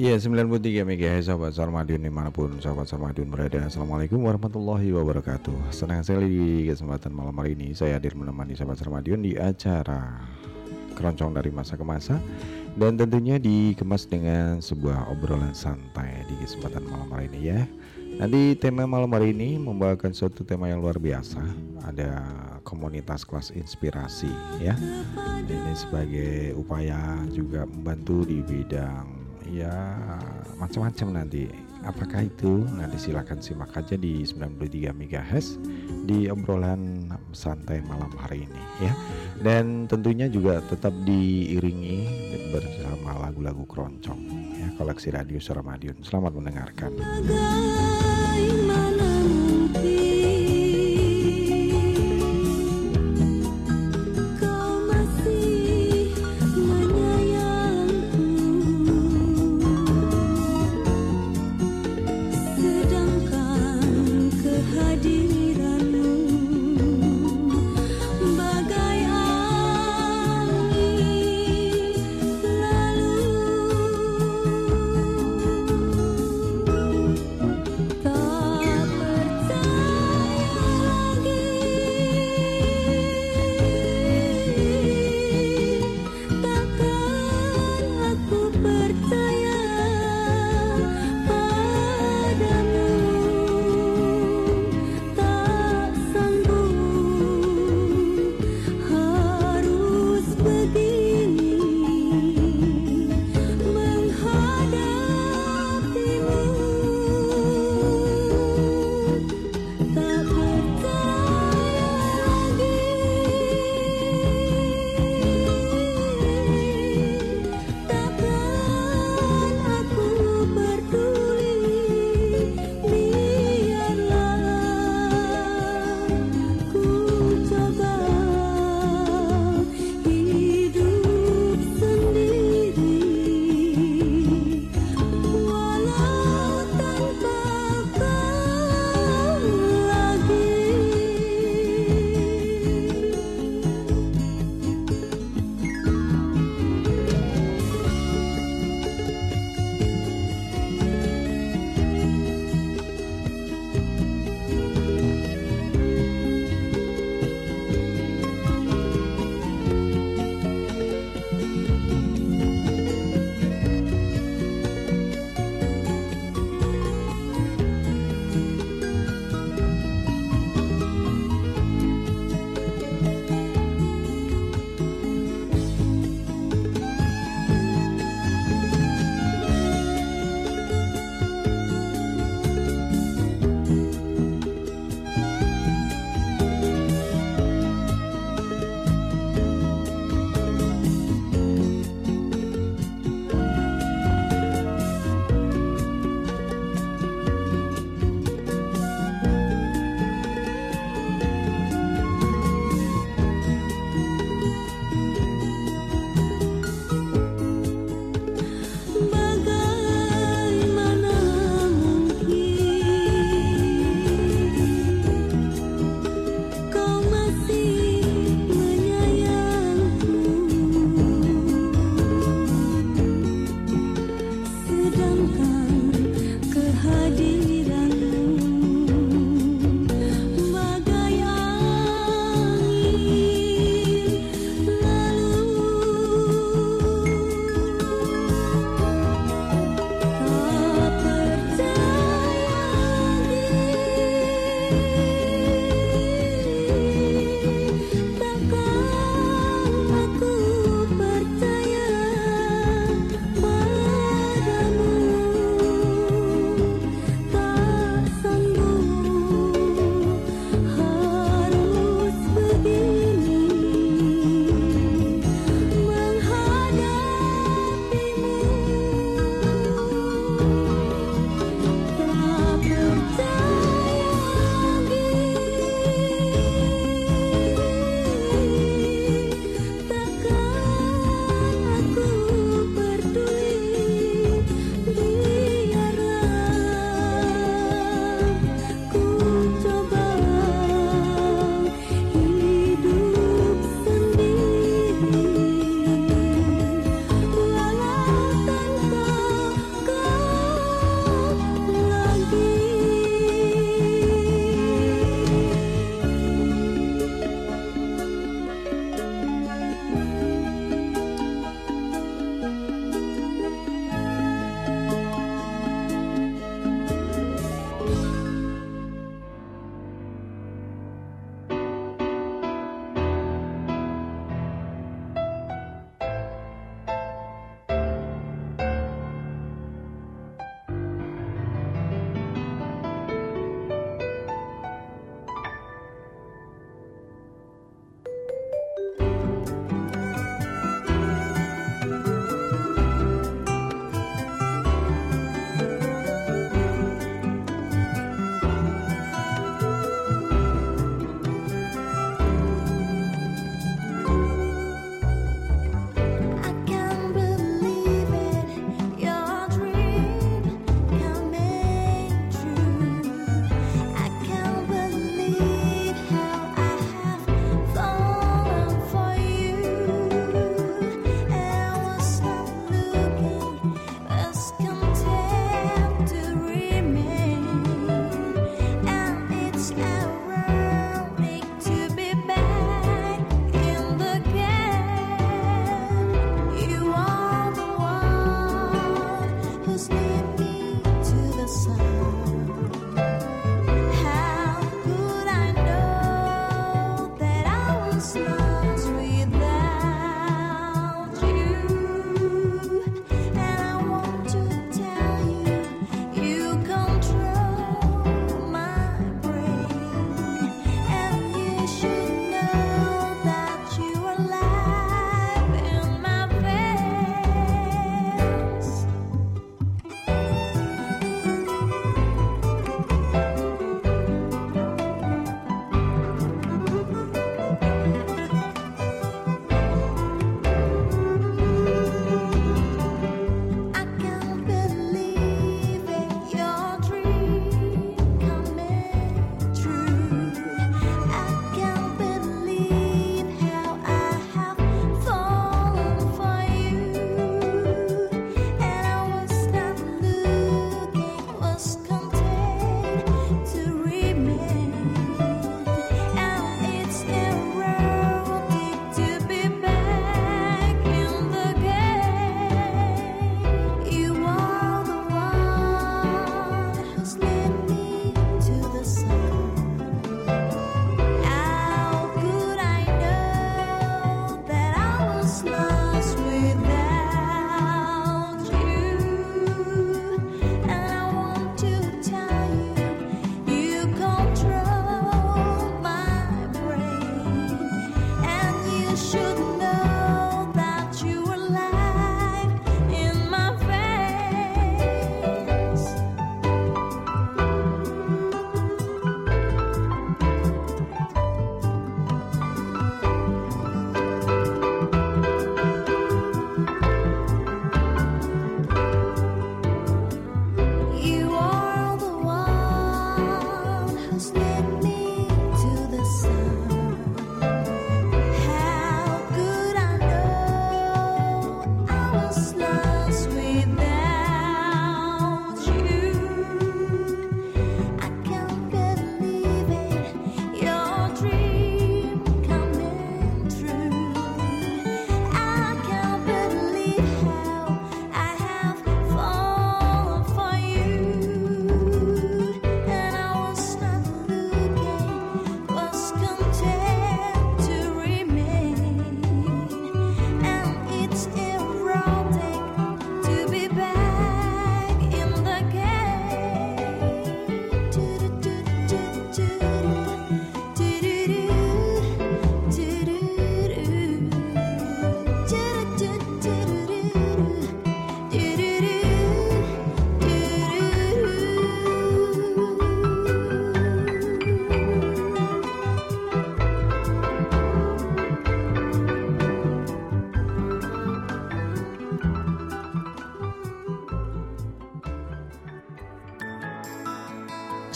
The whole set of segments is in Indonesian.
Iya 93 MHz sahabat Sarmadion di mana pun sahabat Sarmadion berada. Assalamualaikum warahmatullahi wabarakatuh. Senang sekali di kesempatan malam hari ini Saya hadir menemani sahabat Sarmadion di acara Keroncong dari masa ke masa Dan tentunya dikemas dengan sebuah obrolan santai di kesempatan malam hari ini ya. Nanti tema malam hari ini membawakan suatu tema yang luar biasa. Ada komunitas kelas inspirasi ya. Ini sebagai upaya juga membantu di bidang ya macam-macam nanti. Apakah itu? Nanti silakan simak aja di 93 MHz di obrolan santai malam hari ini ya. Dan tentunya juga tetap diiringi bersama lagu-lagu keroncong ya. Koleksi radio Suara Madiun selamat mendengarkan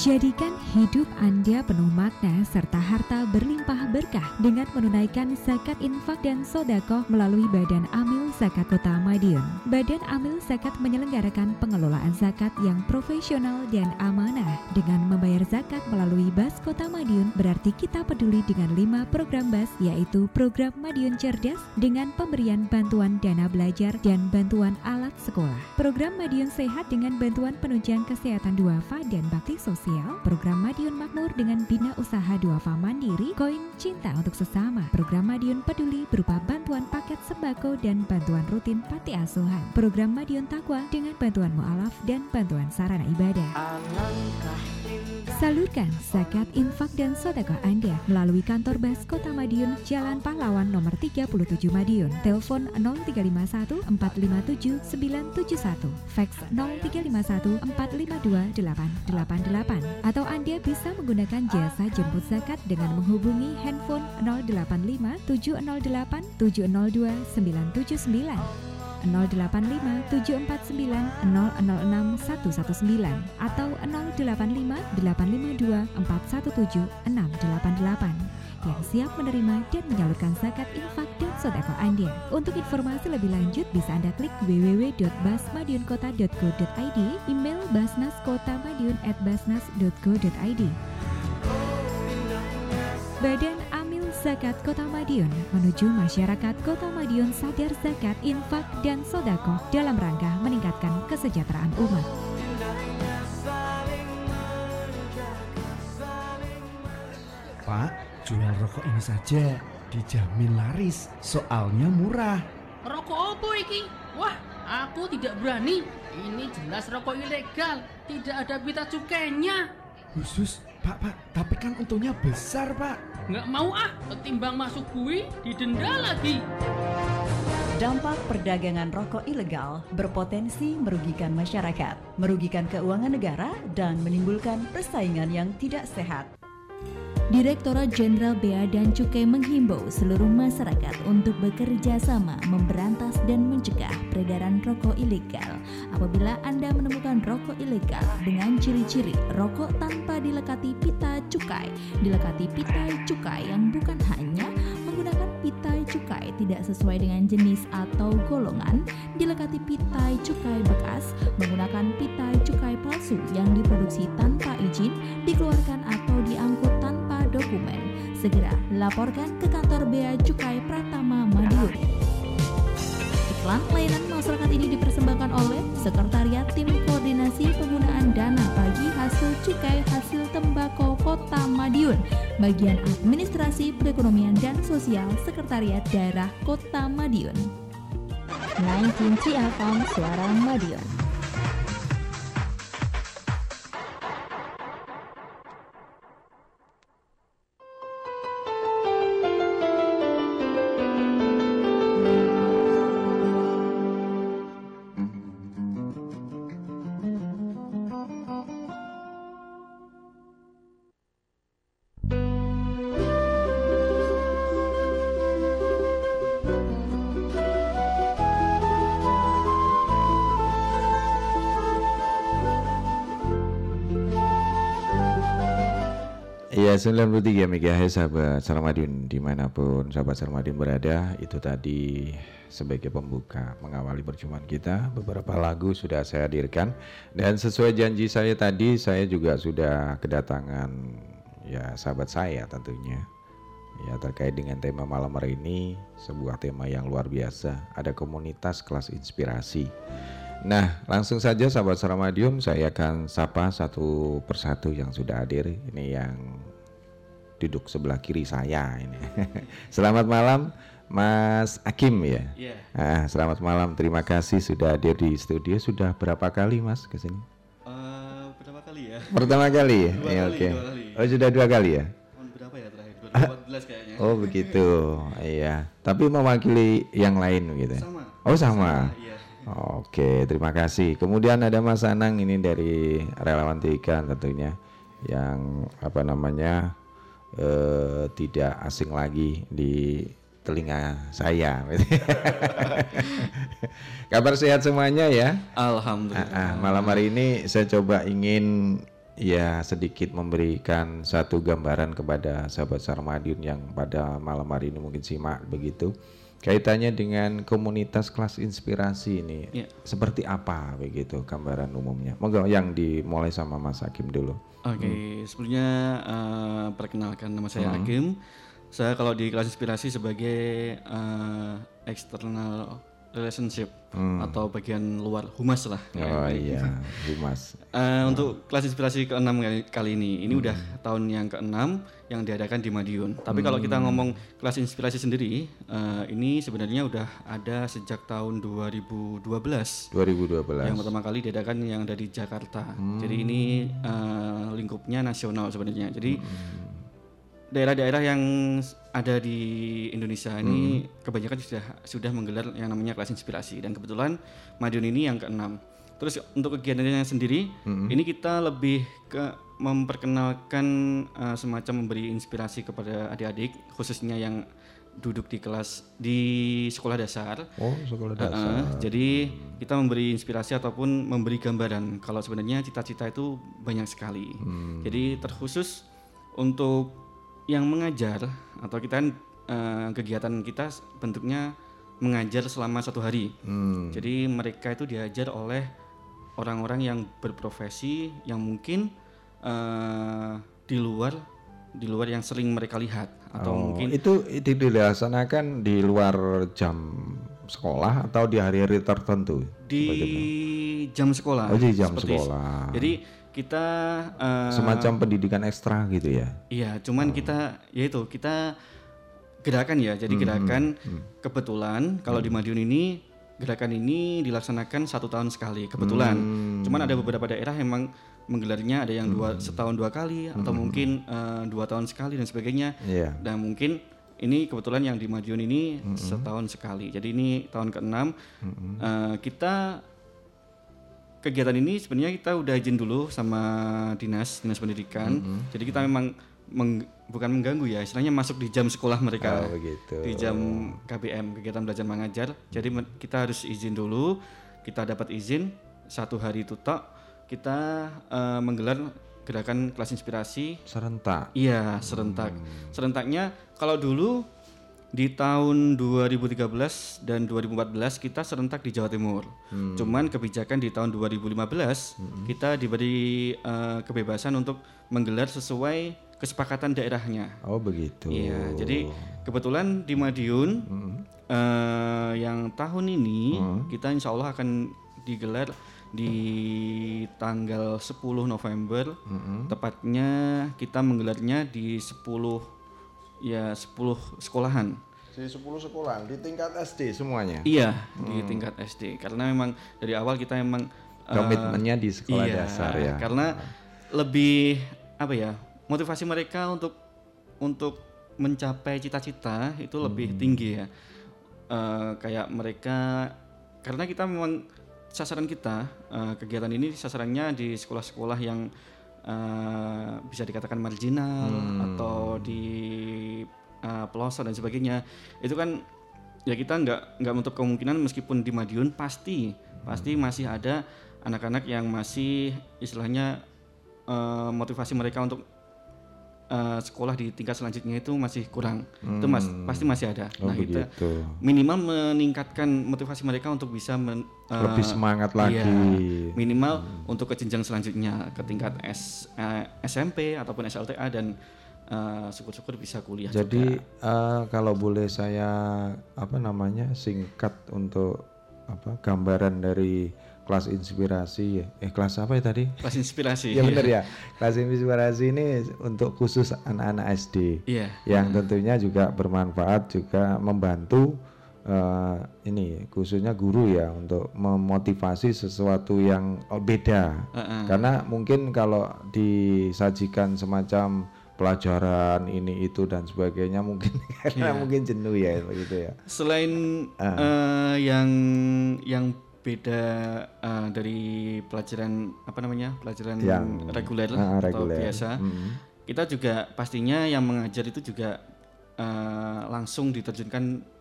Jadikan hidup Anda penuh makna serta harta berlimpah berkah dengan menunaikan zakat infak dan sodakoh melalui Badan Amil Zakat Kota Madiun. Badan Amil Zakat menyelenggarakan pengelolaan zakat yang profesional dan amanah. Dengan membayar zakat melalui Bas Kota Madiun berarti kita peduli dengan lima program Bas yaitu program Madiun Cerdas dengan pemberian bantuan dana belajar dan bantuan alat sekolah. Program Madiun Sehat dengan bantuan penunjang kesehatan duafa dan bakti sosial program Madiun Makmur dengan Bina Usaha Duafa Mandiri, Koin Cinta untuk Sesama, program Madiun Peduli berupa bantuan paket sembako dan bantuan rutin Pati Asuhan, program Madiun Takwa dengan bantuan mu'alaf dan bantuan sarana ibadah. Salurkan zakat, infak, dan sodakoh Anda melalui kantor Bas Kota Madiun, Jalan Pahlawan nomor 37 Madiun. Telepon 0351 457 971, fax 0351 452 888. Atau Anda bisa menggunakan jasa jemput zakat dengan menghubungi handphone 085 708 702 979. 085 749 006 119 atau 085 852 417 688 yang siap menerima dan menyalurkan zakat infak dan sodako Anda. Untuk informasi lebih lanjut bisa Anda klik www.basmadiunkota.go.id, email basnaskotamadiun@basnas.go.id. Badan Zakat Kota Madiun menuju masyarakat Kota Madiun sadar zakat, infak, dan sodako dalam rangka meningkatkan kesejahteraan umat. Pak, jual rokok ini saja, dijamin laris, soalnya murah. Rokok apa iki? Wah, aku tidak berani. Ini jelas rokok ilegal, tidak ada pita cukainya. Khusus, Pak, Pak, tapi kan untungnya besar, Pak. Nggak mau ah, ketimbang masuk bui, didenda lagi. Dampak perdagangan rokok ilegal berpotensi merugikan masyarakat, merugikan keuangan negara, dan menimbulkan persaingan yang tidak sehat. Direktorat Jenderal Bea dan Cukai menghimbau seluruh masyarakat untuk bekerja sama memberantas dan mencegah peredaran rokok ilegal. Apabila Anda menemukan rokok ilegal dengan ciri-ciri rokok tanpa dilekati pita cukai, dilekati pita cukai yang bukan hanya pitai cukai tidak sesuai dengan jenis atau golongan, dilekati pitai cukai bekas, menggunakan pitai cukai palsu yang diproduksi tanpa izin, dikeluarkan atau diangkut tanpa dokumen. Segera laporkan ke kantor Bea Cukai Pratama Madiun. Iklan layanan masyarakat ini dipersembahkan oleh Sekretariat Tim Koordinasi Penggunaan Dana Hasil Cukai Hasil Tembakau Kota Madiun, Bagian Administrasi Perekonomian dan Sosial Sekretariat Daerah Kota Madiun. 19 Ciakom Suara Madiun. 93 MHz sahabat Sarmadiun di mana pun sahabat Sarmadiun berada itu tadi sebagai pembuka mengawali perjumpaan kita beberapa lagu sudah saya hadirkan. Dan sesuai janji saya tadi saya juga sudah kedatangan ya sahabat saya tentunya. Ya terkait dengan tema malam hari ini sebuah tema yang luar biasa ada komunitas kelas inspirasi. Nah, langsung saja sahabat Saramadium, saya akan sapa satu persatu yang sudah hadir. Ini yang duduk sebelah kiri saya ini. selamat malam Mas Akim ya. Yeah. Ah, selamat malam. Terima kasih sudah hadir di studio. Sudah berapa kali Mas ke sini? Uh, pertama kali ya. Pertama kali ya. Dua ya, oke. Okay. Oh, sudah dua kali ya? berapa ya terakhir? 2014 kayaknya. Oh, begitu. iya. Tapi mewakili yang lain gitu. Sama. Oh, sama. sama iya. Oke, terima kasih. Kemudian ada Mas Anang ini dari relawan Tiga tentunya yang apa namanya eh, tidak asing lagi di telinga saya. Kabar sehat semuanya ya. Alhamdulillah. Ah, ah, malam hari ini saya coba ingin ya sedikit memberikan satu gambaran kepada sahabat Sarmadion yang pada malam hari ini mungkin simak begitu. Kaitannya dengan komunitas kelas inspirasi ini Ya. seperti apa begitu gambaran umumnya? Monggo yang dimulai sama Mas Hakim dulu. Oke, sebelumnya eh, perkenalkan nama saya Hakim. Saya kalau di kelas inspirasi sebagai eh, external relationship atau bagian luar humas lah. Oh iya, Humas. Eh, Untuk kelas inspirasi ke-6 kali, kali ini, ini udah tahun yang ke-6 yang diadakan di Madiun. Tapi kalau kita ngomong kelas inspirasi sendiri, eh, ini sebenarnya udah ada sejak tahun 2012. 2012. Yang pertama kali diadakan yang ada di Jakarta. Jadi ini eh, lingkupnya nasional sebenarnya. Jadi daerah-daerah yang ada di Indonesia ini kebanyakan sudah sudah menggelar yang namanya kelas inspirasi dan kebetulan Madiun ini yang keenam. Terus untuk kegiatannya sendiri, ini kita lebih ke memperkenalkan eh, semacam memberi inspirasi kepada adik-adik khususnya yang duduk di kelas di sekolah dasar. Oh, sekolah dasar. Heeh, jadi kita memberi inspirasi ataupun memberi gambaran kalau sebenarnya cita-cita itu banyak sekali. Jadi terkhusus untuk yang mengajar atau kita kan, eh, kegiatan kita bentuknya mengajar selama satu hari. Hmm. Jadi mereka itu diajar oleh orang-orang yang berprofesi yang mungkin eh, di luar di luar yang sering mereka lihat atau Oh, mungkin itu itu dilaksanakan di luar jam sekolah atau di hari-hari tertentu? di jam sekolah. Oh, di jam sekolah. Jadi kita eh, Semacam pendidikan ekstra gitu ya. iya, cuman Oh. kita yaitu kita gerakan ya. Hmm, Jadi gerakan kebetulan kalau di Madiun ini gerakan ini dilaksanakan satu tahun sekali kebetulan. Hmm. Cuman ada beberapa daerah emang menggelarnya ada yang dua setahun dua kali atau mungkin eh, dua tahun sekali dan sebagainya. Hmm. Iya. Dan mungkin ini kebetulan yang di Madiun ini setahun sekali. Jadi ini tahun ke-6 Eh, kita kegiatan ini sebenarnya kita udah izin dulu sama dinas dinas pendidikan. Jadi kita memang meng- bukan mengganggu ya, istilahnya masuk di jam sekolah mereka. Oh, begitu. Di jam KBM kegiatan belajar mengajar. Jadi men- kita harus izin dulu. Kita dapat izin satu hari itu tok kita eh, menggelar gerakan kelas inspirasi Serentak. Iya, serentak. Serentaknya kalau dulu di tahun 2013 dan 2014 kita serentak di Jawa Timur. Cuman kebijakan di tahun 2015 kita diberi eh, kebebasan untuk menggelar sesuai kesepakatan daerahnya. Oh, begitu. Iya, jadi kebetulan di Madiun eh, yang tahun ini kita insya Allah akan digelar di tanggal 10 November. Tepatnya kita menggelarnya di 10 ya 10 sekolahan. Di 10 sekolah di tingkat SD semuanya. Iya, di tingkat SD. Karena memang dari awal kita memang eh, Komitmennya di sekolah iya, dasar ya. Karena lebih apa ya? Motivasi mereka untuk untuk mencapai cita-cita itu lebih Hmm. tinggi ya. Eh, kayak mereka karena kita memang sasaran kita eh, kegiatan ini sasarannya di sekolah-sekolah yang eh, bisa dikatakan marginal Hmm. atau di eh, pelosok dan sebagainya. Itu kan ya kita nggak nggak menutup kemungkinan meskipun di Madiun pasti pasti masih ada anak-anak yang masih istilahnya eh, motivasi mereka untuk eh, sekolah di tingkat selanjutnya itu masih kurang itu mas pasti masih ada Oh, nah kita begitu. minimal meningkatkan motivasi mereka untuk bisa men- eh, Lebih semangat lagi. iya, minimal untuk ke jenjang selanjutnya ke tingkat S, eh, SMP ataupun SLTA dan eh, syukur-syukur bisa kuliah Jadi juga. eh, kalau boleh saya apa namanya singkat untuk apa gambaran dari kelas inspirasi eh kelas apa ya tadi? kelas inspirasi ya benar ya. Kelas inspirasi ini untuk khusus anak-anak SD. iya Yang tentunya juga bermanfaat juga membantu eh, ini khususnya guru ya untuk memotivasi sesuatu yang beda. Heeh. Karena mungkin kalau disajikan semacam pelajaran ini itu dan sebagainya mungkin karena Iya. mungkin jenuh ya begitu ya. Selain Ah. eh, yang yang beda eh, dari pelajaran apa namanya pelajaran Yang, reguler ah, atau reguler. biasa, Mm. kita juga pastinya yang mengajar itu juga eh, langsung diterjunkan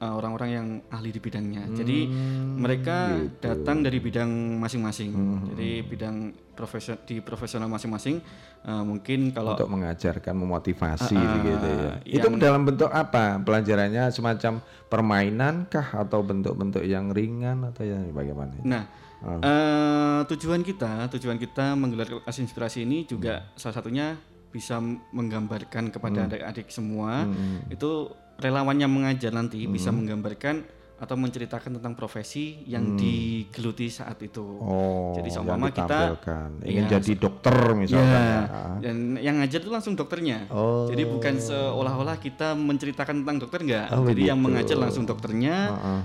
uh, orang-orang yang ahli di bidangnya. Jadi mereka datang dari bidang masing-masing. Jadi bidang profesion di profesional masing-masing uh, mungkin kalau untuk mengajarkan memotivasi Ah, ah, begitu ya. Itu dalam bentuk apa? Pelajarannya semacam permainan kah atau bentuk-bentuk yang ringan atau yang bagaimana? Nah, eh, tujuan kita, tujuan kita menggelar kelas inspirasi ini juga salah satunya bisa menggambarkan kepada adik-adik semua itu relawan yang mengajar nanti bisa menggambarkan atau menceritakan tentang profesi yang digeluti saat itu. Oh, Jadi yang seumpama kita ingin Iya, jadi dokter misalkan Ya, ya. dan yang ngajar itu langsung dokternya. Oh. Jadi bukan seolah-olah kita menceritakan tentang dokter enggak. Oh, Jadi yang begitu. mengajar langsung dokternya.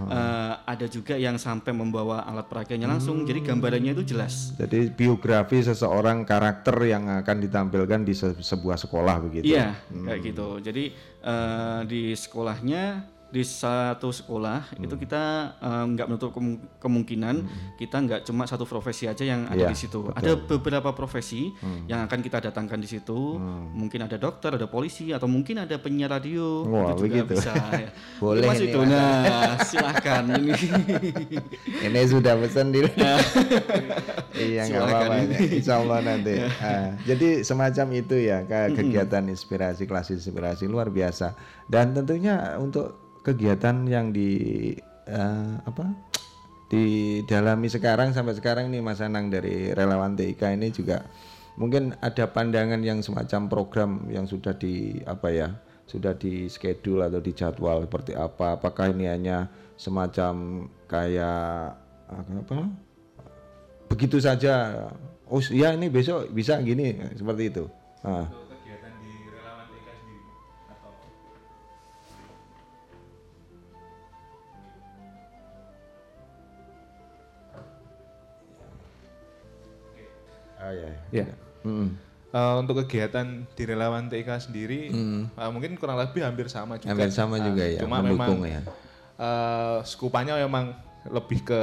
eh, ada juga yang sampai membawa alat peraganya langsung. Jadi gambarannya itu jelas. Jadi biografi seseorang karakter yang akan ditampilkan di se- sebuah sekolah begitu. Iya, kayak gitu. Jadi eh, di sekolahnya di satu sekolah itu kita eh, nggak menutup kemu- kemungkinan kita nggak cuma satu profesi aja yang ada Iya, di situ. Ada beberapa profesi yang akan kita datangkan di situ. Mungkin ada dokter, ada polisi, atau mungkin ada penyiar radio. Wah, itu juga begitu. bisa. ya. Boleh Mas itu. Mas. Nah, silakan ini. Ini sudah pesan di Iya nggak Silakan apa-apa. Insya Allah nanti. Ah, jadi semacam itu ya ke- kegiatan inspirasi kelas inspirasi luar biasa. Dan tentunya untuk kegiatan yang di eh, apa didalami sekarang sampai sekarang nih Mas Anang dari relawan TIK ini juga mungkin ada pandangan yang semacam program yang sudah di apa ya sudah di schedule atau dijadwal seperti apa? Apakah ini hanya semacam kayak apa begitu saja? Oh ya ini besok bisa gini seperti itu. Ah. Oh, ya. Ya. Mm. Eh, untuk kegiatan di relawan TIK sendiri eh, mungkin kurang lebih hampir sama juga. Hampir sama juga ya, Cuma mendukung memang ya. eh, skupannya memang lebih ke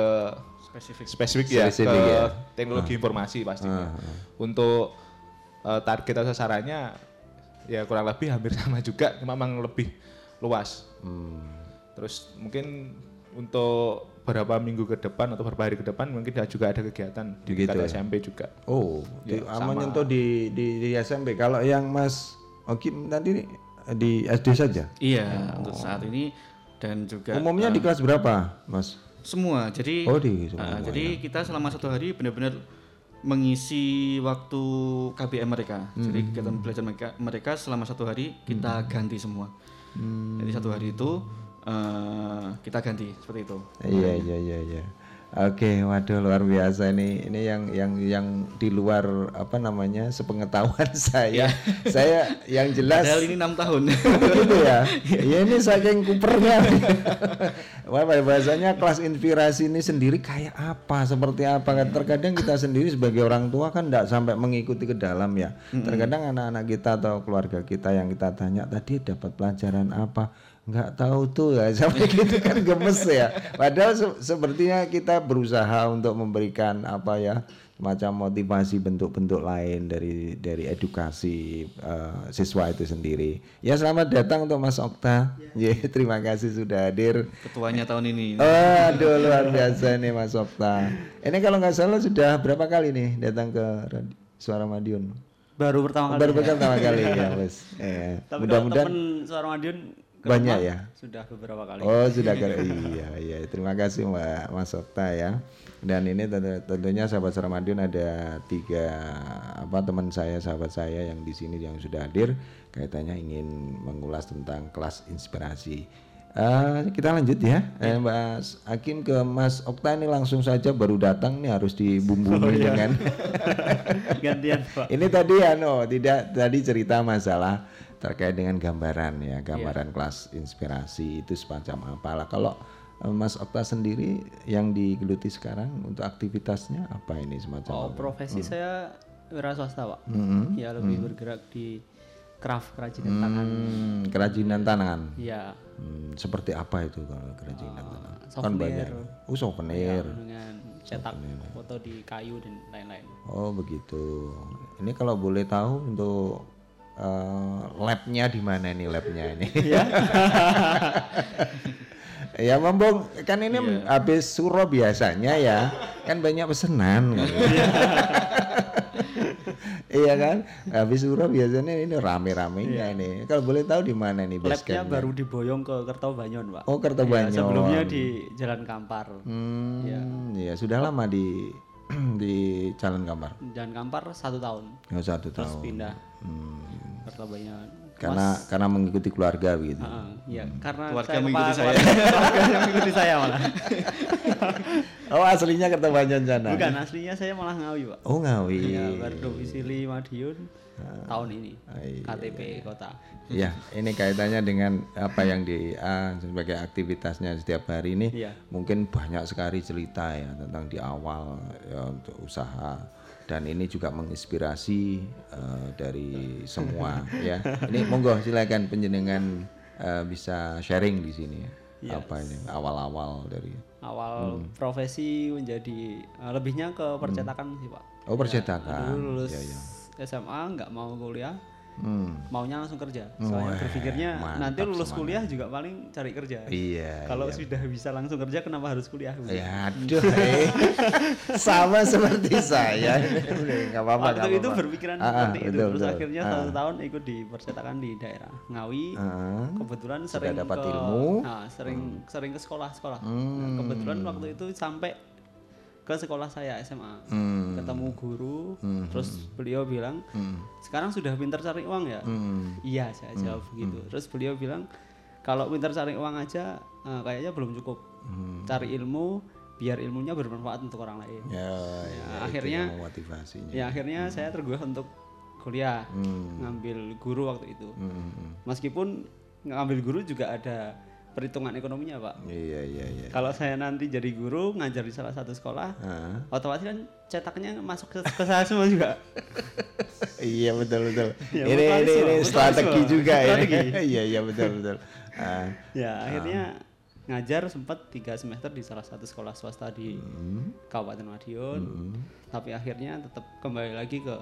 Spesifik. spesifik ya Spesifik ke ya. teknologi informasi pastinya. Untuk eh, target atau sasarannya ya kurang lebih hampir sama juga, cuma memang lebih luas. Hmm. Terus mungkin untuk beberapa minggu ke depan atau beberapa hari ke depan mungkin juga ada kegiatan di Begitu tingkat ya? SMP juga. Oh, di, Ya, sama. menyentuh di, di di SMP. Kalau yang Mas Oki nanti di SD saja. Iya, untuk saat ini dan juga Umumnya di kelas berapa, Mas? semua. Jadi Oh, di Uh, semua. jadi kita selama satu hari benar-benar mengisi waktu KBM mereka. Jadi Hmm. kegiatan belajar mereka, mereka selama satu hari kita ganti semua. Hmm. Jadi satu hari itu uh, kita ganti seperti itu. Iya iya iya iya. Oke, waduh luar biasa ini. Ini yang yang yang di luar apa namanya sepengetahuan saya. saya yang jelas Padahal ini enam tahun. begitu ya. Ya ini saking kupernya. Wah, bahasanya kelas inspirasi ini sendiri kayak apa, seperti apa? Kan Terkadang kita sendiri sebagai orang tua kan tidak sampai mengikuti ke dalam ya. Terkadang anak-anak kita atau keluarga kita yang kita tanya tadi dapat pelajaran apa? Nggak tahu tuh ya sampai gitu kan gemes ya. Padahal se- sepertinya kita berusaha untuk memberikan apa ya macam motivasi bentuk-bentuk lain dari dari edukasi eh, siswa itu sendiri. Ya selamat datang untuk Mas Okta. Ya, terima kasih sudah hadir. Ketuanya tahun ini. Aduh luar biasa nih Mas Okta. Ini kalau nggak salah sudah berapa kali nih datang ke radi- Suara Madiun? Baru pertama kali. Baru pertama kali ya Mas. Tapi kalau mudah-mudahan suara Madiun ke banyak rumah ya. Sudah beberapa kali. Oh sudah kali. Iya iya. Terima kasih Mbak Mas Okta ya. Dan ini tentu- tentunya sahabat Ramadion ada tiga apa teman saya sahabat saya yang di sini yang sudah hadir. Kaitannya ingin mengulas tentang kelas inspirasi. Eh, kita lanjut ya. Eh, Mas Hakim ke Mas Okta ini langsung saja baru datang nih harus dibumbui dengan Gantian Pak. ini tadi ano tidak tadi cerita masalah terkait dengan gambaran ya gambaran Iya. kelas inspirasi itu semacam apalah kalau eh, Mas Okta sendiri yang digeluti sekarang untuk aktivitasnya apa ini semacam Oh, apa? profesi saya wira swasta, Pak. Mm-mm. Ya lebih bergerak di craft kerajinan tangan. Hmm, kerajinan tangan Ya, Hmm, seperti apa itu kalau kerajinan tangan kan souvenir. banyak oh souvenir dengan cetak foto di kayu dan lain-lain. oh begitu ini kalau boleh tahu untuk eh, labnya di mana nih labnya ini? Ya. ya mumpung kan ini habis suro biasanya ya kan banyak pesanan kan. iya kan habis suro biasanya ini rame-ramenya ini kalau boleh tahu di mana nih Labnya baru diboyong ke Kertobanyon, Pak. Oh, Kertobanyon. Iya, sebelumnya di Jalan Kampar. Hmm, Iya. ya sudah lama di di Jalan Kamar. Jalan Kampar satu tahun. Oh, satu Terus tahun. pindah Hmm. Kertobanyon. Karena karena mengikuti keluarga begitu. Heeh, iya, karena Keluarga saya mengikuti saya. keluarga- yang mengikuti saya malah. Oh, aslinya Kertobanyon sana. Bukan aslinya saya malah Ngawi, Pak. Oh, Ngawi. Iya, baru domisili Madiun tahun ini. Ah, iya, KTP kota. Ya, ini kaitannya dengan apa yang di ah, sebagai aktivitasnya setiap hari ini. Iya. Mungkin banyak sekali cerita ya tentang di awal ya, untuk usaha dan ini juga menginspirasi eh, dari semua ya. Ini monggo silakan penjenengan eh, bisa sharing di sini ya. Iya. Apa ini awal-awal dari Awal Hmm. profesi menjadi eh, lebihnya ke percetakan sih, Pak. Oh, percetakan. Dulu lulus Iya, iya. SMA nggak mau kuliah, Hmm. maunya langsung kerja. Soalnya Wah, berpikirnya nanti lulus semangat. kuliah juga paling cari kerja. Iya. Kalau iya. sudah bisa langsung kerja kenapa harus kuliah? Ya aduh, eh. sama seperti saya. Nggak apa-apa. Waktu nggak itu apa-apa. berpikiran Ah, ah, seperti itu. betul, Terus betul. akhirnya Ah. satu tahun ikut di percetakan di daerah Ngawi. Ah. Kebetulan Sudah sering dapat ke, ilmu. Nah, sering sering ke sekolah-sekolah. Nah, Hmm. kebetulan waktu itu sampai ke sekolah saya SMA. Hmm. Ketemu guru, Hmm. terus beliau bilang, Hmm. "Sekarang sudah pintar cari uang ya?" Hmm. Iya, saya jawab begitu. Terus beliau bilang, "Kalau pintar cari uang aja eh, kayaknya belum cukup. Hmm. Cari ilmu biar ilmunya bermanfaat untuk orang lain." Ya, ya, itu akhirnya- motivasinya. Ya akhirnya saya tergugah untuk kuliah Hmm. ngambil guru waktu itu. Hmm, hmm. Meskipun ngambil guru juga ada perhitungan ekonominya pak. Iya, iya, iya. Kalau saya nanti jadi guru ngajar di salah satu sekolah, Ah. otomatis kan cetaknya masuk ke, ke saya semua juga. Iya betul betul. Ya, ini ini, ini strategi juga ya. Iya iya betul betul. Ah. ya akhirnya ngajar sempat tiga semester di salah satu sekolah swasta di Hmm. Kabupaten Madiun. Tapi akhirnya tetap kembali lagi ke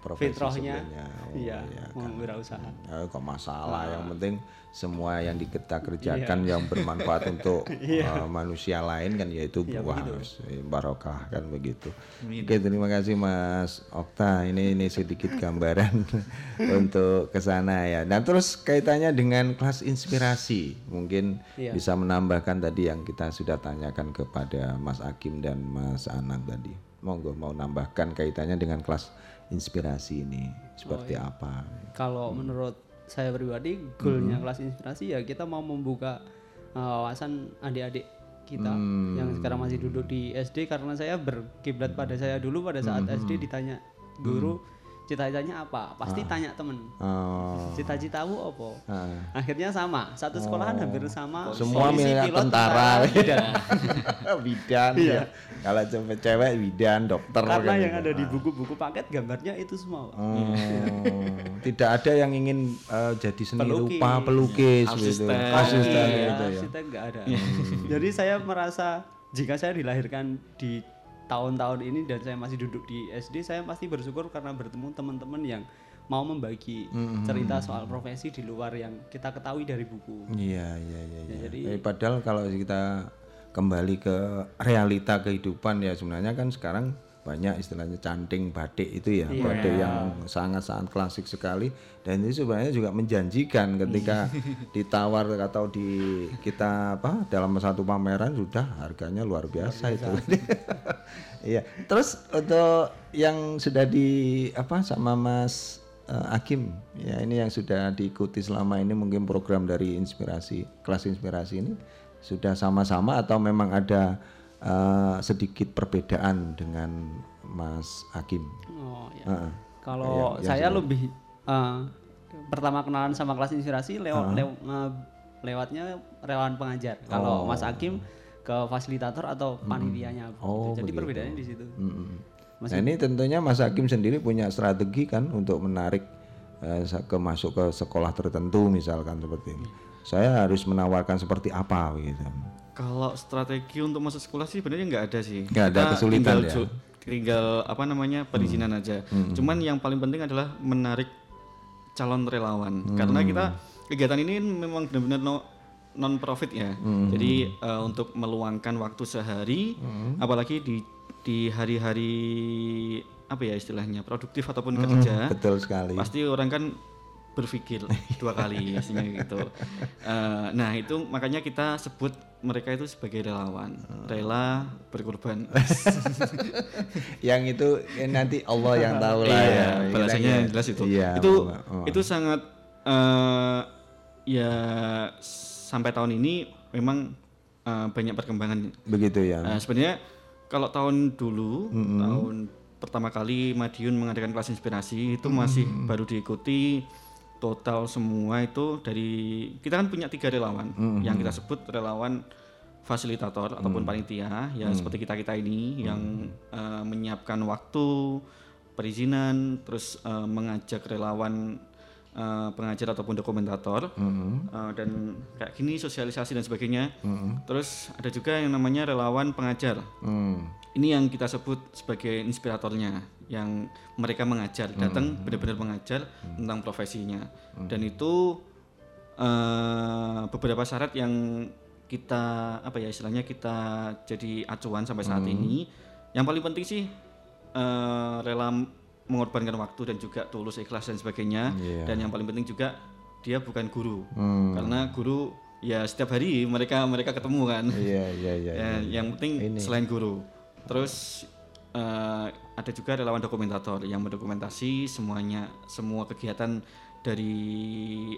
Profesi fitrahnya. Oh, iya, mau kan. wirausaha. Ya, kok masalah yang Ah. penting semua yang kita Iya. kerjakan yang bermanfaat untuk uh, manusia lain kan yaitu Iya, buah. Mas. Eh, barokah kan begitu. Oke terima kasih Mas Okta ini ini sedikit gambaran untuk ke sana ya. Nah terus kaitannya dengan kelas inspirasi mungkin Iya. bisa menambahkan tadi yang kita sudah tanyakan kepada Mas Akim dan Mas Anang tadi. Monggo mau nambahkan kaitannya dengan kelas inspirasi ini seperti Oh, iya. apa? Kalau menurut saya pribadi, goalnya kelas inspirasi ya kita mau membuka uh, wawasan adik-adik kita yang sekarang masih duduk di SD karena saya berkiblat pada saya dulu pada saat SD ditanya guru cita-citanya apa, pasti tanya temen Oh, cita-citamu apa. ah. Akhirnya sama, satu sekolahan hampir sama. Semua milih tentara. bidan. bidan ya. Kalau cewek cewek bidan, dokter Karena kan yang gitu. ada di buku-buku paket gambarnya itu semua. Oh, tidak ada yang ingin eh, jadi seni Pelukis. rupa pelukis gitu. Asisten. Asisten Iya, gitu ya. nggak ada. Jadi saya merasa jika saya dilahirkan di tahun-tahun ini dan saya masih duduk di SD, saya pasti bersyukur karena bertemu teman-teman yang mau membagi cerita soal profesi di luar yang kita ketahui dari buku. Iya, iya, iya, iya. jadi- Eh, padahal kalau kita kembali ke realita kehidupan ya sebenarnya kan sekarang banyak istilahnya canting batik itu ya, Iya. batik yang sangat-sangat klasik sekali dan itu sebenarnya juga menjanjikan ketika ditawar atau di kita apa dalam satu pameran sudah harganya luar biasa, itu. Iya. Terus untuk yang sudah di apa sama Mas eh, Hakim ya ini yang sudah diikuti selama ini mungkin program dari inspirasi kelas inspirasi ini sudah sama-sama atau memang ada eh, sedikit perbedaan dengan Mas Hakim. Oh ya. Heeh. Kalau yang saya lebih eh, pertama kenalan sama kelas inspirasi lewat lew- eh, lewatnya relawan pengajar. Kalau Mas Hakim ke fasilitator atau panitianya. Oh, Jadi begitu. perbedaannya di situ. Mm-mm. Nah ini tentunya Mas Hakim sendiri punya strategi kan untuk menarik eh, ke masuk ke sekolah tertentu misalkan seperti ini. Saya harus menawarkan seperti apa gitu. Kalau strategi untuk masuk sekolah sih sebenarnya nggak ada sih. Nggak ada Kita kesulitan tinggal, ya? Hmm. tinggal apa namanya perizinan aja. Cuman yang paling penting adalah menarik calon relawan karena kita kegiatan ini memang benar-benar no, non profit ya. Jadi eh, untuk meluangkan waktu sehari, apalagi di di hari-hari apa ya istilahnya produktif ataupun kerja, Betul sekali. pasti orang kan berpikir dua kali istilahnya gitu. Eh, nah itu makanya kita sebut mereka itu sebagai relawan, rela berkorban. yang itu eh, nanti Allah yang tahu lah Iya, ya. balasannya yang jelas itu. Iya, itu oh. itu sangat eh, ya sampai tahun ini memang eh, banyak perkembangan. begitu ya. Eh, sebenarnya kalau tahun dulu, tahun pertama kali Madiun mengadakan kelas inspirasi itu masih baru diikuti total semua itu dari kita kan punya tiga relawan. Yang kita sebut relawan fasilitator ataupun panitia ya seperti kita kita ini yang eh, menyiapkan waktu perizinan terus eh, mengajak relawan eh, pengajar ataupun dokumentator Eh, dan kayak gini sosialisasi dan sebagainya. Terus ada juga yang namanya relawan pengajar. Hmm. ini yang kita sebut sebagai inspiratornya yang mereka mengajar datang benar-benar mengajar tentang profesinya dan itu eh, beberapa syarat yang kita apa ya istilahnya kita jadi acuan sampai saat ini yang paling penting sih eh, rela mengorbankan waktu dan juga tulus ikhlas dan sebagainya Iya. dan yang paling penting juga dia bukan guru Hmm. karena guru ya setiap hari mereka mereka ketemu kan Iya, iya, iya. Ya, yang penting Ini. selain guru. Terus eh, ada juga relawan dokumentator yang mendokumentasi semuanya, semua kegiatan dari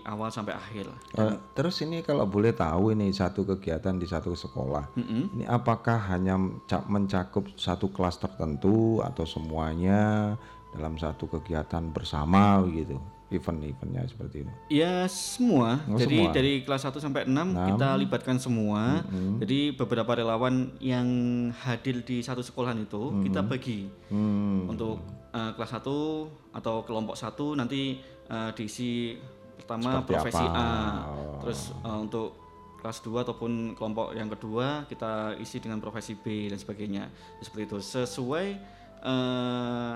awal sampai akhir. Eh, terus ini kalau boleh tahu ini satu kegiatan di satu sekolah, ini apakah hanya menca- mencakup satu kelas tertentu atau semuanya dalam satu kegiatan bersama begitu, event-eventnya seperti itu? Ya semua. Oh, Jadi semua. dari kelas 1 sampai 6 kita libatkan semua. Jadi beberapa relawan yang hadir di satu sekolahan itu kita bagi. Hmm. Untuk eh, kelas 1 atau kelompok 1 nanti eh, diisi pertama Seperti profesi apa? A. Oh. Terus eh, untuk kelas 2 ataupun kelompok yang kedua kita isi dengan profesi B dan sebagainya. Seperti itu sesuai eh,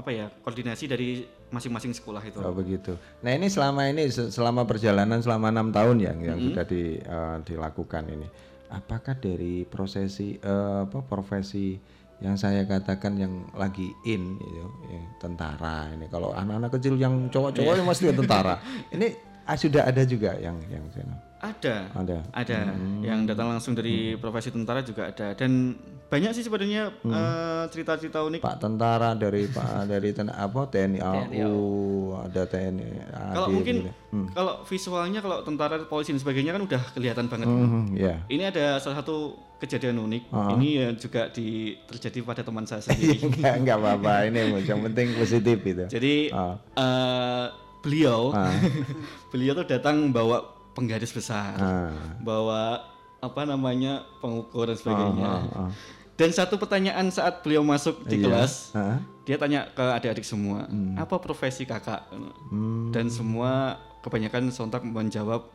apa ya koordinasi dari masing-masing sekolah itu. Oh begitu. Nah ini selama ini se- selama perjalanan selama enam tahun ya yang Mm-hmm. sudah di, eh, dilakukan ini, apakah dari prosesi eh, apa profesi yang saya katakan yang lagi in itu ya, tentara ini kalau anak-anak kecil yang cowok-cowok Iya. yang mesti tentara ini ah, sudah ada juga yang yang sana Ada. ada. Ada yang datang langsung dari profesi tentara juga ada dan banyak sih sebenarnya eh, cerita-cerita unik. Pak tentara dari Pak dari ten, apa TNI AU ada TNI AD Kalau mungkin gitu. kalau visualnya kalau tentara polisi dan sebagainya kan udah kelihatan banget. Hmm, ya. Ini ada salah satu kejadian unik. Ini ya juga di, terjadi pada teman saya sendiri. enggak enggak apa-apa ini yang penting positif itu. Jadi Ah. eh, beliau beliau tuh datang bawa penggaris besar, Ah. bawa apa namanya pengukur dan sebagainya. Ah, ah. Dan satu pertanyaan saat beliau masuk di Iya. kelas, dia tanya ke adik-adik semua, Hmm. apa profesi kakak? Dan semua kebanyakan sontak menjawab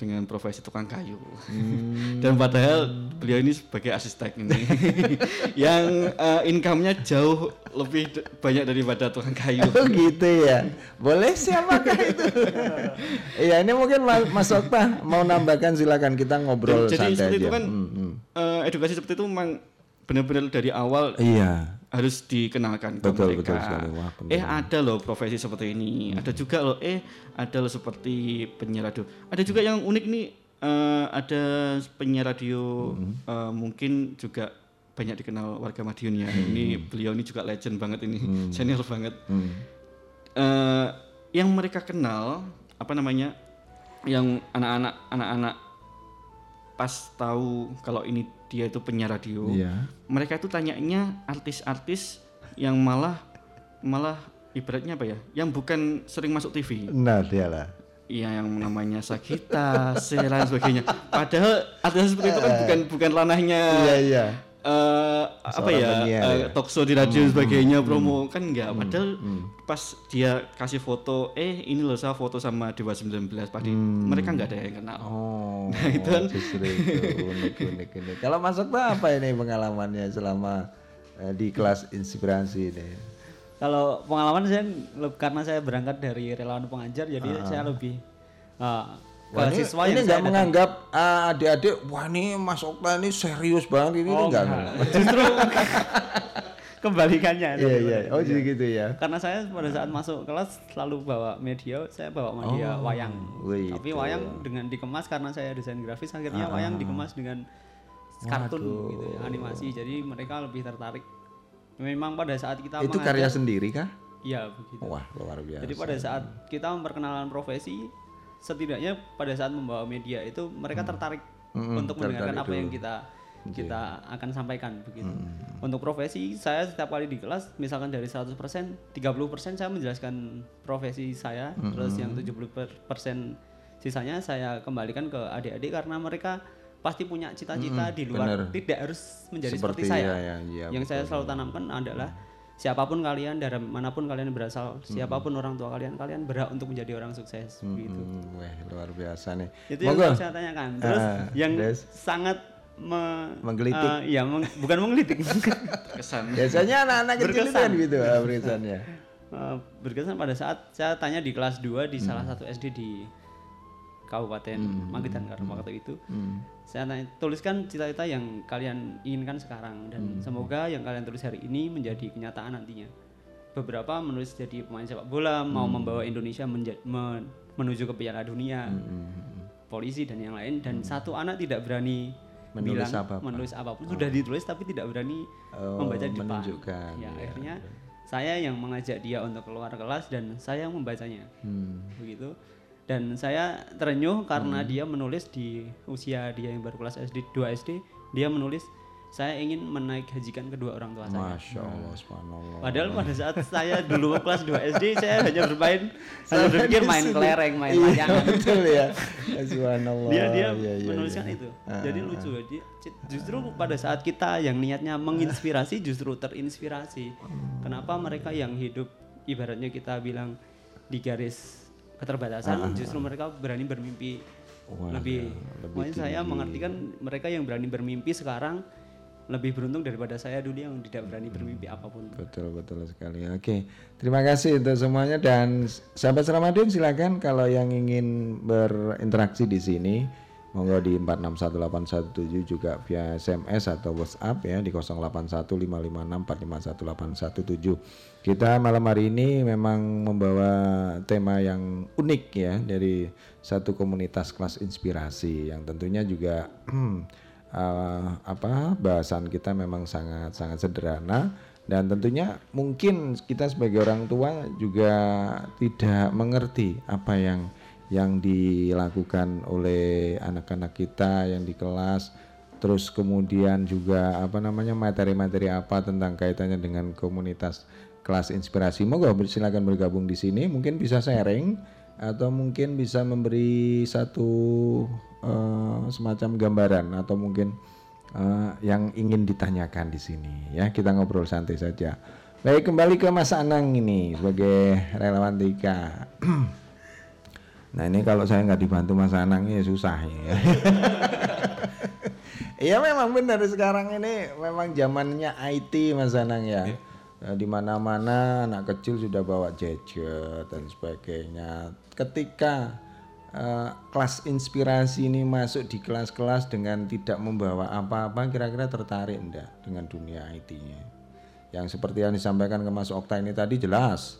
dengan profesi tukang kayu. Hmm. Dan padahal beliau ini sebagai asisten ini, yang eh, income-nya jauh lebih banyak daripada tukang kayu. Oh gitu ya. Boleh siapakah itu? Iya ini mungkin Mas, Mas Okta mau nambahkan silakan kita ngobrol Jadi santai seperti aja. itu kan Hmm, hmm. eh, edukasi seperti itu memang benar-benar dari awal Iya. harus dikenalkan ke Betul, mereka. betul sekali. Wah, eh ada loh profesi seperti ini. Ada juga loh eh ada loh seperti penyiar radio. Ada juga yang unik nih eh, ada penyiar radio eh, mungkin juga banyak dikenal warga Madiun ya. Ini beliau ini juga legend banget ini, senior banget. Eh, yang mereka kenal apa namanya? Yang anak-anak anak-anak pas tahu kalau ini dia itu penyiar radio Iya. mereka itu tanyanya artis-artis yang malah malah ibaratnya apa ya yang bukan sering masuk TV Nah dialah. Iya yang namanya Sagita, Sera dan sebagainya. Padahal artis seperti itu kan bukan bukan ranahnya Iya iya. Eh, apa ya, penyiar eh, ya. talk show di radio dan sebagainya promo kan enggak. Padahal pas dia kasih foto, eh ini loh saya foto sama Dewa 19 pasti mereka enggak ada yang kenal. Oh. Nah, itu kan- justru itu unik unik unik. Kalau Mas Okta apa ini pengalamannya selama eh, di kelas inspirasi ini? Kalau pengalaman saya karena saya berangkat dari relawan pengajar jadi saya lebih uh, Wah, ini, siswa ini nggak menganggap ah, adik-adik wah ini Mas Okta ini serius banget ini Oh, enggak. enggak. Justru kebalikannya. Iya iya. Oh jadi gitu ya. Karena saya pada saat masuk kelas selalu bawa media, saya bawa media Oh, wayang. wih, Tapi itu. wayang dengan dikemas karena saya desain grafis, akhirnya wayang dikemas dengan kartun gitu ya, animasi. Jadi mereka lebih tertarik. Memang pada saat kita Itu mengajar- karya sendiri kah? Iya begitu. Wah luar biasa. Jadi pada saat kita memperkenalkan profesi, setidaknya pada saat membawa media itu mereka tertarik Hmm, untuk mendengarkan tertarik apa yang kita kita akan sampaikan begitu. Hmm. Untuk profesi saya setiap kali di kelas misalkan dari 100%, 30% saya menjelaskan profesi saya, Hmm. terus yang 70% sisanya saya kembalikan ke adik-adik karena mereka pasti punya cita-cita di luar Hmm, bener. tidak harus menjadi Seperti seperti, saya. ya, ya, yang saya selalu tanamkan adalah siapa pun kalian dari mana pun kalian berasal, siapa pun orang tua kalian, kalian berhak untuk menjadi orang sukses begitu. Hmm, wah luar biasa nih. Itu yang Monggo. mau saya tanyakan. Terus Ah, yang terus? sangat me- Menggelitik. eh, iya, meng- bukan menggelitik. kesan Biasanya anak-anak kecil itu kan Berkesan. gitu ah, berkesannya. Eh, berkesan pada saat saya tanya di kelas 2 di salah Hmm. satu SD di Kabupaten Magetan karena waktu itu. Hmm. Saya tuliskan cita-cita yang kalian inginkan sekarang dan Hmm. semoga yang kalian tulis hari ini menjadi kenyataan nantinya. Beberapa menulis jadi pemain sepak bola, mau Hmm. membawa Indonesia menja- men- menuju ke Piala Dunia, Hmm, polisi dan yang lain. Dan satu anak tidak berani Menulis bilang apa-apa. menulis apa pun sudah ditulis tapi tidak berani Oh, membaca di depan. Ya, ya, akhirnya saya yang mengajak dia untuk keluar kelas dan saya yang membacanya. Hmm. Begitu. Dan saya terenyuh karena dia menulis di usia dia yang baru kelas SD 2 SD, dia menulis saya ingin menaik hajikan kedua orang tua saya. Masya Allah, subhanallah. Padahal pada saat saya dulu kelas 2 SD saya hanya bermain hanya berpikir main kelereng, main Iya, layangan. betul ya. Subhanallah. dia dia Iya, iya, menuliskan iya. itu Ah, jadi lucu justru pada saat kita yang niatnya menginspirasi justru terinspirasi Hmm. kenapa mereka yang hidup ibaratnya kita bilang di garis Ah, keterbatasan justru mereka berani bermimpi Wah, lebih, lebih makanya saya mengartikan mereka yang berani bermimpi sekarang lebih beruntung daripada saya dulu yang tidak berani bermimpi apa pun. Betul betul sekali. Oke, terima kasih untuk semuanya. Dan sahabat Ramadan silakan kalau yang ingin berinteraksi di sini monggo di 461817 juga via SMS atau WhatsApp ya di 081556451817. Kita malam hari ini memang membawa tema yang unik ya dari satu komunitas kelas inspirasi yang tentunya juga eh, apa bahasan kita memang sangat sangat sederhana. Dan tentunya mungkin kita sebagai orang tua juga tidak mengerti apa yang yang dilakukan oleh anak-anak kita yang di kelas. Terus kemudian juga apa namanya materi-materi apa tentang kaitannya dengan komunitas kelas inspirasi. Monggo silakan bergabung di sini. Mungkin bisa sharing atau mungkin bisa memberi satu eh, semacam gambaran atau mungkin eh, yang ingin ditanyakan di sini ya. Kita ngobrol santai saja. Baik kembali ke Mas Anang ini sebagai relawan Tika nah ini kalau saya nggak dibantu Mas Anang ya susah ya. Iya memang benar. Sekarang ini memang zamannya IT Mas Anang ya. Nah, di mana-mana anak kecil sudah bawa gadget dan sebagainya. Ketika eh, kelas inspirasi ini masuk di kelas-kelas dengan tidak membawa apa-apa, kira-kira tertarik enggak dengan dunia IT-nya? Yang seperti yang disampaikan ke Mas Okta ini tadi jelas.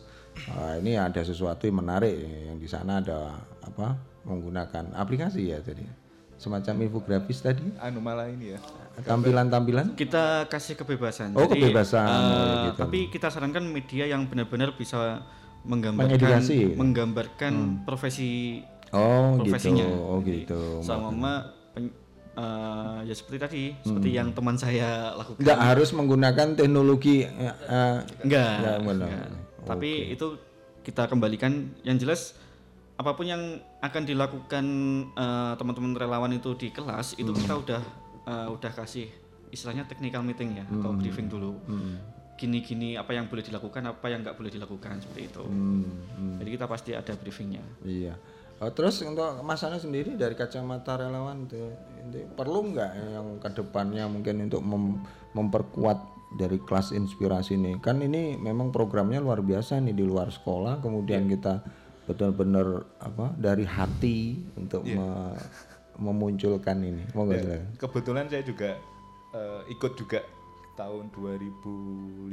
Ah, ini ada sesuatu yang menarik yang di sana ada apa? menggunakan aplikasi ya tadi. Semacam infografis tadi Anu malah ini ya. Tampilan-tampilan kita kasih kebebasan. Oh, Jadi, kebebasan, oh, gitu. Tapi kita sarankan media yang benar-benar bisa menggambarkan Mengedukasi. menggambarkan profesi oh profesinya. gitu oh gitu Sama pen- eh, ya seperti tadi, seperti yang teman saya lakukan. nggak harus menggunakan teknologi eh, eh, Enggak. Enggak, enggak. Tapi itu kita kembalikan yang jelas apa pun yang akan dilakukan teman-teman relawan itu di kelas itu kita udah eh, udah kasih istilahnya technical meeting ya atau briefing dulu. Gini-gini apa yang boleh dilakukan, apa yang nggak boleh dilakukan seperti itu. Jadi kita pasti ada briefingnya. iya Oh, terus untuk Mas Ana sendiri dari kacamata relawan itu, itu perlu nggak yang ke depannya mungkin untuk mem- memperkuat dari kelas inspirasi nih kan ini memang programnya luar biasa nih di luar sekolah kemudian Iya. kita benar-benar apa dari hati untuk Iya. me- memunculkan ini. Monggo Ya, silakan. kebetulan saya juga eh, ikut juga tahun 2015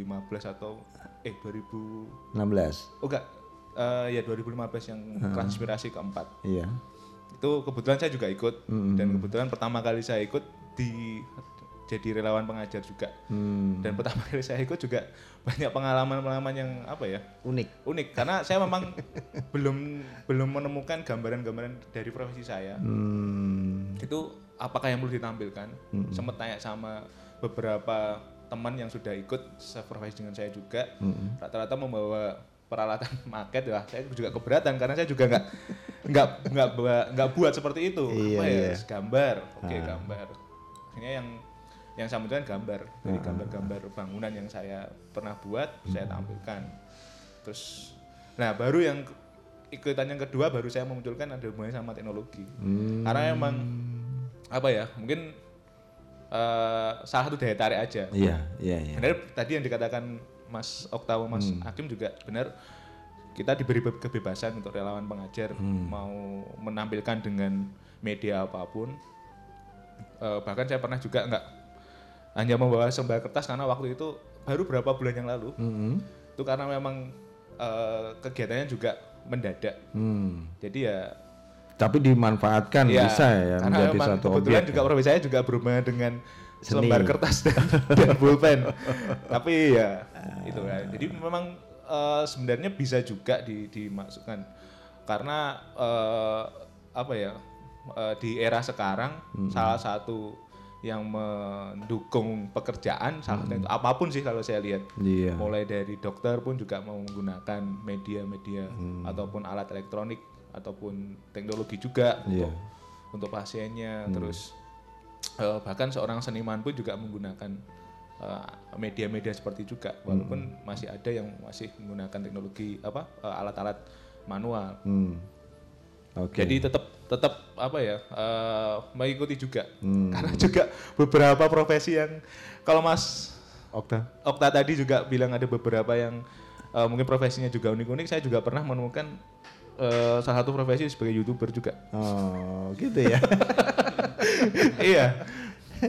atau eh 2000 16 oh enggak eh, ya 2015 yang kelas inspirasi keempat. Iya. Itu kebetulan saya juga ikut. Mm-mm. dan kebetulan pertama kali saya ikut di jadi relawan pengajar juga. Hmm, dan pertama kali saya ikut juga banyak pengalaman-pengalaman yang apa ya? Unik. Unik karena saya memang belum belum menemukan gambaran-gambaran dari profesi saya. Hmm, itu apakah yang perlu ditampilkan? Sempat tanya sama beberapa teman yang sudah ikut seprofesi dengan saya juga. Rata-rata membawa peralatan maket lah. Saya juga keberatan karena saya juga nggak nggak nggak buat nggak buat seperti itu. Iya, apa ya? iya. gambar. Oke gambar. Akhirnya yang yang saya munculkan gambar. Dari gambar-gambar bangunan yang saya pernah buat saya tampilkan. Terus nah baru yang ikutan yang kedua baru saya memunculkan ada hubungannya sama teknologi. Hmm. karena emang apa ya mungkin eh, salah satu daya tarik aja. Iya iya iya. Benar tadi yang dikatakan Mas Oktawa Mas Hakim juga benar kita diberi be- kebebasan untuk relawan pengajar mau menampilkan dengan media apa pun. Eh, bahkan saya pernah juga nggak hanya membawa sembah kertas karena waktu itu baru berapa bulan yang lalu Hmm, itu karena memang eh, kegiatannya juga mendadak hmm. jadi ya tapi dimanfaatkan Iya, bisa ya menjadi satu kebetulan objek juga ya. profesi saya juga berhubungan dengan Seni. selembar kertas dan, dan pulpen. Tapi ya itu kan. Jadi memang eh, sebenarnya bisa juga di, dimasukkan karena eh, apa ya eh, di era sekarang Hmm. salah satu yang mendukung pekerjaan salah itu apa pun sih kalau saya lihat Hmm. Iya. mulai dari dokter pun juga mau menggunakan media-media Hmm. ataupun alat elektronik ataupun teknologi juga Iya. untuk untuk pasiennya terus eh, bahkan seorang seniman pun juga menggunakan eh, media-media seperti juga walaupun masih ada yang masih menggunakan teknologi apa eh, alat-alat manual Hmm. Oke. jadi tetap tetap apa ya eh, mengikuti juga. Hmm. karena juga beberapa profesi yang kalau Mas Okta. Okta tadi juga bilang ada beberapa yang eh, mungkin profesinya juga unik-unik. Saya juga pernah menemukan eh, salah satu profesi sebagai youtuber juga. Oh, gitu ya. iya.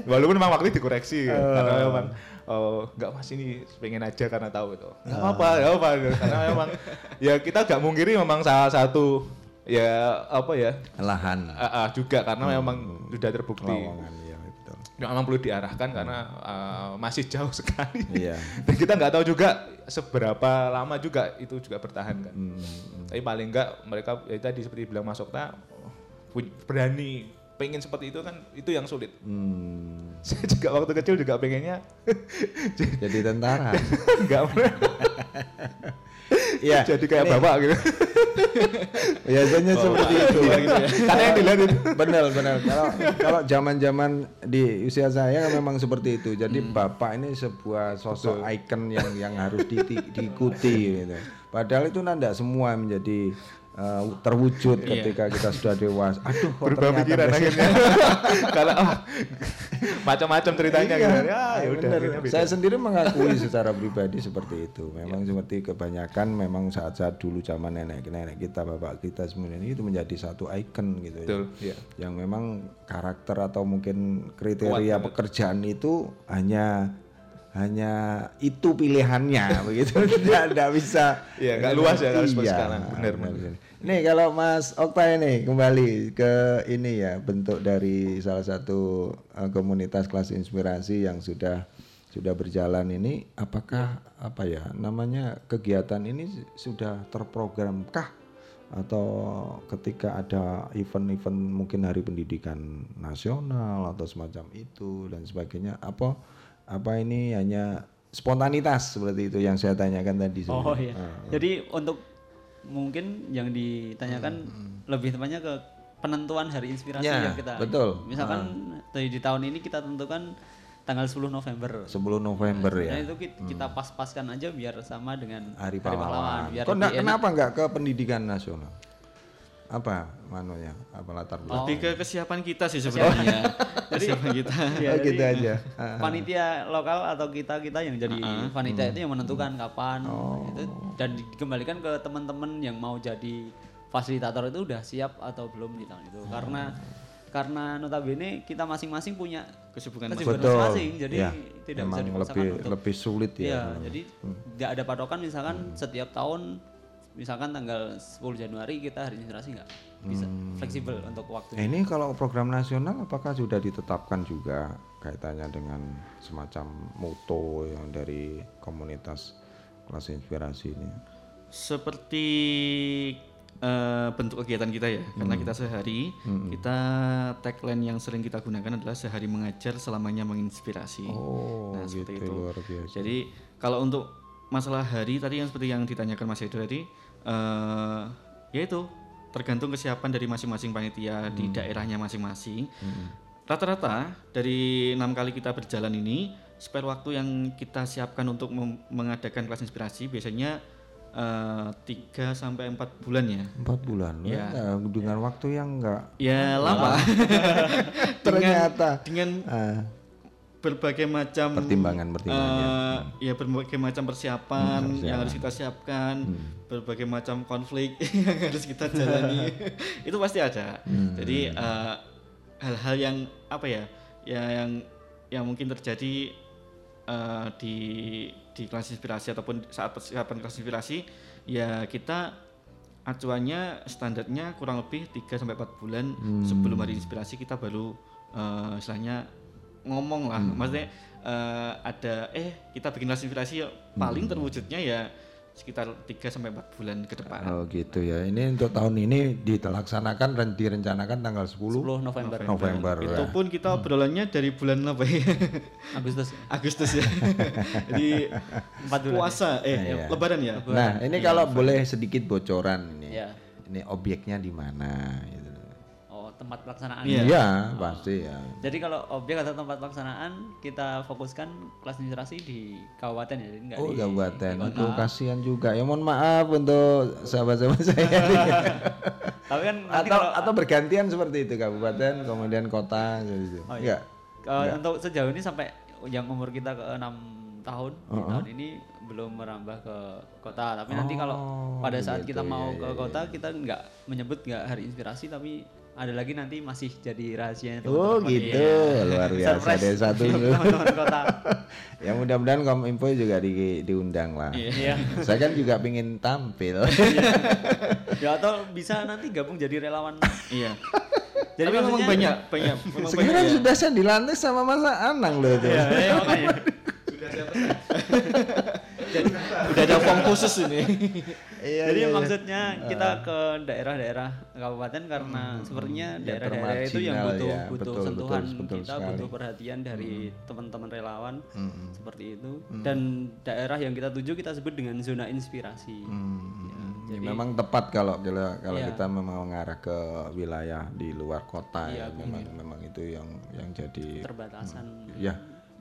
Walaupun memang waktu itu dikoreksi ya, karena memang oh nggak mas ini pengen aja karena tahu itu. Nggak apa nggak apa karena memang ya kita nggak mungkiri memang salah satu ya apa ya Lahan. ah, ah, juga karena memang sudah terbukti Lowongan ya betul. memang perlu diarahkan karena ah, masih jauh sekali Iya. dan kita nggak tahu juga seberapa lama juga itu juga bertahan kan Hmm. tapi paling enggak mereka ya tadi seperti bilang Mas Okta pu- berani pengen seperti itu kan itu yang sulit Hmm. saya juga waktu kecil juga pengennya Jadi tentara. enggak Iya. jadi kayak Ini bapak gitu. Biasanya seperti itu. karena yang dilihat itu. Benar benar. Kalau kalau zaman-zaman di usia saya kan memang seperti itu. Jadi Hmm. bapak ini sebuah sosok ikon yang yang harus di- diikuti gitu. Padahal itu nanda semua menjadi eh, terwujud ketika kita sudah dewasa aduh kok berubah pikiran akhirnya karena ah, macam-macam ceritanya Iya, gitu ya ya udah. Saya sendiri mengakui secara pribadi seperti itu. Memang seperti kebanyakan memang saat-saat dulu zaman nenek-nenek kita, bapak kita semuanya itu menjadi satu ikon gitu betul ya. ya Yang memang karakter atau mungkin kriteria pekerjaan itu hanya hanya itu pilihannya begitu tidak tidak bisa Iya, nggak luas ya kalau seperti Iya, sekarang. Benar. benar. Nih kalau Mas Okta ini kembali ke ini ya bentuk dari salah satu uh, komunitas kelas inspirasi yang sudah sudah berjalan ini apakah apa ya namanya kegiatan ini sudah terprogramkah atau ketika ada event-event mungkin hari pendidikan nasional atau semacam itu dan sebagainya apa apa ini hanya spontanitas seperti itu yang saya tanyakan tadi Oh iya. Ah. Jadi untuk mungkin yang ditanyakan lebih tepatnya ke penentuan hari inspirasi Ya, yang kita. betul. Misalkan di, di tahun ini kita tentukan tanggal 10 November. 10 November Nah, ya. itu ki- kita pas-paskan aja biar sama dengan Hari pahlawan. Biar Kok enggak, kenapa enggak ke pendidikan nasional? Apa manunya? Apa latar belakang? Lebih ke kesiapan kita sih sebenarnya. kesiapan kita. Ya, Oh, gitu aja. Ah, Panitia lokal atau kita kita yang jadi panitia Hmm. itu yang menentukan kapan Oh. itu dan dikembalikan ke teman-teman yang mau jadi fasilitator itu udah siap atau belum di tahun itu karena karena notabene kita masing-masing punya Kesibukan masing-masing jadi Ya, tidak memang bisa lebih untuk lebih sulit ya. Iya, jadi nggak ada patokan misalkan setiap tahun misalkan tanggal 10 Januari kita hari inspirasi nggak bisa fleksibel untuk waktu. Nah, ini kalau program nasional apakah sudah ditetapkan juga kaitannya dengan semacam moto yang dari komunitas kelas inspirasi ini? Seperti eh, bentuk kegiatan kita ya, karena kita sehari, kita tagline yang sering kita gunakan adalah sehari mengajar selamanya menginspirasi. Oh, nah gitu seperti itu. luar biasa. Jadi kalau untuk masalah hari tadi yang seperti yang ditanyakan Mas Edo tadi, eh yaitu tergantung kesiapan dari masing-masing panitia di daerahnya masing-masing. Rata-rata dari enam kali kita berjalan ini, spare waktu yang kita siapkan untuk mengadakan kelas inspirasi biasanya eh, tiga sampai empat bulan ya. Empat bulan, Ya. ya. dengan waktu yang enggak Ya lama. ternyata dengan ah, berbagai macam Pertimbangan-pertimbangan. eh, ya berbagai macam persiapan Hmm, yang harus kita siapkan berbagai macam konflik yang harus kita jalani itu pasti ada Hmm. jadi eh, hal-hal yang apa ya ya yang yang mungkin terjadi eh, di di kelas inspirasi ataupun saat persiapan kelas inspirasi ya kita acuannya standarnya kurang lebih 3 sampai 4 bulan Hmm. sebelum hari inspirasi kita baru eh, istilahnya ngomong lah Hmm. maksudnya eh, ada eh kita bikin inspirasi yuk paling Hmm. terwujudnya ya sekitar 3 sampai 4 bulan ke depan. Oh gitu ya. Ini untuk tahun ini ditelaksanakan dan direncanakan tanggal 10, 10 November, November. Itu ya. pun kita obrolannya dari bulan apa ya? Agustus. Agustus ya. Jadi Empat bulan. puasa eh Iya. lebaran ya. Nah, ini kalau boleh sedikit bocoran ini. Ya. Ini objeknya di mana gitu. Oh, tempat pelaksanaan. Iya. Iya, pasti ya. Jadi kalau objek atau tempat pelaksanaan kita fokuskan kelas inspirasi di kabupaten ya, jadi nggak Oh, di, kabupaten. di kota. Itu kasihan juga. Ya mohon maaf untuk sahabat-sahabat saya. Tapi kan nanti atau kalau atau bergantian seperti itu kabupaten, kemudian kota gitu. Oh, Enggak. Kalau untuk sejauh ini sampai yang umur kita ke enam tahun, di tahun ini belum merambah ke kota. Tapi nanti kalau Oh, pada saat begitu. kita mau Iya, ke iya, kota, kita nggak menyebut nggak hari inspirasi, tapi ada lagi nanti masih jadi rahasianya Oh teman-teman. gitu, Iya. luar biasa Surprise deh satu. teman-teman kota. ya mudah-mudahan Kominfo juga di, diundang lah. Iya. Saya kan juga pingin tampil. ya atau bisa nanti gabung jadi relawan. Iya. Jadi Tapi memang banyak banyak memang banyak Sekarang ya. sudah saya dilantik sama Masa Anang loh itu. Iya, iya, makanya. udah ada form khusus ini. Iya, Jadi iya, iya. maksudnya kita ke daerah-daerah kabupaten karena sepertinya Ya, daerah-daerah itu yang butuh ya, butuh betul, sentuhan betul, betul kita sekali. butuh perhatian dari teman-teman relawan Mm-mm. seperti itu dan daerah yang kita tuju kita sebut dengan zona inspirasi. Hmm, Ya, ini jadi- memang tepat kalau kalau kalau Iya. kita memang mengarah ke wilayah di luar kota Iya, ya memang memang itu yang yang jadi Terbatasan. ya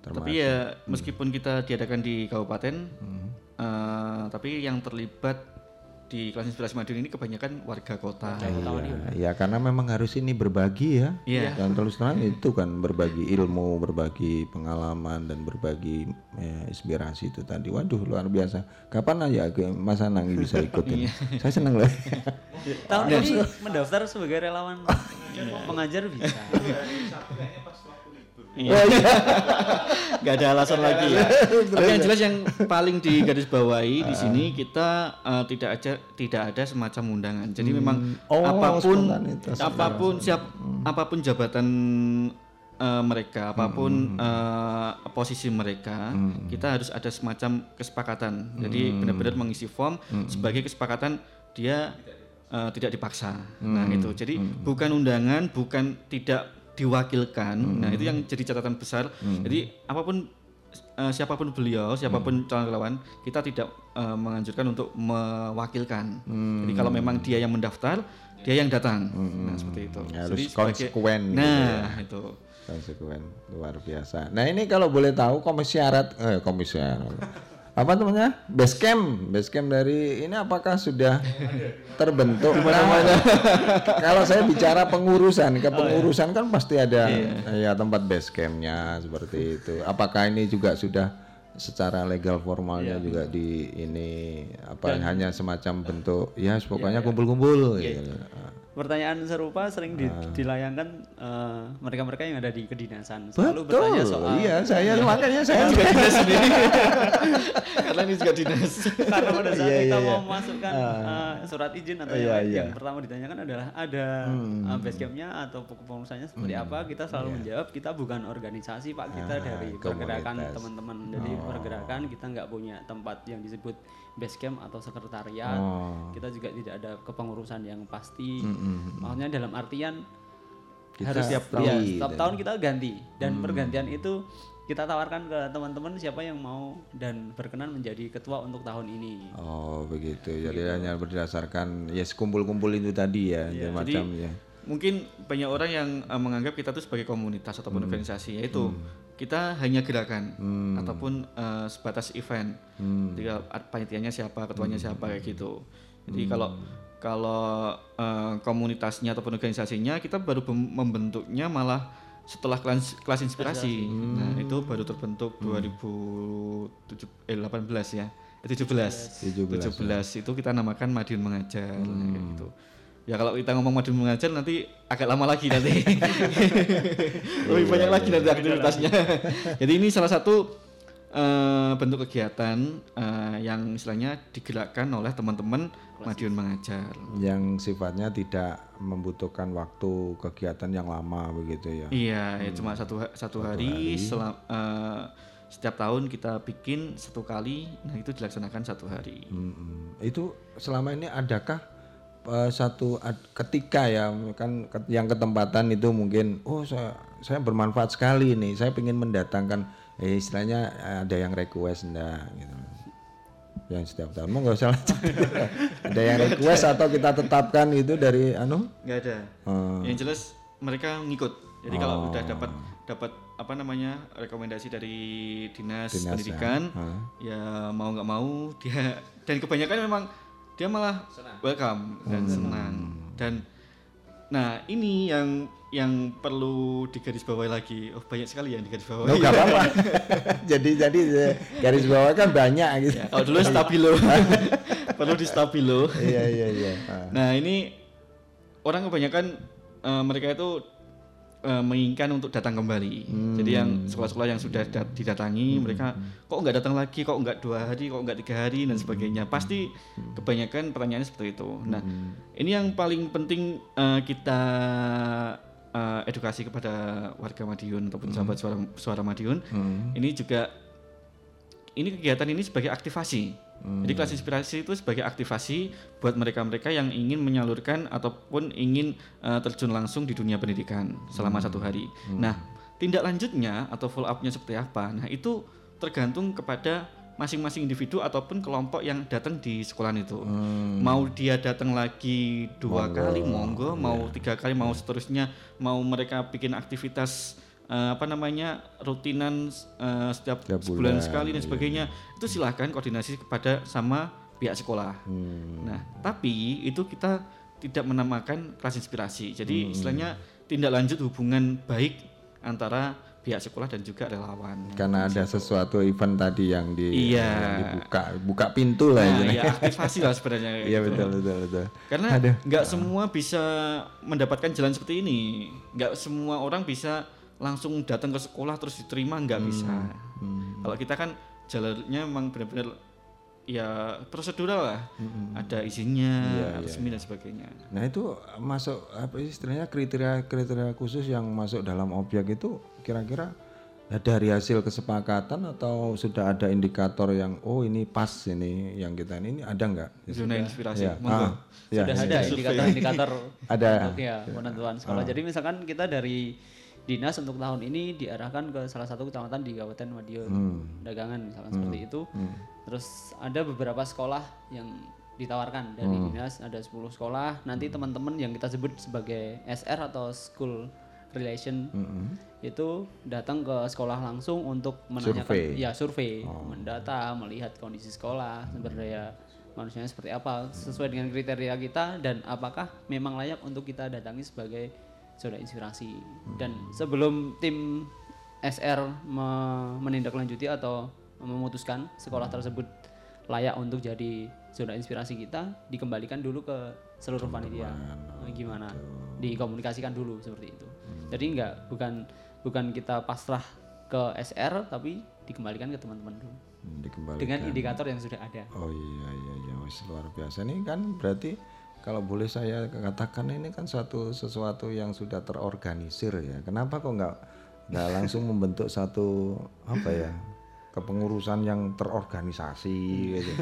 termasuk Tapi ya meskipun kita diadakan di kabupaten, Hmm. eh, tapi yang terlibat di kelas inspirasi Madiun ini kebanyakan warga kota. Iya, ya karena memang harus ini berbagi ya. Iya. Dan terus terang itu kan berbagi ilmu, berbagi pengalaman dan berbagi ya, inspirasi itu tadi. Waduh luar biasa. Kapan aja ke Mas Anang bisa ikut ini? Saya seneng loh. Tahun ini mendaftar sebagai relawan pengajar bisa. Iya. Gak ada alasan lagi ya. Tapi yang jelas yang paling di garis bawahi di sini kita eh, tidak aja tidak ada semacam undangan. Jadi memang Oh, apa pun apa pun siap apa pun jabatan eh, mereka, apa pun eh, posisi mereka, kita harus ada semacam kesepakatan. Jadi benar-benar mengisi form sebagai kesepakatan dia eh, tidak dipaksa. Nah, itu. Jadi bukan undangan, bukan tidak diwakilkan. Nah, itu yang jadi catatan besar. Jadi apa pun eh, siapa pun beliau, siapa pun calon relawan, kita tidak eh, menganjurkan untuk mewakilkan. Jadi kalau memang dia yang mendaftar, dia yang datang. Nah, seperti itu. Harus Jadi sebagai- konsekuen gitu Nah, itu. konsekuen luar biasa. Nah ini kalau boleh tahu komisarat, eh komisarat, apa namanya? Base camp. Base camp dari ini apakah sudah terbentuk? Namanya. Kalau saya bicara pengurusan kepengurusan kan pasti ada ya tempat base campnya seperti itu. Apakah ini juga sudah secara legal formalnya juga di ini apa hanya semacam bentuk ya pokoknya kumpul-kumpul gitu. Pertanyaan serupa sering di- Ah. dilayangkan eh, mereka-mereka yang ada di kedinasan. Selalu betul. bertanya soal iya saya makanya saya juga dinas sendiri karena ini juga dinas karena pada saat Iya, kita iya, mau iya. memasukkan eh, surat izin atau Iya, yang, lain, iya. yang pertama ditanyakan adalah ada Hmm. eh, base campnya atau kepengurusannya seperti apa kita selalu menjawab kita bukan organisasi pak kita. Ah, dari komunitas. pergerakan teman-teman jadi Oh. pergerakan kita nggak punya tempat yang disebut base camp atau sekretariat Oh. kita juga tidak ada kepengurusan yang pasti Mm-mm. maksudnya dalam artian Kita harus setiap tahun. setiap tahun kita ganti dan Hmm. pergantian itu kita tawarkan ke teman-teman siapa yang mau dan berkenan menjadi ketua untuk tahun ini. Oh begitu. Jadi hanya berdasarkan ya kumpul-kumpul itu tadi ya, Iya, macam jadi ya. mungkin banyak orang yang eh, menganggap kita tuh sebagai komunitas ataupun organisasi yaitu kita hanya gerakan ataupun eh, sebatas event. Tinggal ad- panitianya siapa ketuanya siapa kayak gitu. Jadi kalau kalau eh, komunitasnya ataupun organisasinya kita baru membentuknya malah setelah kelas, kelas inspirasi. Nah itu baru terbentuk 2017 eh 18 ya. Eh, 17 17, 17 itu kita namakan Madiun Mengajar kayak gitu. Ya kalau kita ngomong Madiun Mengajar nanti agak lama lagi nanti. Lebih banyak lagi nanti aktivitasnya. Jadi ini salah satu eh, bentuk kegiatan eh, yang istilahnya digerakkan oleh teman-teman Madiun Mengajar. Yang sifatnya tidak membutuhkan waktu kegiatan yang lama begitu ya. Iya, ya cuma satu ha- satu hari, selam- eh, setiap tahun kita bikin satu kali, nah itu dilaksanakan satu hari. Mm-mm. Itu selama ini adakah eh, satu ad- ketika ya kan ke- yang ketempatan itu mungkin oh saya saya bermanfaat sekali nih saya ingin mendatangkan eh, istilahnya ada yang request enggak gitu yang setiap tahun mau nggak usah ada yang request atau kita tetapkan itu dari anu nggak ada Oh. yang jelas mereka ngikut jadi kalau udah dapat dapat apa namanya rekomendasi dari dinas, Dinas, ya. pendidikan Hah. ya, mau nggak mau dia dan kebanyakan memang dia malah welcome dan Hmm. senang dan nah ini yang yang perlu digarisbawahi lagi oh banyak sekali yang digarisbawahi Oh, nggak apa-apa. jadi jadi eh, garis bawah kan banyak gitu. Ya, kalau dulu stabilo perlu di stabilo iya iya iya. Ah. Nah ini orang kebanyakan eh, mereka itu eh, menginginkan untuk datang kembali. Jadi yang sekolah-sekolah yang sudah dat- didatangi mereka kok nggak datang lagi, kok nggak dua hari, kok nggak tiga hari? dan sebagainya. Pasti kebanyakan pertanyaannya seperti itu. Nah ini yang paling penting eh, kita eh, edukasi kepada warga Madiun ataupun sahabat suara suara Madiun. Ini juga ini kegiatan ini sebagai aktivasi. Jadi kelas inspirasi itu sebagai aktivasi buat mereka-mereka yang ingin menyalurkan ataupun ingin eh, terjun langsung di dunia pendidikan selama satu hari. Nah, tindak lanjutnya atau follow up-nya seperti apa? Nah, itu tergantung kepada masing-masing individu ataupun kelompok yang datang di sekolah itu. Mau dia datang lagi dua kali, monggo. Mau tiga kali, mau seterusnya. Mau mereka bikin aktivitas eh, apa namanya rutinan eh, setiap Setiap sebulan bulan, sekali dan iya. sebagainya itu silahkan koordinasi kepada sama pihak sekolah. Hmm. Nah, tapi itu kita tidak menamakan kelas inspirasi. Jadi Hmm. istilahnya tindak lanjut hubungan baik antara pihak sekolah dan juga relawan. Karena ada sesuatu event tadi yang di Iya. yang dibuka buka pintu lah Nah, ya aktivasi lah sebenarnya. Iya gitu. betul betul betul. Karena nggak semua bisa mendapatkan jalan seperti ini. Nggak semua orang bisa langsung datang ke sekolah terus diterima nggak bisa. Kalau kita kan jalurnya memang benar-benar ya prosedural lah. Ada izinnya, Iya, resmi dan sebagainya. Nah itu masuk apa sih istilahnya kriteria kriteria khusus yang masuk dalam objek itu kira-kira ya dari hasil kesepakatan atau sudah ada indikator yang oh ini pas ini yang kita ini, ini ada nggak? Zona inspirasi. Ya, Monggo. ah, ya, Sudah ya. ada indikator-indikator Ada. untuk ya penentuan sekolah. Jadi misalkan kita dari dinas untuk tahun ini diarahkan ke salah satu kecamatan di Kabupaten Madiun, dagangan misalkan seperti itu. Terus ada beberapa sekolah yang ditawarkan dari dinas ada 10 sekolah. Nanti teman-teman yang kita sebut sebagai SR atau school relation Mm-mm. itu datang ke sekolah langsung untuk menanyakan Survei. ya survei Oh. mendata melihat kondisi sekolah sumber daya manusianya seperti apa sesuai dengan kriteria kita dan apakah memang layak untuk kita datangi sebagai zona inspirasi dan sebelum tim SR me- menindaklanjuti atau memutuskan sekolah tersebut layak untuk jadi zona inspirasi kita dikembalikan dulu ke seluruh panitia. Eh, gimana? Dikomunikasikan dulu seperti itu. Jadi enggak bukan bukan kita pasrah ke SR tapi dikembalikan ke teman-teman dulu. Hmm, Dikembalikan. dengan indikator yang sudah ada. Oh iya iya iya. Luar biasa. Ini kan berarti kalau boleh saya katakan ini kan suatu sesuatu yang sudah terorganisir ya. Kenapa kok nggak nggak langsung membentuk satu apa ya kepengurusan yang terorganisasi gitu.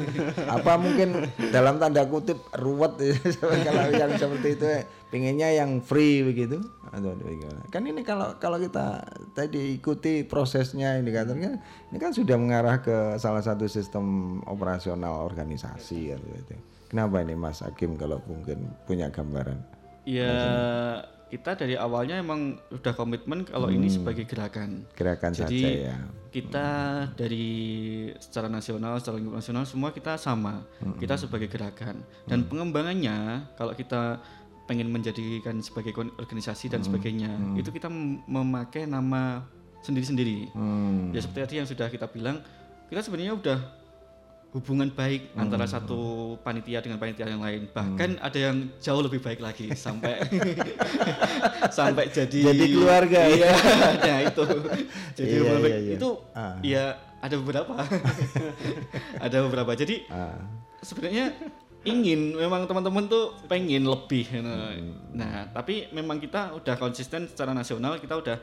Apa mungkin dalam tanda kutip ruwet ya, kalau yang seperti itu ya, pinginnya yang free begitu? Kan ini kalau kalau kita tadi ikuti prosesnya indikatornya ini kan sudah mengarah ke salah satu sistem operasional organisasi ya gitu. Kenapa ini Mas Hakim kalau mungkin punya gambaran? Ya kita dari awalnya emang udah komitmen kalau ini sebagai gerakan. Gerakan Jadi saja ya. kita dari secara nasional, secara lingkup nasional semua kita sama. Kita sebagai gerakan dan pengembangannya kalau kita pengen menjadikan sebagai organisasi dan sebagainya itu kita mem- memakai nama sendiri-sendiri. Hmm. Ya seperti tadi yang sudah kita bilang, kita sebenarnya udah hubungan baik antara satu panitia dengan panitia yang lain. Bahkan ada yang jauh lebih baik lagi sampai sampai jadi Jadi keluarga, ya? Iya, nah itu. Jadi Iya, iya, iya. itu Ah. ya ada beberapa. ada beberapa. Jadi Ah. sebenarnya ingin memang teman-teman tuh pengen lebih nah, Hmm. nah tapi memang kita udah konsisten secara nasional kita udah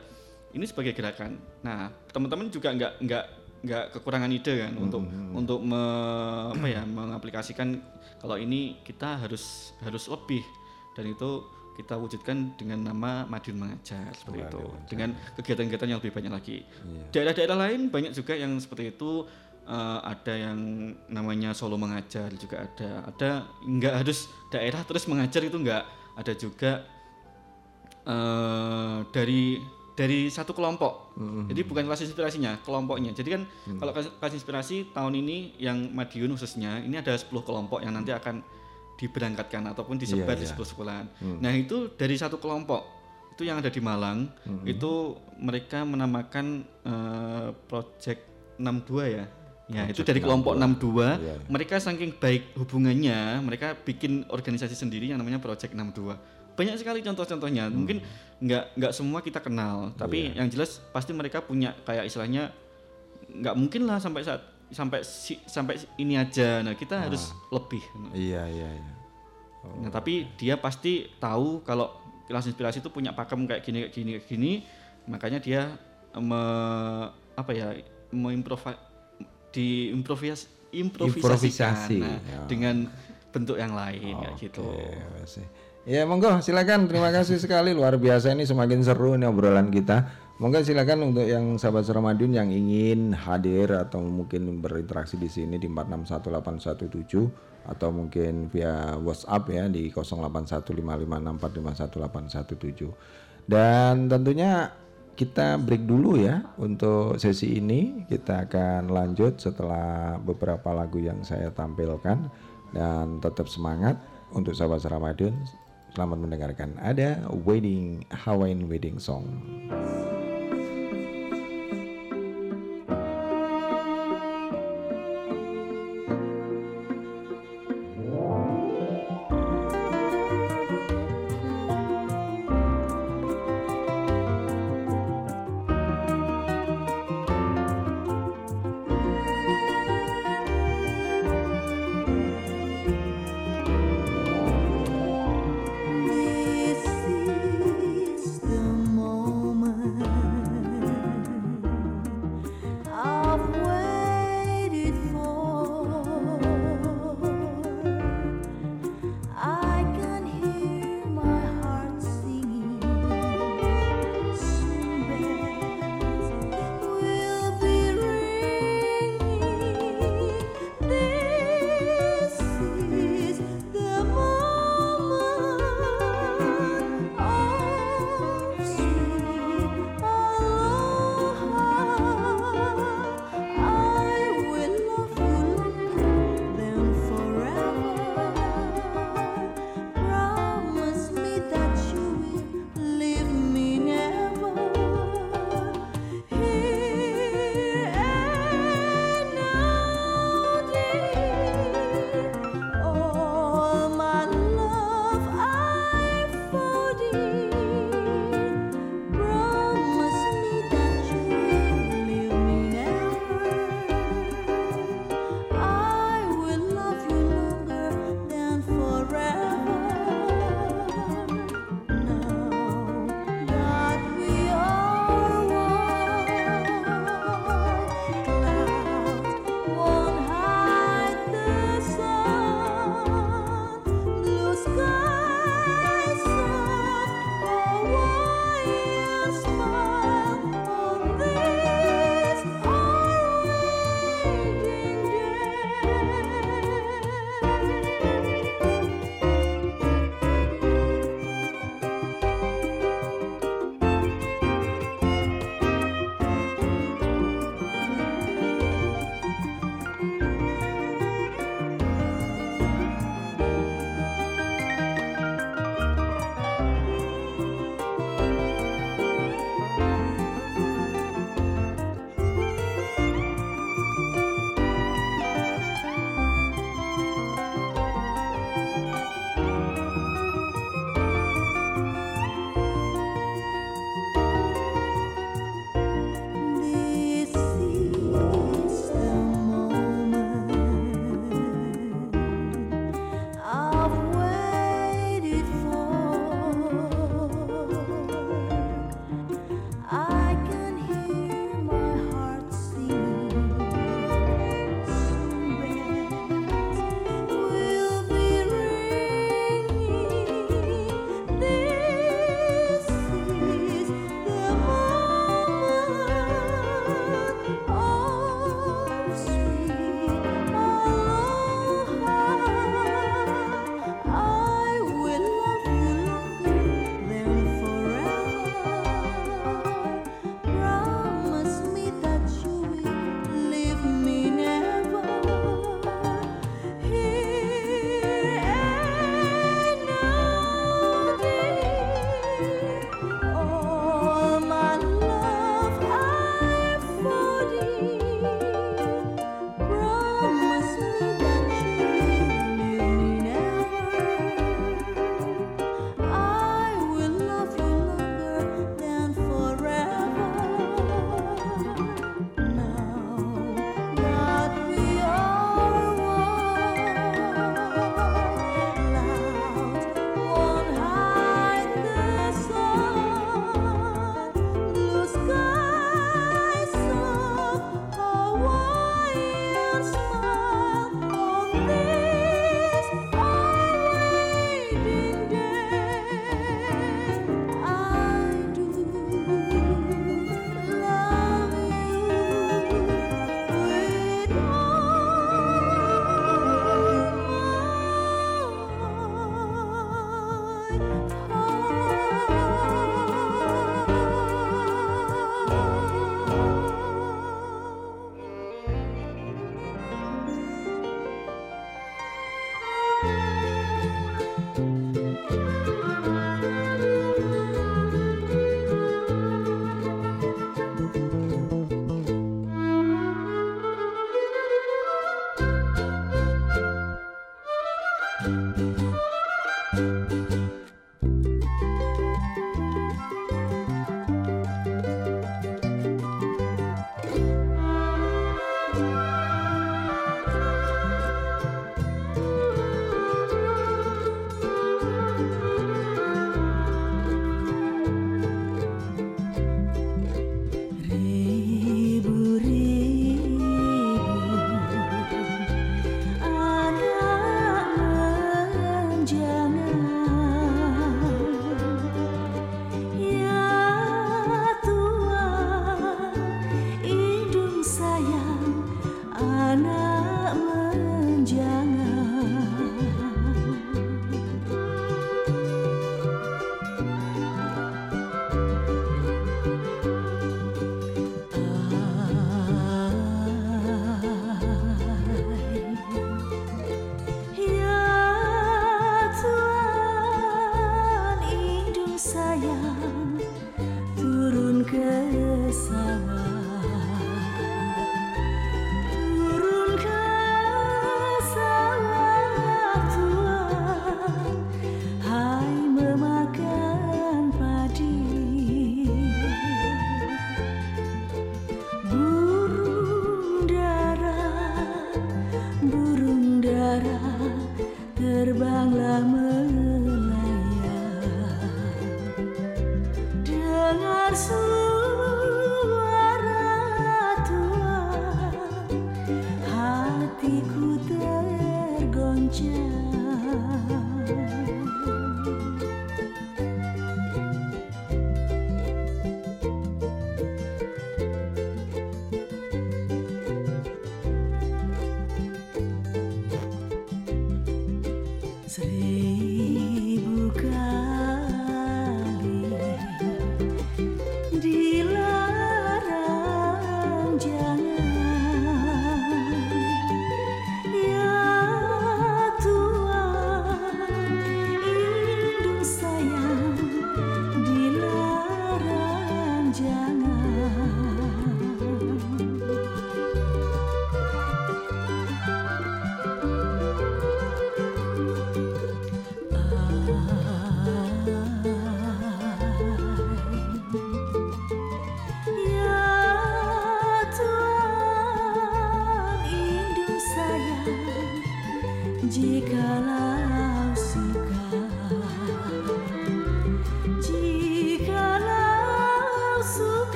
ini sebagai gerakan nah teman-teman juga nggak nggak nggak kekurangan ide kan untuk untuk me- apa ya mengaplikasikan kalau ini kita harus harus lebih. Dan itu kita wujudkan dengan nama Madiun Mengajar seperti itu. Dengan kegiatan-kegiatan yang lebih banyak lagi. Daerah-daerah lain banyak juga yang seperti itu. Eh, ada yang namanya Solo Mengajar juga ada. Ada nggak harus daerah terus mengajar itu nggak. Ada juga eh dari dari satu kelompok. Jadi bukan kelas inspirasinya, kelompoknya. Jadi kan kalau kelas, inspirasi tahun ini yang Madiun khususnya ini ada 10 kelompok yang nanti akan diberangkatkan ataupun disebar di iya. 10 sekolahan. Nah, itu dari satu kelompok itu yang ada di Malang itu mereka menamakan eh, project 62 ya. Ya, itu dari kelompok 62. Iya, Mereka saking baik hubungannya, mereka bikin organisasi sendiri yang namanya Project 62. Banyak sekali contoh-contohnya. Hmm. Mungkin nggak nggak semua kita kenal, tapi Iya. yang jelas pasti mereka punya kayak istilahnya nggak mungkin lah sampai saat sampai si- sampai ini aja. Nah, kita harus lebih. Iya iya iya. Nah, tapi dia pasti tahu kalau kelas inspirasi itu punya pakem kayak gini kayak gini kayak gini, makanya dia me, apa ya mengimprovisi di improvis improvisasikan Improvisasi, nah, ya. dengan bentuk yang lain kayak gitu. Wes. Ya monggo silakan terima kasih sekali luar biasa ini semakin seru ini obrolan kita. Monggo silakan untuk yang sahabat Ramadhan yang ingin hadir atau mungkin berinteraksi di sini di 481817 atau mungkin via WhatsApp ya di 081556451817. Dan tentunya kita break dulu ya untuk sesi ini. Kita akan lanjut setelah beberapa lagu yang saya tampilkan dan tetap semangat untuk sahabat Ramadan. Selamat mendengarkan. Ada wedding Hawaiian wedding song.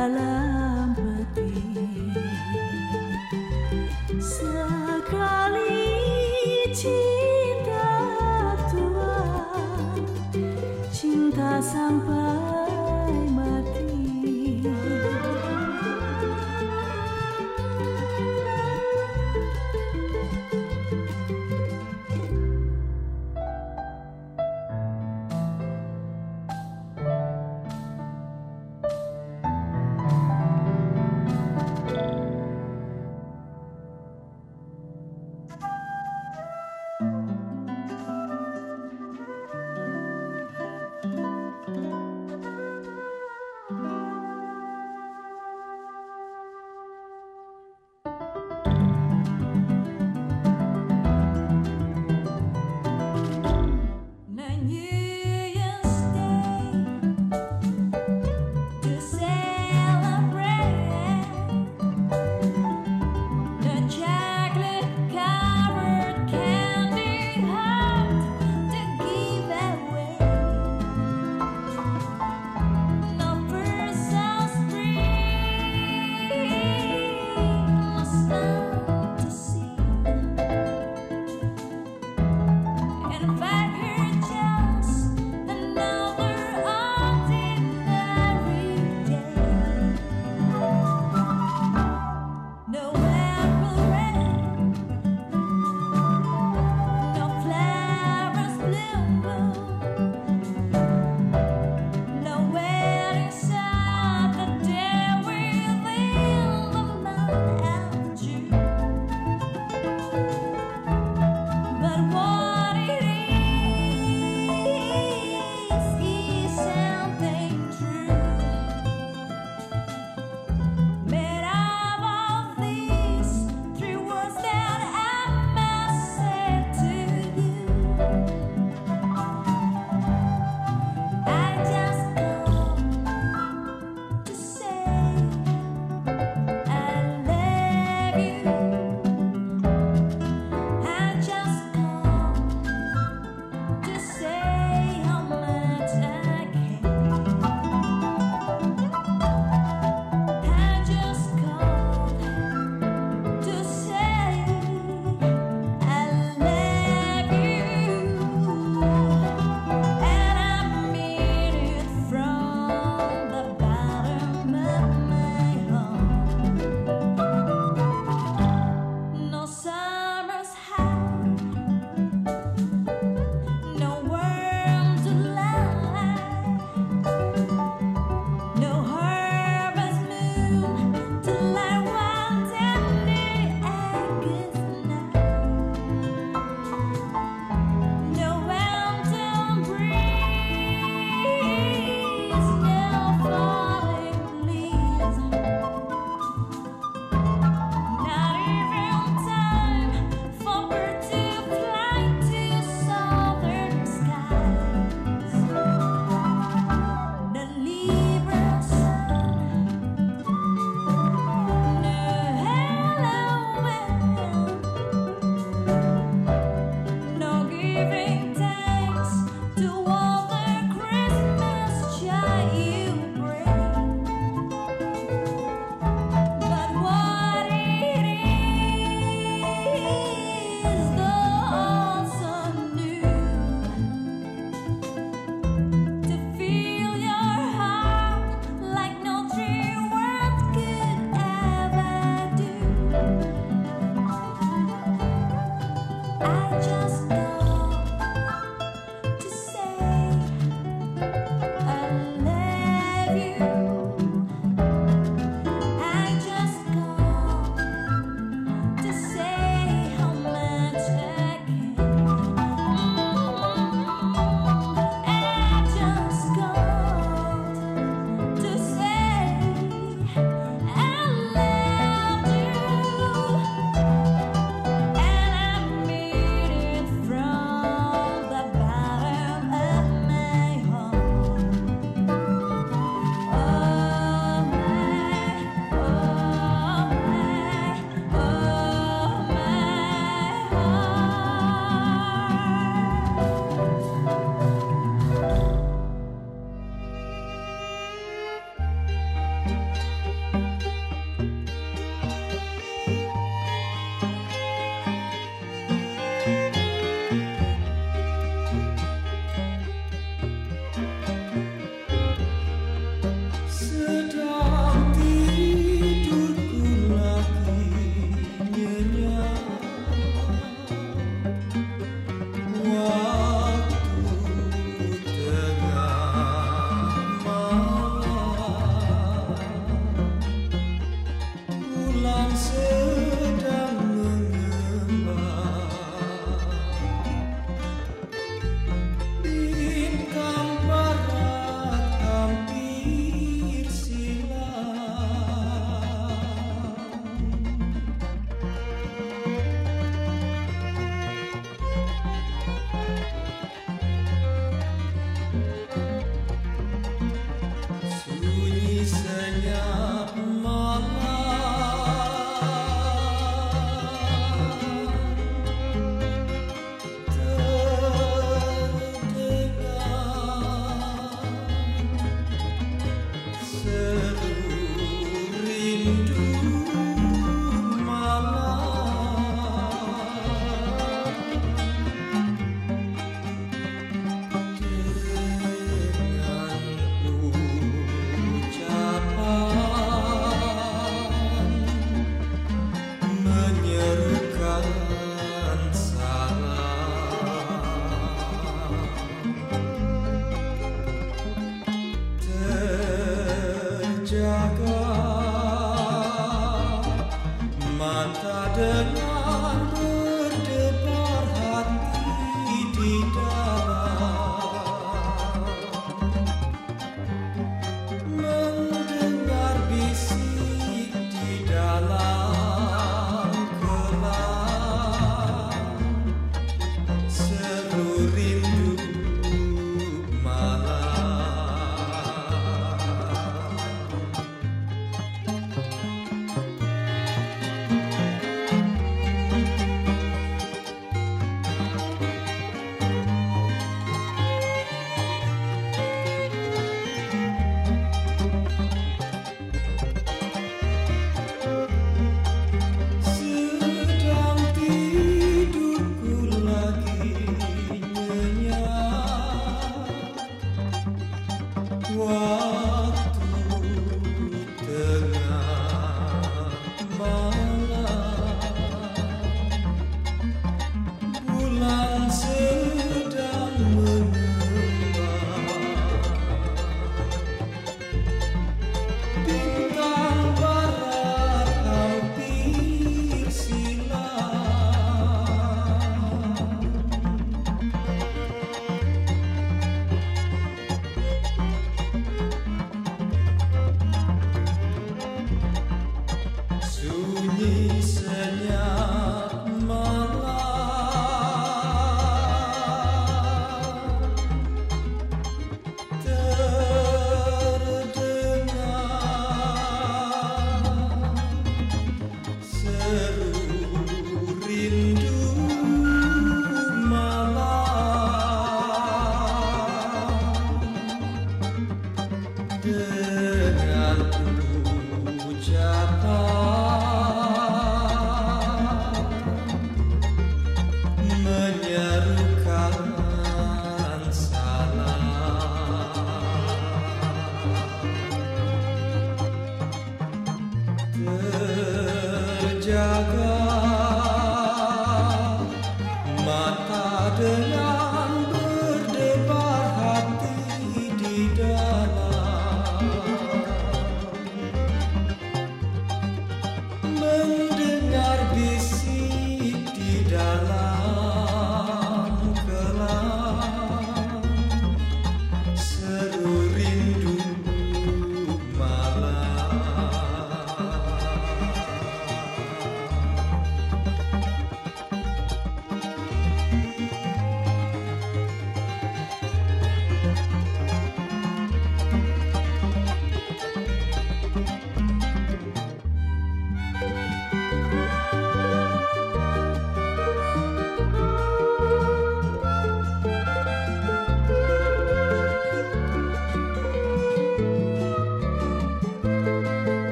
Simpan dalam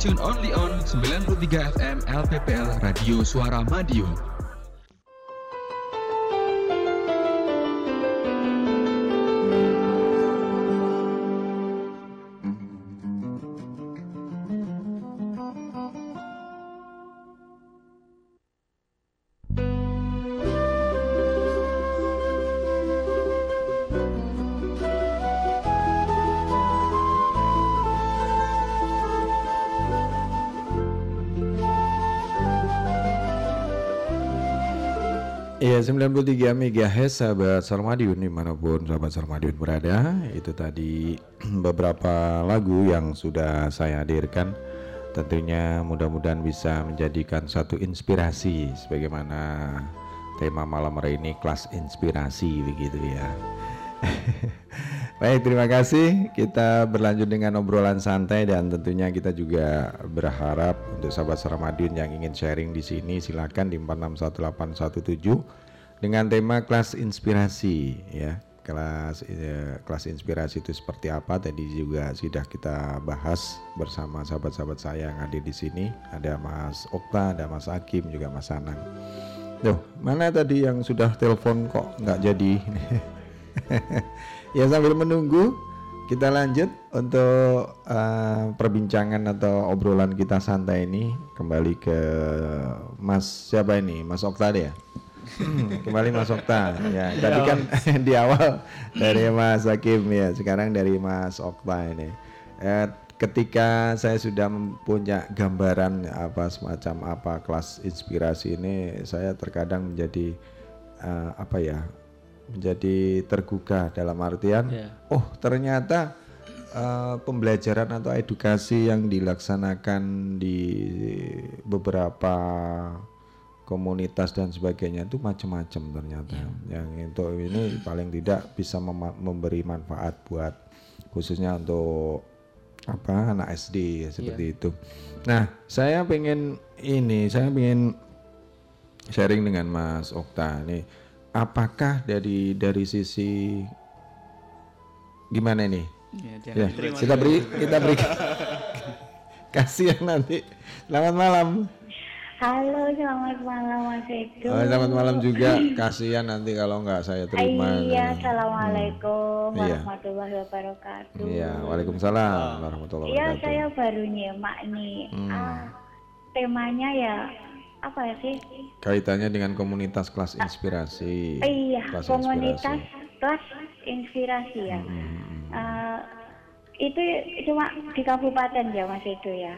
tune only on 93 FM LPPL Radio Suara Madiun. Iya 93 MHz sahabat Sarmadiun di mana pun sahabat Sarmadiun berada. Itu tadi beberapa lagu yang sudah saya hadirkan. Tentunya mudah-mudahan bisa menjadikan satu inspirasi Sebagaimana tema malam hari ini kelas inspirasi begitu ya. Baik terima kasih. Kita berlanjut dengan obrolan santai dan tentunya kita juga berharap untuk sahabat Sarmadiun yang ingin sharing di sini silakan di 461817 dengan tema kelas inspirasi ya. Kelas eh, kelas inspirasi itu seperti apa? Tadi juga sudah kita bahas bersama sahabat-sahabat saya yang hadir di sini. Ada Mas Okta ada Mas Hakim juga Mas Anang. Duh, mana tadi yang sudah telepon kok nggak jadi? Ya sambil menunggu kita lanjut untuk uh, perbincangan atau obrolan kita santai ini. Kembali ke Mas siapa ini? Mas Okta ya Hmm, kembali Mas Okta ya tadi kan di awal dari Mas Hakim ya. Sekarang dari Mas Okta ini. Eh, ketika saya sudah punya gambaran apa semacam apa kelas inspirasi ini, saya terkadang menjadi eh, apa ya, menjadi tergugah dalam artian, Ya. oh ternyata eh, pembelajaran atau edukasi yang dilaksanakan di beberapa komunitas dan sebagainya itu macam-macam ternyata. Yang untuk ini paling tidak bisa memberi manfaat buat khususnya untuk apa anak SD seperti itu. Nah, saya pengen ini, saya pengen sharing dengan Mas Okta nih. Apakah dari dari sisi gimana nih? Ya, jangan Ya, diterima kita beri kita beri kasihan nanti. Selamat malam. Halo, selamat malam Mas Edo. Oh, selamat malam juga. Kasihan nanti kalau nggak saya terima. Iya, assalamualaikum Iya. warahmatullahi wabarakatuh. Iya, waalaikumsalam warahmatullahi Iya, wabarakatuh. saya baru nyimak nih. Hmm. Ah, temanya ya apa sih? Kaitannya dengan komunitas kelas inspirasi. iya, Kelas komunitas inspirasi. kelas inspirasi ya. Hmm. Ah, itu cuma di kabupaten ya Mas Edo ya.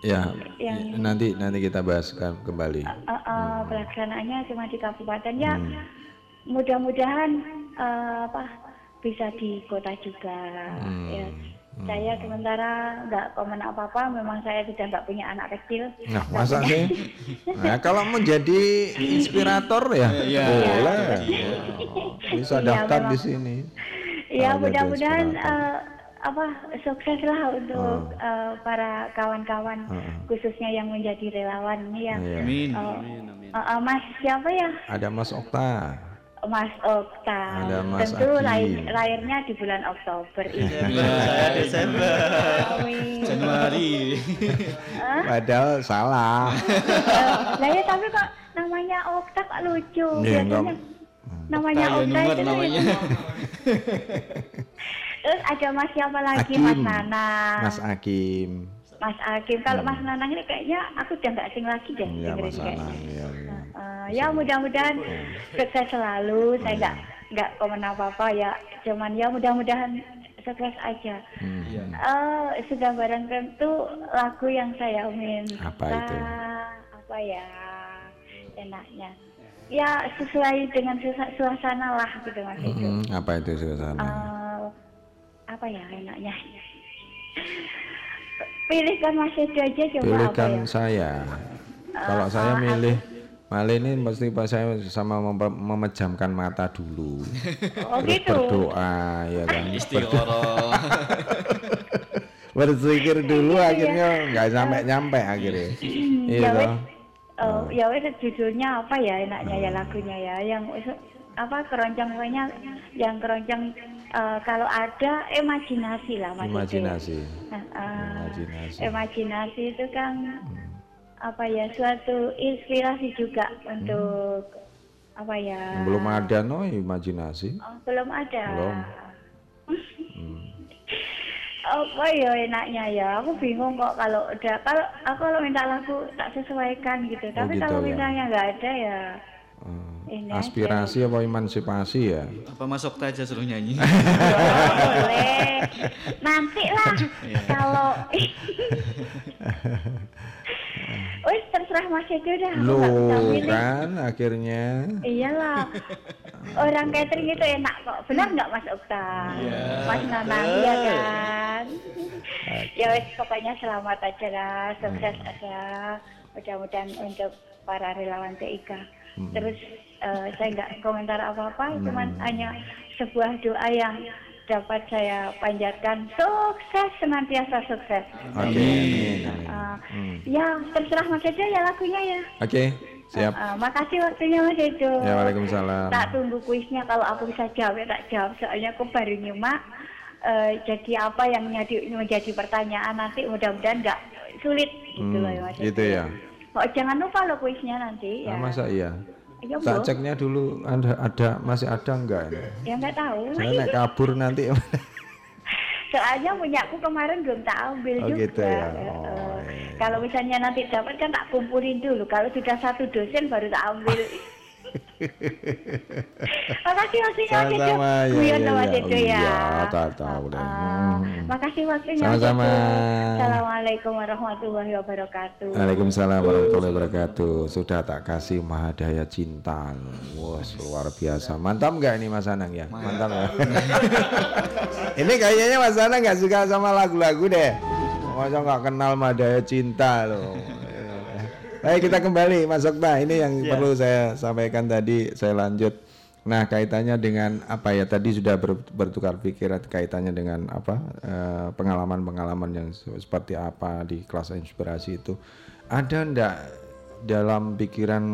Ya, Yang- nanti nanti kita bahas kembali. Eh, eh, pelaksanaannya cuma di kabupaten ya. Hmm. Mudah-mudahan eh, apa bisa di kota juga. Hmm. Ya, saya sementara nggak komen apa-apa. Memang saya sudah nggak punya anak kecil. Nah, masa sih? Nah, kalau menjadi inspirator ya, Iya. boleh. Bisa Iya, daftar memang. di sini. Ya jadi mudah-mudahan inspirator. Apa sukses lah untuk eh, para kawan-kawan khususnya yang menjadi relawan ini ya. Iya. Amin. Eh, eh, eh, Mas siapa ya? Ada Mas Okta. Mas Okta. Ada Mas Tentu lahir, lahirnya di bulan Oktober ini. Saya Desember. Amin. Januari. Padahal salah. Lah ya tapi kok namanya Okta kok lucu. Iya, Biasanya enggak. namanya Okta ya, itu namanya. Terus ada Mas siapa lagi? Mas Hakim. Nanang. Mas Akim. Mas Hakim. Kalau Mas Nanang ini kayaknya aku udah nggak asing lagi deh. Ya, dengerin Mas kayaknya. Anang. Ya, ya. Eh, ya mudah-mudahan sukses selalu. Saya nggak nggak komen apa-apa ya. Cuman ya mudah-mudahan sukses aja. Hmm. Eh, sudah barang tentu lagu yang saya minta. Apa itu? Apa ya enaknya? Ya sesuai dengan suasa- suasana lah gitu mas itu. Hmm, apa itu suasana? Eh, apa ya enaknya? Pilihkan Mas Edo aja coba apa Pilihkan ya? saya. Kalau Eh, saya eh, milih Malah ini mesti pas saya sama mempe- memejamkan mata dulu. Oh, Terus gitu. berdoa ya kan. Istiqoroh. Berpikir dulu akhirnya nggak sampai nyampe akhirnya. Iya ya oh, ya wes judulnya apa ya enaknya ya lagunya ya yang apa keroncong yang keroncong eh, kalau ada imajinasi lah mas Ide. Imajinasi. Eh, Imajinasi. imajinasi itu kan apa ya suatu inspirasi juga untuk apa ya Belum ada no imajinasi. Oh, belum ada Belum. apa ya enaknya ya aku bingung kok kalau udah kalau aku kalau minta lagu tak sesuaikan gitu tapi gitu kalau ya. misalnya nggak ada ya ini aja. Aspirasi apa emansipasi ya? Apa masuk aja suruh nyanyi? boleh nanti lah Iya. kalau Wih terserah Mas Eko dah aku nggak bisa Loh milih. kan akhirnya. Iyalah orang catering itu enak kok benar nggak Mas Okta Iya. Mas Nanang ya kan ya wes pokoknya selamat aja lah sukses Hmm. aja mudah-mudahan untuk para relawan TIK Hmm. terus eh, saya nggak komentar apa-apa Hmm. cuman hanya sebuah doa yang dapat saya panjatkan sukses senantiasa sukses Oke. amin, amin. Eh, Hmm. ya terserah Mas Edo ya lagunya ya Oke, siap. Eh, makasih waktunya Mas Edo Ya, Waalaikumsalam. tak tunggu kuisnya kalau aku bisa jawab ya tak jawab soalnya aku baru nyimak eh, jadi apa yang menjadi, menjadi pertanyaan nanti mudah-mudahan nggak sulit gitu Hmm, loh ya Mas gitu Edo. ya. Oh, jangan lupa lo kuisnya nanti ya. Ah, masa iya? Iya, Tak Bu. ceknya dulu ada, ada masih ada enggak ini? Ya nggak tahu. Saya naik kabur nanti. Soalnya punya aku kemarin belum tak ambil Oh, juga. gitu ya. Oh, eh. Kalau misalnya nanti dapat kan tak kumpulin dulu. Kalau sudah satu dosen baru tak ambil. Makasih waktunya Mas Edo. Sama-sama ya. Guyon ya, Mas ya. Oh, ya. Iya, tahu tahu deh. Ah, Hmm. Makasih waktunya Sama-sama. Assalamualaikum warahmatullahi wabarakatuh. Waalaikumsalam warahmatullahi wabarakatuh. Sudah tak kasih mahadaya cinta. Wah, luar biasa. Mantap nggak ini Mas Anang ya? Mantap ya. ini kayaknya Mas Anang nggak suka sama lagu-lagu deh. Masa nggak kenal mahadaya cinta loh. Baik kita kembali Mas Okta. Ini yang Ya. perlu saya sampaikan tadi. Saya lanjut. Nah kaitannya dengan apa ya tadi sudah ber- bertukar pikiran kaitannya dengan apa eh, pengalaman-pengalaman yang se- seperti apa di kelas inspirasi itu ada ndak dalam pikiran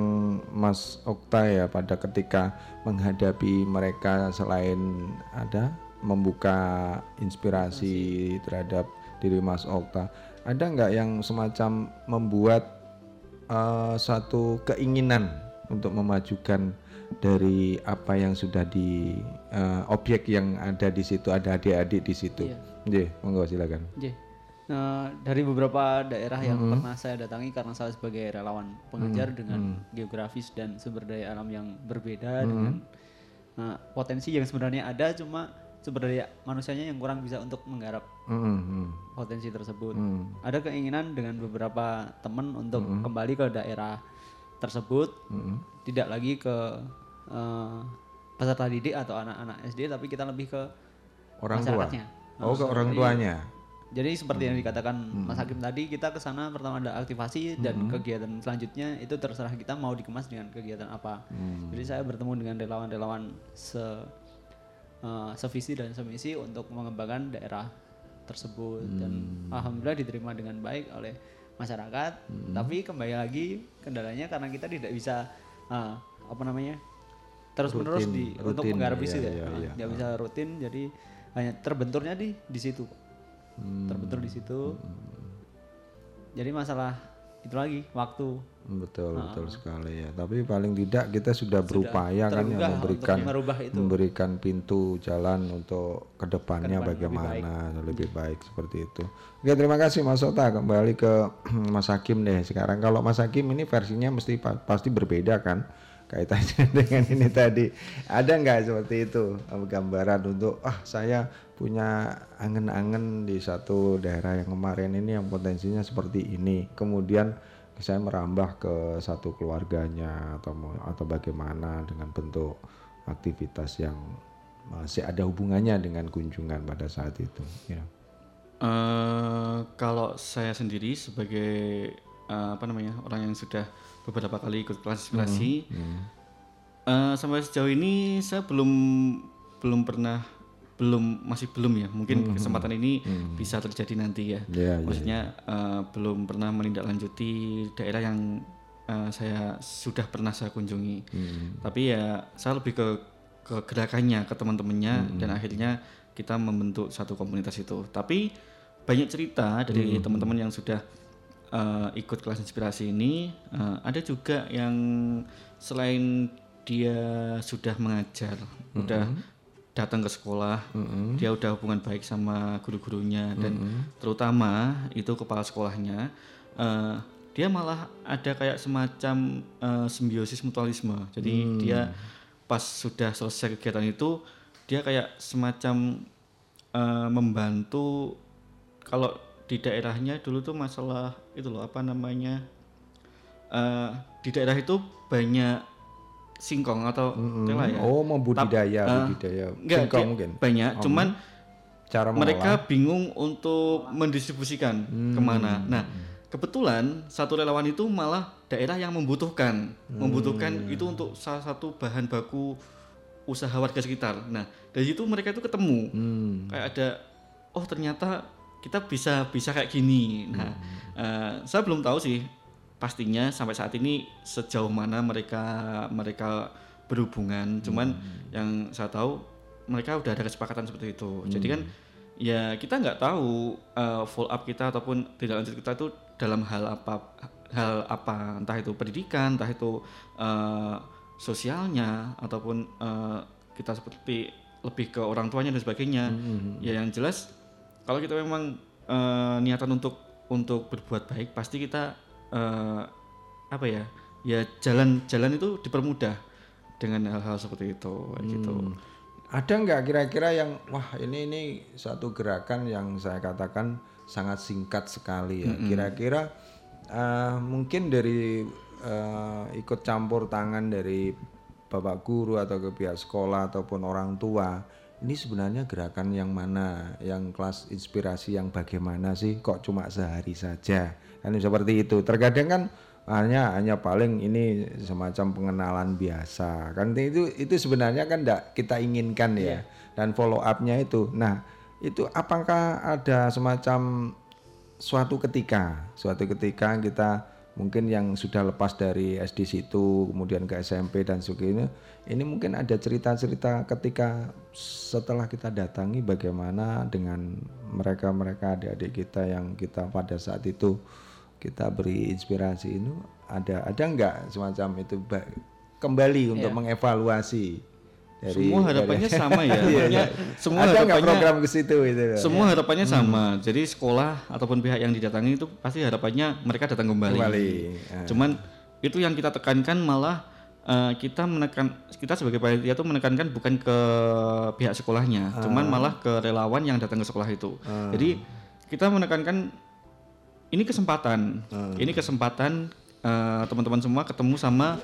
Mas Okta ya pada ketika menghadapi mereka selain ada membuka inspirasi terhadap diri Mas Okta ada nggak yang semacam membuat eh, satu keinginan untuk memajukan dari apa yang sudah di eh, objek yang ada di situ ada adik-adik di situ. Iya. Nggih, monggo silakan. J. Nah, dari beberapa daerah yang Mhm. pernah saya datangi karena saya sebagai relawan pengajar Mhm, dengan mhm. geografis dan sumber daya alam yang berbeda Mhm. dengan nah, potensi yang sebenarnya ada cuma sumber daya manusianya yang kurang bisa untuk menggarap Mhm, mhm. potensi tersebut. Mhm. Ada keinginan dengan beberapa teman untuk Mhm. kembali ke daerah tersebut, Mhm. tidak lagi ke eh, peserta didik atau anak-anak SD, tapi kita lebih ke Orang tua. masyarakatnya. Oh, ke orang jadi- tuanya. Jadi seperti yang dikatakan Hmm. Mas Hakim tadi, kita ke sana pertama ada aktivasi dan Hmm. kegiatan selanjutnya itu terserah kita mau dikemas dengan kegiatan apa. Hmm. Jadi saya bertemu dengan relawan-relawan se eh, sevisi dan semisi untuk mengembangkan daerah tersebut dan Hmm. alhamdulillah diterima dengan baik oleh masyarakat. Hmm. Tapi kembali lagi kendalanya karena kita tidak bisa eh, apa namanya terus menerus Rutin, di untuk rutin, menggarap iya, situ ya, iya, Nah, iya. nggak bisa rutin jadi hanya terbenturnya di di situ Hmm. terbentur di situ jadi masalah itu lagi waktu Betul, Ah. betul sekali ya. Tapi paling tidak kita sudah berupaya kan ya memberikan itu. memberikan pintu jalan untuk ke depannya Ke depan lebih bagaimana lebih baik. seperti itu. Oke, terima kasih Mas Ota. Kembali ke Mas Hakim deh. Sekarang kalau Mas Hakim ini versinya mesti pa- pasti berbeda kan kaitannya dengan ini tadi. Ada nggak seperti itu gambaran untuk ah saya punya angen-angen di satu daerah yang kemarin ini yang potensinya seperti ini. Kemudian saya merambah ke satu keluarganya atau atau bagaimana dengan bentuk aktivitas yang masih ada hubungannya dengan kunjungan pada saat itu ya Eh, kalau saya sendiri sebagai eh, apa namanya orang yang sudah beberapa kali ikut kelas inspirasi, Hmm, eh, sampai sejauh ini saya belum belum pernah belum masih belum ya mungkin Hmm, kesempatan ini hmm. bisa terjadi nanti ya. Iya, iya, Maksudnya eh, belum pernah menindaklanjuti daerah yang eh, saya sudah pernah saya kunjungi. Hmm. Tapi ya saya lebih ke ke gerakannya, ke teman-temannya Hmm. dan akhirnya kita membentuk satu komunitas itu. Tapi banyak cerita dari Hmm. teman-teman yang sudah eh, ikut kelas inspirasi ini, eh, ada juga yang selain dia sudah mengajar, udah Hmm. Datang ke sekolah, Hmm. dia udah hubungan baik sama guru-gurunya dan Hmm. terutama itu kepala sekolahnya, eh, dia malah ada kayak semacam eh, simbiosis mutualisme. Jadi Hmm. dia pas sudah selesai kegiatan itu, dia kayak semacam eh, membantu kalau di daerahnya dulu tuh masalah itu loh apa namanya eh, di daerah itu banyak singkong atau tela ya. Oh, membudidaya, Tap- eh, budidaya enggak, singkong dia mungkin. Banyak, Oh, cuman cara mereka mengolah. bingung untuk mendistribusikan Hmm. ke mana. Nah, kebetulan satu relawan itu malah daerah yang membutuhkan, Hmm. membutuhkan itu untuk salah satu bahan baku usaha warga sekitar. Nah, dari situ mereka itu ketemu, Hmm. kayak ada, oh ternyata kita bisa bisa kayak gini. Nah, Hmm. eh, saya belum tahu sih pastinya sampai saat ini sejauh mana mereka mereka berhubungan. Cuman Hmm. yang saya tahu mereka udah ada kesepakatan seperti itu. Jadi kan ya kita nggak tahu uh, follow up kita ataupun tidak lanjut kita itu dalam hal apa hal apa entah itu pendidikan, entah itu uh, sosialnya ataupun uh, kita seperti lebih ke orang tuanya dan sebagainya. Hmm. Ya yang jelas kalau kita memang uh, niatan untuk untuk berbuat baik pasti kita uh, apa ya ya jalan jalan itu dipermudah dengan hal-hal seperti itu kayak gitu. Hmm. Ada nggak kira-kira yang wah ini ini satu gerakan yang saya katakan sangat singkat sekali ya. Kira-kira eh, mungkin dari eh, ikut campur tangan dari bapak guru atau ke pihak sekolah ataupun orang tua. Ini sebenarnya gerakan yang mana, yang kelas inspirasi yang bagaimana sih? Kok cuma sehari saja? Kan seperti itu. Terkadang kan hanya hanya paling ini semacam pengenalan biasa. Kan itu itu sebenarnya kan tidak kita inginkan ya. Dan follow upnya itu. Nah itu apakah ada semacam suatu ketika suatu ketika kita mungkin yang sudah lepas dari SD situ kemudian ke SMP dan sebagainya ini mungkin ada cerita-cerita ketika setelah kita datangi bagaimana dengan mereka-mereka adik-adik kita yang kita pada saat itu kita beri inspirasi itu ada ada nggak semacam itu ba- kembali untuk Iya. mengevaluasi dari semua harapannya dari- sama ya. Iya, iya. semua ada nggak harapannya program ke situ itu Semua Ya. harapannya Hmm. sama. Jadi sekolah ataupun pihak yang didatangi itu pasti harapannya mereka datang kembali. Kembali, ya. Cuman itu yang kita tekankan malah eh, kita menekan kita sebagai panitia itu menekankan bukan ke pihak sekolahnya, Ah. cuman malah ke relawan yang datang ke sekolah itu. Ah. Jadi kita menekankan ini kesempatan. Ah. Ini kesempatan eh, teman-teman semua ketemu sama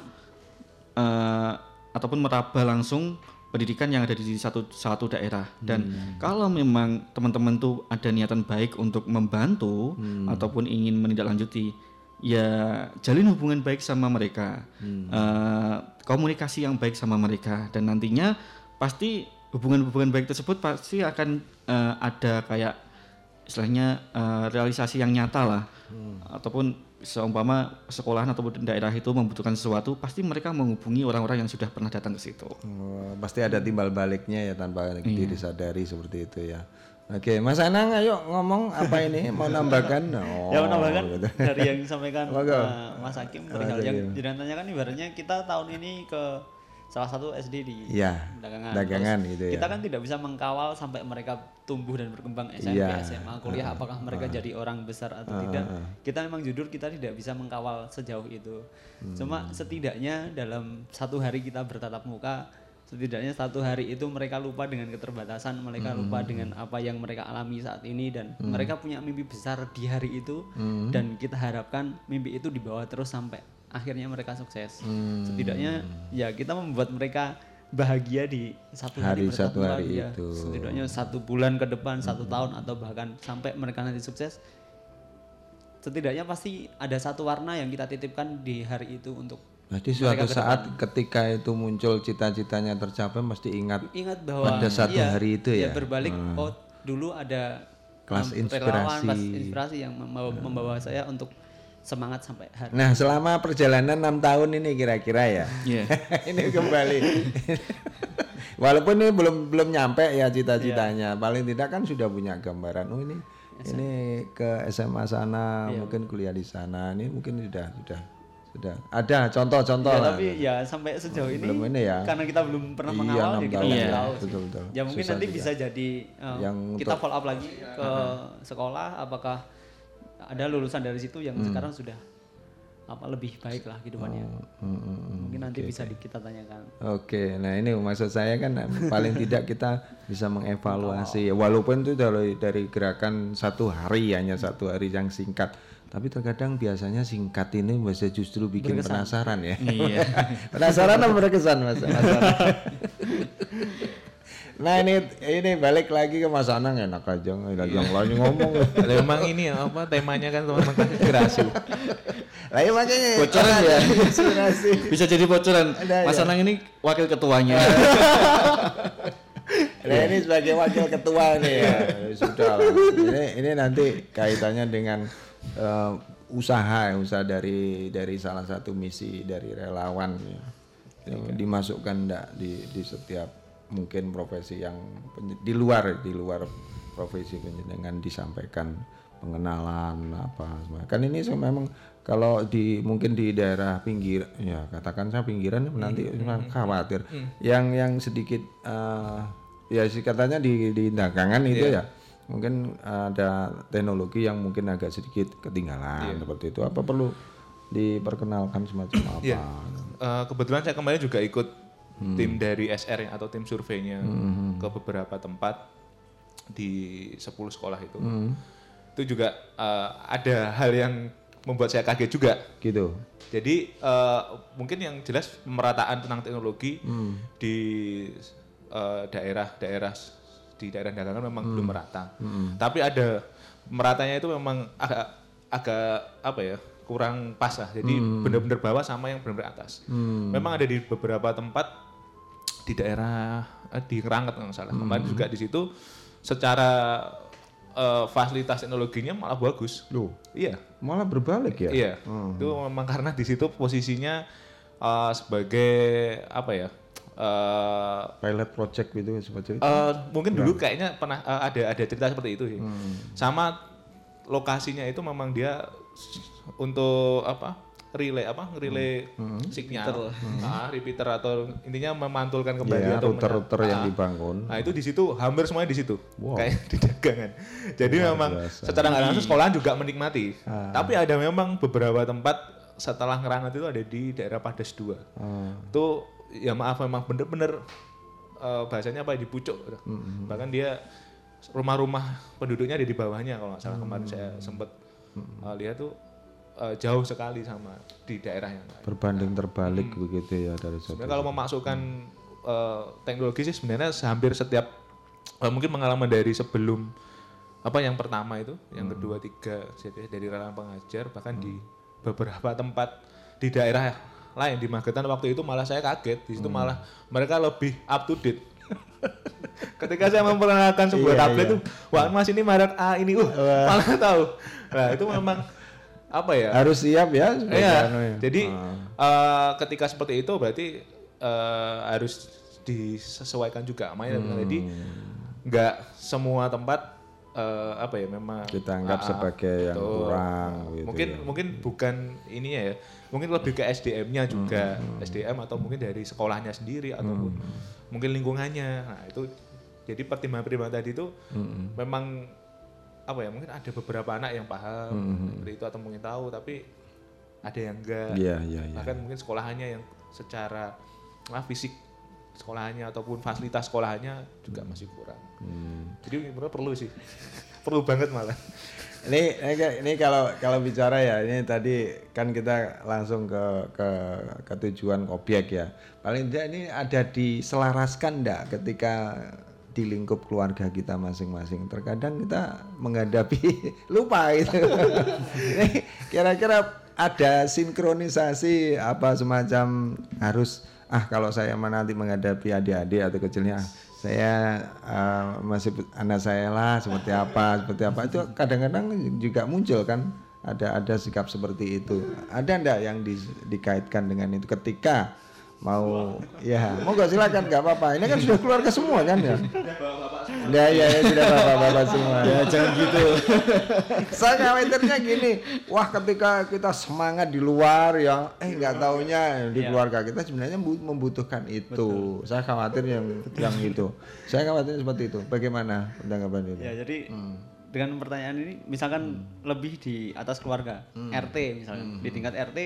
eh, ataupun meraba langsung pendidikan yang ada di satu satu daerah dan Hmm. kalau memang teman-teman tuh ada niatan baik untuk membantu Hmm. ataupun ingin menindaklanjuti ya jalin hubungan baik sama mereka Hmm. Eh, komunikasi yang baik sama mereka dan nantinya pasti hubungan-hubungan baik tersebut pasti akan eh, ada kayak istilahnya eh, realisasi yang nyata lah Hmm. ataupun seumpama sekolah ataupun daerah itu membutuhkan sesuatu pasti mereka menghubungi orang-orang yang sudah pernah datang ke situ. Oh, pasti ada timbal baliknya ya tanpa Iya. diri sadari seperti itu ya. Oke, Mas Anang ayo ngomong apa ini mau nambahkan? Oh, ya menambahkan gitu. dari yang disampaikan eh, Mas Hakim perihal yang jenengan tanyakan ibaratnya kita tahun ini ke salah satu SD di Iya, dagangan. dagangan Terus gitu ya. Kita kan tidak bisa mengkawal sampai mereka tumbuh dan berkembang SMP, Iya. SMA, kuliah Ah, apakah mereka ah. jadi orang besar atau Ah, tidak. Kita memang jujur kita tidak bisa mengkawal sejauh itu. Hmm. Cuma setidaknya dalam satu hari kita bertatap muka setidaknya satu hari itu mereka lupa dengan keterbatasan, mereka lupa Hmm. dengan apa yang mereka alami saat ini dan Hmm. mereka punya mimpi besar di hari itu Hmm. dan kita harapkan mimpi itu dibawa terus sampai akhirnya mereka sukses. Hmm. Setidaknya ya kita membuat mereka bahagia di satu hari, Hari satu hari ya. itu. Hmm. Setidaknya satu bulan ke depan, satu tahun atau bahkan sampai mereka nanti sukses. Setidaknya pasti ada satu warna yang kita titipkan di hari itu untuk Jadi suatu saat ketika itu muncul cita-citanya tercapai mesti ingat ingat bahwa pada satu iya, hari itu ya. berbalik Hmm. oh dulu ada Kelas inspirasi. kelas inspirasi yang membawa, membawa saya untuk semangat sampai hari Nah, selama perjalanan enam tahun ini kira-kira ya. Iya. ini kembali. Walaupun ini belum belum nyampe ya Iya. cita-citanya. Paling tidak kan sudah punya gambaran. Oh ini ini ke SMA sana, Iya. mungkin kuliah di sana. Ini mungkin sudah sudah sudah ada contoh-contoh Ya, lah. tapi ya sampai sejauh ini, Belum ini ya. karena kita belum pernah Iya, mengawal enam ya kita Iya, tahu betul, betul. ya mungkin Susah nanti juga. bisa jadi uh, Yang kita untuk- follow up lagi ke sekolah apakah ada lulusan dari situ yang Hmm. sekarang sudah apa lebih baik lah kehidupannya Hmm, hmm, hmm. mungkin nanti Oke, bisa di- kita tanyakan Oke, nah ini maksud saya kan paling tidak kita bisa mengevaluasi, walaupun itu dari dari gerakan satu hari hanya satu hari yang singkat, tapi terkadang biasanya singkat ini bisa justru bikin Berkesan. penasaran ya. Iya. penasaran apa berkesan mas? nah ini ini balik lagi ke Mas Anang enak aja yang lain ngomong. Lah, emang ini ya, apa temanya kan teman-teman kelas inspirasi. Lah iya makanya Bocoran ya. inspirasi. Bisa jadi bocoran. Mas ya. Anang ini wakil ketuanya. Nah ini sebagai wakil ketua nih ya sudah lah. Ini ini nanti kaitannya dengan eh, usaha usaha dari dari salah satu misi dari relawan ya. Yang dimasukkan enggak di di setiap mungkin profesi yang di luar di luar profesi penjenengan disampaikan pengenalan apa semua. Kan ini memang kalau di mungkin di daerah pinggir ya katakan saya pinggiran nanti khawatir. Yang yang sedikit eh, ya sih katanya di di dagangan itu ya mungkin ada teknologi yang mungkin agak sedikit ketinggalan seperti itu. Apa perlu diperkenalkan semacam apa? Iya. Eh, kebetulan saya kemarin juga ikut Hmm. tim dari SR atau tim surveinya Hmm. ke beberapa tempat di 10 sekolah itu. Hmm. Itu juga eh, ada hal yang membuat saya kaget juga. Gitu. Jadi eh, mungkin yang jelas pemerataan tentang teknologi Hmm. di daerah-daerah di daerah dagangan memang belum merata. Hmm. Tapi ada meratanya itu memang agak agak apa ya kurang pas lah. Jadi Hmm. benar-benar bawah sama yang benar-benar atas. Hmm. Memang ada di beberapa tempat di daerah eh, di Ngeranget kalau nggak salah. Kemarin juga di situ secara eh, fasilitas teknologinya malah bagus. Loh. Iya. Malah berbalik ya? Iya. Hmm. Itu memang karena di situ posisinya eh, sebagai apa ya? eh, Pilot project gitu seperti itu. Eh, mungkin dulu Kurang. kayaknya pernah eh, ada ada cerita seperti itu sih. Hmm. Sama lokasinya itu memang dia untuk apa? Relay apa? relay Hmm. signal. Repeater. Ah, repeater atau intinya memantulkan kembali Iya, atau router-router yang Ah. dibangun. Nah, itu di situ hampir semuanya di situ. Wow. Kayak di dagangan. Jadi Luar memang biasa. secara nggak langsung sekolahan juga menikmati. Ah. Tapi ada memang beberapa tempat setelah ngerangat itu ada di daerah Padas 2 Ah. itu ya maaf memang bener-bener eh, bahasanya apa ya, di pucuk gitu. Mm-mm. bahkan dia rumah-rumah penduduknya ada di bawahnya kalau nggak salah Mm. kemarin saya sempat eh, lihat tuh eh, jauh sekali sama di daerah yang lain. Berbanding terbalik begitu ya dari. Sebenarnya kalau memasukkan eh, teknologi sih sebenarnya hampir setiap eh, mungkin pengalaman dari sebelum apa yang pertama itu, yang kedua, tiga, jadi dari relawan pengajar bahkan di beberapa tempat di daerah lain di Magetan waktu itu malah saya kaget di situ Hmm. malah mereka lebih up to date. Ketika saya memperkenalkan sebuah Iya, tablet iya. tuh, wah mas ini merek A ini, uh, malah tahu. Nah itu memang apa ya? Harus siap ya. Iya. ya. Jadi Ah. eh, ketika seperti itu berarti eh, harus disesuaikan juga makanya Hmm. jadi nggak semua tempat eh, apa ya memang Kita anggap ah, sebagai yang betul. kurang gitu mungkin ya. mungkin bukan ininya ya mungkin lebih ke SDM-nya juga Hmm, SDM atau mungkin dari sekolahnya sendiri ataupun mungkin lingkungannya nah itu jadi pertimbangan-pertimbangan tadi itu Hmm. memang apa ya mungkin ada beberapa anak yang paham Hmm. seperti itu atau mungkin tahu tapi ada yang enggak Iya, iya, iya. bahkan mungkin sekolahannya yang secara ah, fisik sekolahannya ataupun fasilitas sekolahannya juga masih kurang Hmm. jadi menurut perlu sih perlu banget malah Ini, ini ini kalau kalau bicara ya ini tadi kan kita langsung ke ke ke tujuan objek ya. Paling tidak ini ada diselaraskan enggak ketika di lingkup keluarga kita masing-masing. Terkadang kita menghadapi lupa. Ini Kira-kira ada sinkronisasi apa semacam harus ah kalau saya nanti menghadapi adik-adik atau kecilnya ah, saya eh, masih anak saya lah seperti apa seperti apa itu kadang-kadang juga muncul kan ada ada sikap seperti itu ada ndak yang di- dikaitkan dengan itu ketika mau ya. Mau nggak silakan nggak apa-apa. Ini kan sudah keluarga semua kan ya? Ya ya, ya sudah bapak-bapak semua. Ya, jangan gitu. saya khawatirnya gini wah ketika kita semangat di luar ya eh nggak taunya di Iya. keluarga kita sebenarnya membu- membutuhkan itu. Saya khawatir yang yang itu. Saya khawatir seperti itu. Bagaimana tanggapan ini Ya jadi Hmm. Dengan pertanyaan ini misalkan lebih di atas keluarga Hmm. RT misalkan di tingkat RT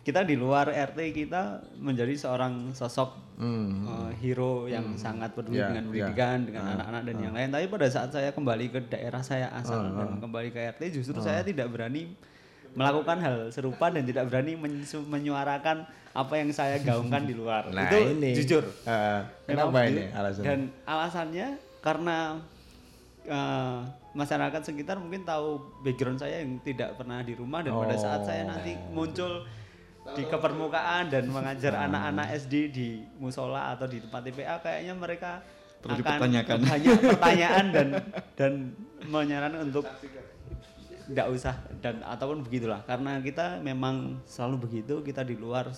kita di luar RT kita menjadi seorang sosok Hmm. uh, hero yang sangat peduli Ya, dengan ya. pendidikan dengan Ah, anak-anak dan yang lain tapi pada saat saya kembali ke daerah saya asal Ah, dan kembali ke RT justru Ah. saya tidak berani melakukan hal serupa dan tidak berani menyuarakan apa yang saya gaungkan di luar Nah, itu ini. jujur Ah, Memang kenapa ini alasannya? Dan alasannya karena eh, masyarakat sekitar mungkin tahu background saya yang tidak pernah di rumah dan pada saat saya nanti Oh. muncul di kepermukaan dan mengajar Ah. anak-anak SD di musola atau di tempat TPA kayaknya mereka Perlu akan dipertanyakan. banyak pertanyaan dan dan menyarankan untuk tidak usah dan ataupun begitulah karena kita memang selalu begitu kita di luar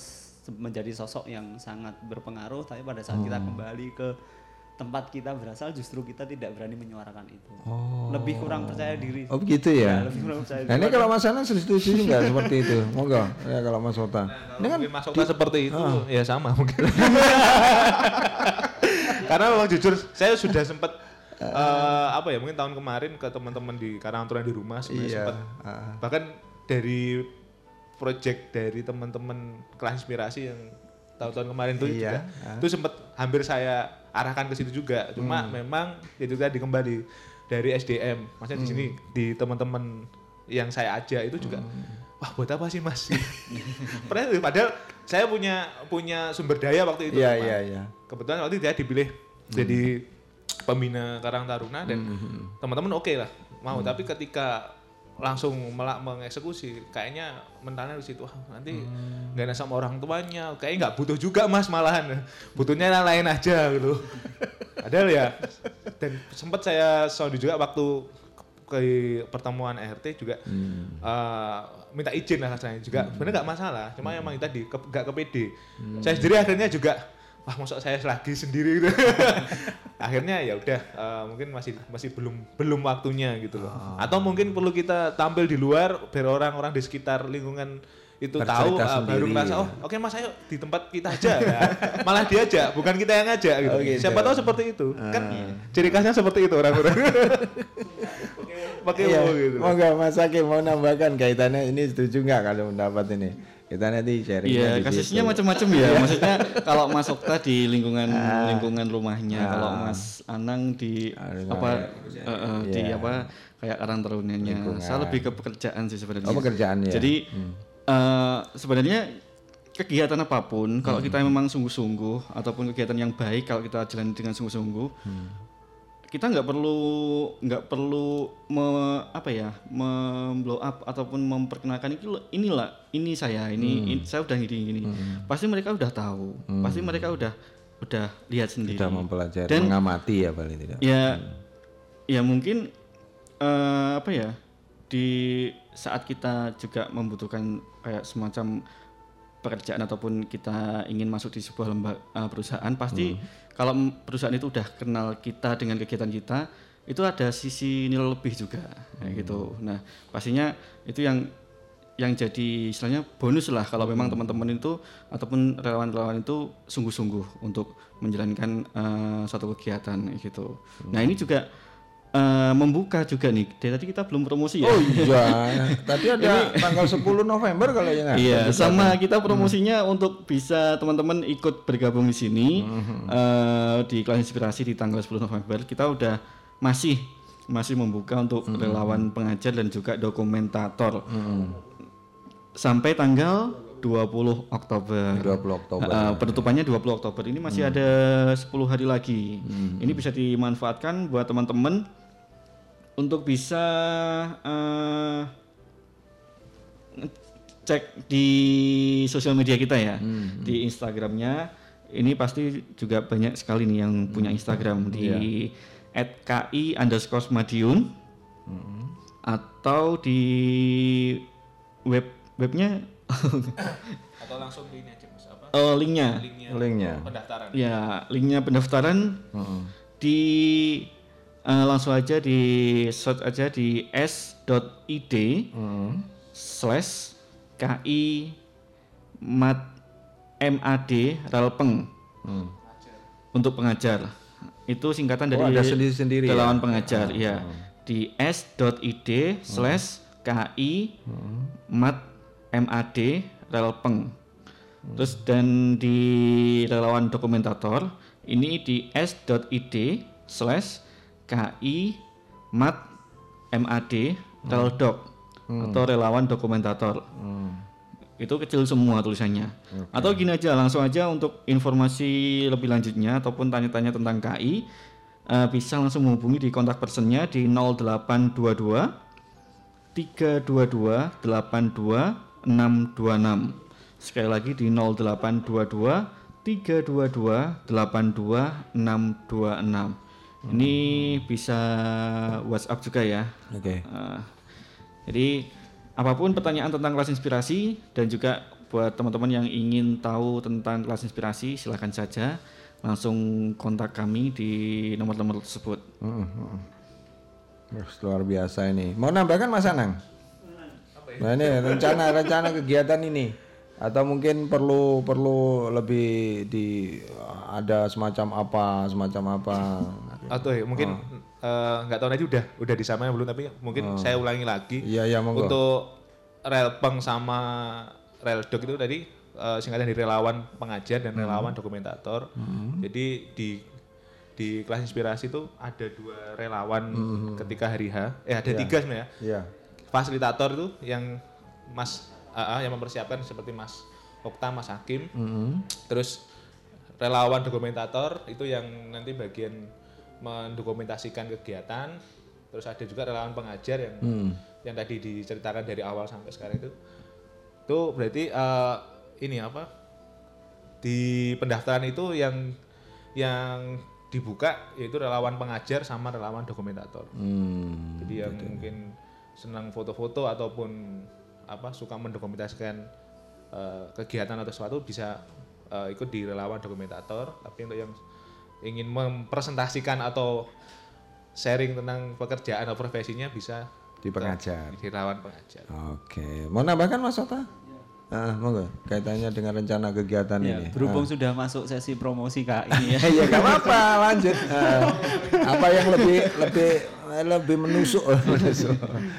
menjadi sosok yang sangat berpengaruh tapi pada saat kita Hmm. kembali ke tempat kita berasal justru kita tidak berani menyuarakan itu Oh. lebih kurang percaya diri Oh begitu ya. lebih kurang percaya Nah ini diri. kalau Mas Anang setuju nggak seperti itu? Monggo ya kalau Mas Ota. Ini kan masuknya di- seperti itu Ah. ya sama mungkin karena memang jujur saya sudah sempat eh, apa ya mungkin tahun kemarin ke teman-teman di Karangaturan di rumah sebenarnya Iya, sempat ah. bahkan dari project dari teman-teman kelas inspirasi yang tahun-tahun kemarin tuh Iya, juga ah. itu sempat hampir saya arahkan ke situ juga cuma Hmm. memang itu tadi kembali dari SDM maksudnya di Hmm. sini di teman-teman yang saya ajak itu juga Hmm. wah buat apa sih mas padahal padahal saya punya punya sumber daya waktu itu Iya, iya, iya. kebetulan waktu itu dia dipilih jadi pembina Karang Taruna dan Hmm. teman-teman oke lah mau tapi ketika langsung melak mengeksekusi. Kayaknya mentalnya di situ wah nanti Hmm. nggak enak sama orang tuanya. Kayaknya nggak butuh juga mas malahan. Butuhnya yang lain aja gitu. Padahal ya dan sempat saya sound juga waktu ke pertemuan RT juga Hmm. eh, minta izin lah rasanya juga sebenarnya nggak masalah cuma emang tadi ke- ke PD Hmm. saya sendiri akhirnya juga wah masuk saya lagi sendiri gitu akhirnya ya udah eh, mungkin masih masih belum belum waktunya gitu loh Ah. atau mungkin perlu kita tampil di luar biar orang-orang di sekitar lingkungan itu tahu Bercerita eh, baru sendiri, merasa ya. oh oke mas ayo di tempat kita aja ya malah diajak bukan kita yang ngajak gitu, Oh, gitu. siapa tahu seperti itu kan Ah. ciri khasnya seperti itu orang-orang pakai Iya, gitu mau nggak Mas Hakim mau nambahkan kaitannya ini setuju nggak kalau pendapat ini? Kita nanti sharing. Iya, kasusnya macam-macam ya. Maksudnya kalau Mas Okta di lingkungan Ah. lingkungan rumahnya, Ah. kalau Mas Anang di apa eh, eh, di Iya. apa kayak karang tarunanya. Saya lebih ke pekerjaan sih sebenarnya. Oh, pekerjaan ya. Jadi Hmm. eh, sebenarnya kegiatan apa pun kalau Hmm. kita memang sungguh-sungguh ataupun kegiatan yang baik kalau kita jalan dengan sungguh-sungguh Hmm. Kita nggak perlu nggak perlu me, apa ya memblow up ataupun memperkenalkan ini inilah ini saya ini, Hmm. ini- saya udah gini gini pasti mereka udah tahu Hmm. pasti mereka udah udah lihat sendiri Sudah mempelajari, dan mengamati ya paling tidak. ya ya mungkin eh, apa ya di saat kita juga membutuhkan kayak semacam pekerjaan ataupun kita ingin masuk di sebuah lembaga perusahaan pasti kalau perusahaan itu udah kenal kita dengan kegiatan kita itu ada sisi nilai lebih juga kayak gitu. Nah pastinya itu yang yang jadi istilahnya bonus lah kalau memang teman-teman itu ataupun relawan-relawan itu sungguh-sungguh untuk menjalankan eh, suatu kegiatan gitu. Nah ini juga eh, membuka juga nih. Dari tadi kita belum promosi ya. Oh iya, tadi ada tanggal 10 November kalau ya nggak? Iya, sama kita promosinya untuk bisa teman-teman ikut bergabung di sini eh, di kelas inspirasi di tanggal 10 November. Kita udah masih masih membuka untuk relawan pengajar dan juga dokumentator sampai tanggal 20 Oktober. 20 Oktober. Eh, penutupannya 20 Oktober. Ini masih ada 10 hari lagi. Ini bisa dimanfaatkan buat teman-teman untuk bisa eh, cek di sosial media kita ya, di Instagramnya. Ini pasti juga banyak sekali nih yang punya Instagram di @ki underscore Madiun atau di web webnya atau langsung di ini aja mas? Apa? Oh, linknya. linknya, Linknya. pendaftaran. Ya, linknya pendaftaran. Di eh, langsung aja di search aja di s.id slash ki mat mad relpeng untuk pengajar. Itu singkatan dari Oh, ada sendiri-sendiri ya? relawan pengajar ya. Di s.id slash ki mat mad relpeng Terus dan di relawan dokumentator ini di s.id slash ki mat mad reldoc atau relawan dokumentator. Itu kecil semua tulisannya. Atau gini aja langsung aja untuk informasi lebih lanjutnya ataupun tanya-tanya tentang KI eh, bisa langsung menghubungi di kontak personnya di 0822 322 82 626. Sekali lagi di 0822 322 82 626. Ini bisa WhatsApp juga ya. Oke. Eh, jadi apa pun pertanyaan tentang kelas inspirasi dan juga buat teman-teman yang ingin tahu tentang kelas inspirasi silahkan saja langsung kontak kami di nomor-nomor tersebut. Wah, luar biasa ini. Mau nambahkan Mas Anang? Nah ini rencana-rencana kegiatan ini atau mungkin perlu perlu lebih di ada semacam apa semacam apa atau ya, mungkin eh, nggak tahu nanti udah udah disamain belum tapi mungkin Oh. saya ulangi lagi Iya, iya, monggo. untuk rel peng sama rel dok itu tadi eh, singkatan dari relawan pengajar dan relawan dokumentator. Hmm. Jadi di di kelas inspirasi itu ada dua relawan Hmm. ketika hari H. Eh ada Iya. tiga sebenarnya. Iya. Fasilitator itu yang Mas AA yang mempersiapkan seperti Mas Okta, Mas Hakim. Mhm. Terus relawan dokumentator itu yang nanti bagian mendokumentasikan kegiatan. Terus ada juga relawan pengajar yang Hmm. yang tadi diceritakan dari awal sampai sekarang itu. Itu berarti eh, ini apa? Di pendaftaran itu yang yang dibuka yaitu relawan pengajar sama relawan dokumentator. Hmm, Jadi yang mungkin senang foto-foto ataupun apa suka mendokumentasikan eh, kegiatan atau sesuatu bisa eh, ikut di relawan dokumentator. Tapi untuk yang ingin mempresentasikan atau sharing tentang pekerjaan atau profesinya bisa Di pengajar. Di relawan pengajar. Oke, mau nambahkan Mas Ota? Ah, monggo kaitannya dengan rencana kegiatan Ya, ini. berhubung Ah. sudah masuk sesi promosi kak ini ya. ya gak apa-apa, lanjut. Ah, apa yang lebih lebih lebih menusuk? menusuk.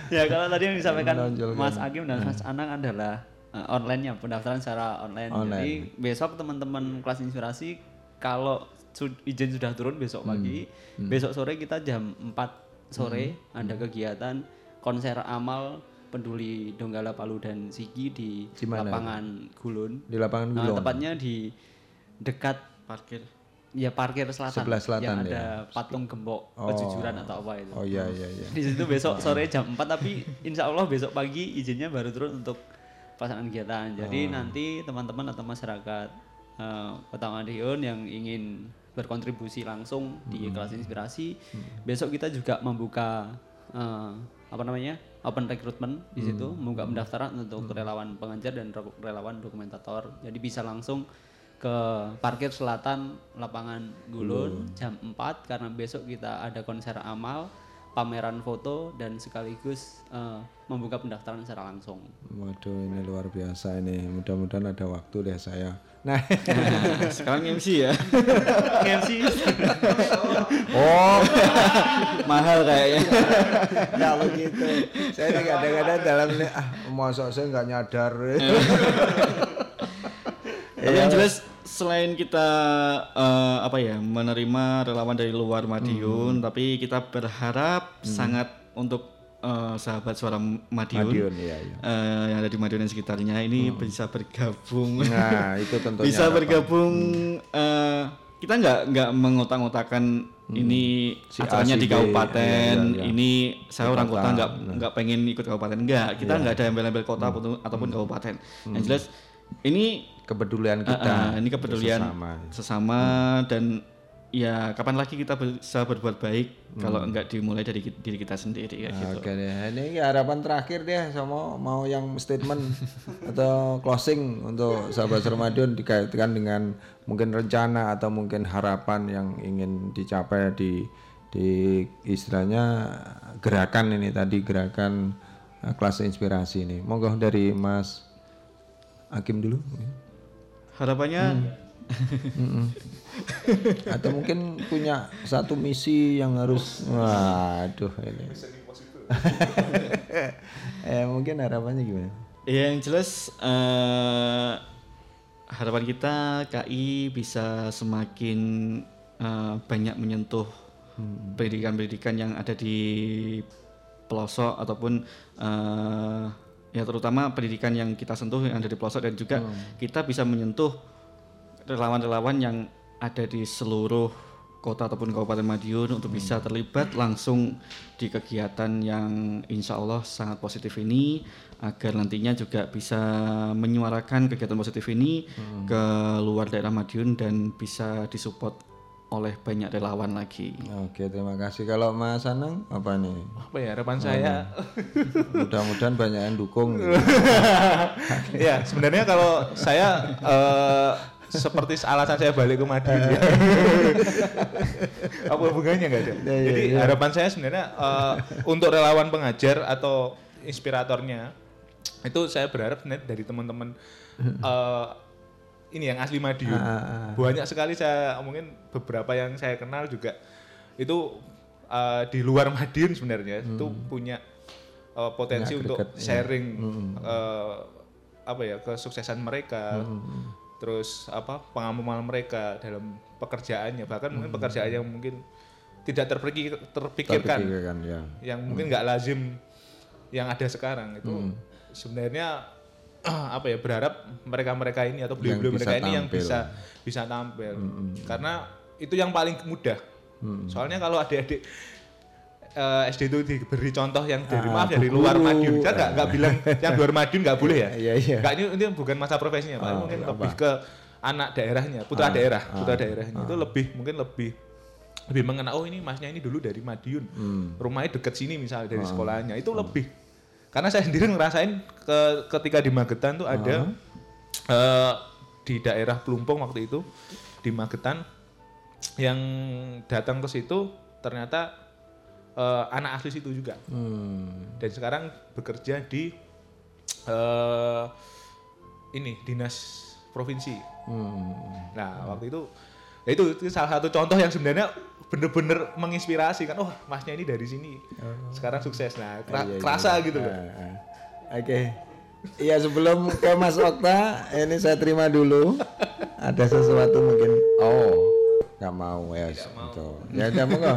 ya kalau tadi yang disampaikan Menonjolkan. Mas Akim dan Ah. Mas Anang adalah uh, online ya pendaftaran secara online. Online. Jadi besok teman-teman kelas inspirasi kalau su- izin sudah turun besok Hmm. pagi, Hmm. besok sore kita jam 4 sore Hmm. ada kegiatan konser amal peduli Donggala Palu dan Sigi di, Di mana? lapangan Gulun. Di lapangan Nah, Gulun. tepatnya di dekat parkir. Ya parkir selatan. Sebelah selatan yang ya. ada patung gembok Oh. kejujuran atau apa itu. Oh iya iya iya. Di situ besok sore jam 4 tapi insya Allah besok pagi izinnya baru turun untuk pelaksanaan kegiatan. Jadi Oh. nanti teman-teman atau masyarakat eh, Kota Madiun yang ingin berkontribusi langsung di Hmm. kelas inspirasi, besok kita juga membuka eh, apa namanya open recruitment di situ, Hmm. membuka pendaftaran untuk relawan pengajar dan re- relawan dokumentator. Jadi bisa langsung ke parkir selatan lapangan Gulun jam 4 karena besok kita ada konser amal, pameran foto dan sekaligus eh, membuka pendaftaran secara langsung. Waduh ini luar biasa ini. Mudah-mudahan ada waktu deh saya. Nah, sekarang MC ya. MC. oh, mahal kayaknya. Kalau gitu, saya ini kadang-kadang dalam ini, ah masa saya nggak nyadar. Tapi yang jelas selain kita eh, apa ya menerima relawan dari luar Madiun, tapi kita berharap sangat untuk eh, sahabat suara Madiun, Madiun, iya, iya. eh, yang ada di Madiun dan sekitarnya ini bisa bergabung. Nah, itu tentunya bisa harapan. bergabung. eh, kita nggak nggak mengotak-ngotakan ini Si acaranya di kabupaten, iya, iya, iya. ini saya orang kota, nggak nggak pengen ikut kabupaten enggak. Kita Iya. nggak ada embel-embel kota ataupun, ataupun kabupaten. Yang jelas ini kepedulian kita Ah, ah, ini kepedulian sesama. sesama, dan ya kapan lagi kita bisa berbuat baik Hmm. kalau enggak dimulai dari diri kita sendiri kayak gitu. Oke deh, ini harapan terakhir deh sama mau yang statement atau closing untuk sahabat Sermadion dikaitkan dengan mungkin rencana atau mungkin harapan yang ingin dicapai di di istilahnya gerakan ini tadi gerakan eh, kelas inspirasi ini. Monggo dari Mas Hakim dulu. Harapannya Mm-mm. atau mungkin punya satu misi yang harus waduh ini. Eh mungkin harapannya gimana? Ya, yang jelas eh, harapan kita KI bisa semakin eh, banyak menyentuh pendidikan-pendidikan yang ada di pelosok ataupun eh, ya terutama pendidikan yang kita sentuh yang ada di pelosok dan juga kita bisa menyentuh relawan-relawan yang ada di seluruh kota ataupun kabupaten Madiun untuk bisa terlibat langsung di kegiatan yang insya Allah sangat positif ini agar nantinya juga bisa menyuarakan kegiatan positif ini ke luar daerah Madiun dan bisa disupport oleh banyak relawan lagi. Oke terima kasih kalau Mas Anang apa nih Apa ya harapan saya? mudah-mudahan banyak yang dukung gitu. ya sebenarnya kalau saya eh, seperti alasan saya balik ke Madiun ya. apa hubungannya nggak ada Ya, ya, jadi ya. harapan saya sebenarnya eh, untuk relawan pengajar atau inspiratornya itu saya berharap sebenarnya dari teman-teman eh, ini yang asli Madiun Ah, ah, ah. banyak sekali saya mungkin beberapa yang saya kenal juga itu eh, di luar Madiun sebenarnya itu punya eh, potensi untuk sharing Hmm. eh, apa ya kesuksesan mereka Hmm. terus apa pengalaman mereka dalam pekerjaannya bahkan mungkin Hmm. pekerjaan yang mungkin tidak terpikir, terpikirkan Terpikirkan, ya. yang mungkin nggak lazim yang ada sekarang itu Hmm. sebenarnya apa ya berharap mereka-mereka ini atau beliau-beliau mereka ini yang tampil. bisa bisa tampil Hmm. karena itu yang paling mudah Hmm. soalnya kalau adik-adik eh, SD itu diberi contoh yang dari Ah, maaf dari Bu luar. Madiun saya nggak nggak bilang yang luar Madiun nggak boleh ya Iya, iya. nggak ini, ini bukan masa profesinya pak Ah, mungkin apa? lebih ke anak daerahnya putra Ah, daerah ah, putra daerahnya itu lebih mungkin lebih lebih mengenal oh ini masnya ini dulu dari Madiun Hmm. rumahnya deket sini misalnya dari Ah. sekolahnya itu lebih karena saya sendiri ngerasain ke, ketika di Magetan tuh ada eh, di daerah Plumpong waktu itu di Magetan yang datang ke situ ternyata eh, anak asli situ juga Hmm. dan sekarang bekerja di eh, ini dinas provinsi. Hmm. Nah waktu itu ya itu, itu salah satu contoh yang sebenarnya bener-bener menginspirasi kan. Oh masnya ini dari sini sekarang sukses. Nah kera- Iya, iya. kerasa gitu loh. Ah, ah. Oke. Iya sebelum ke Mas Okta, ini saya terima dulu. Ada sesuatu mungkin. Oh, nggak mau ya. Gitu. Ya udah monggo.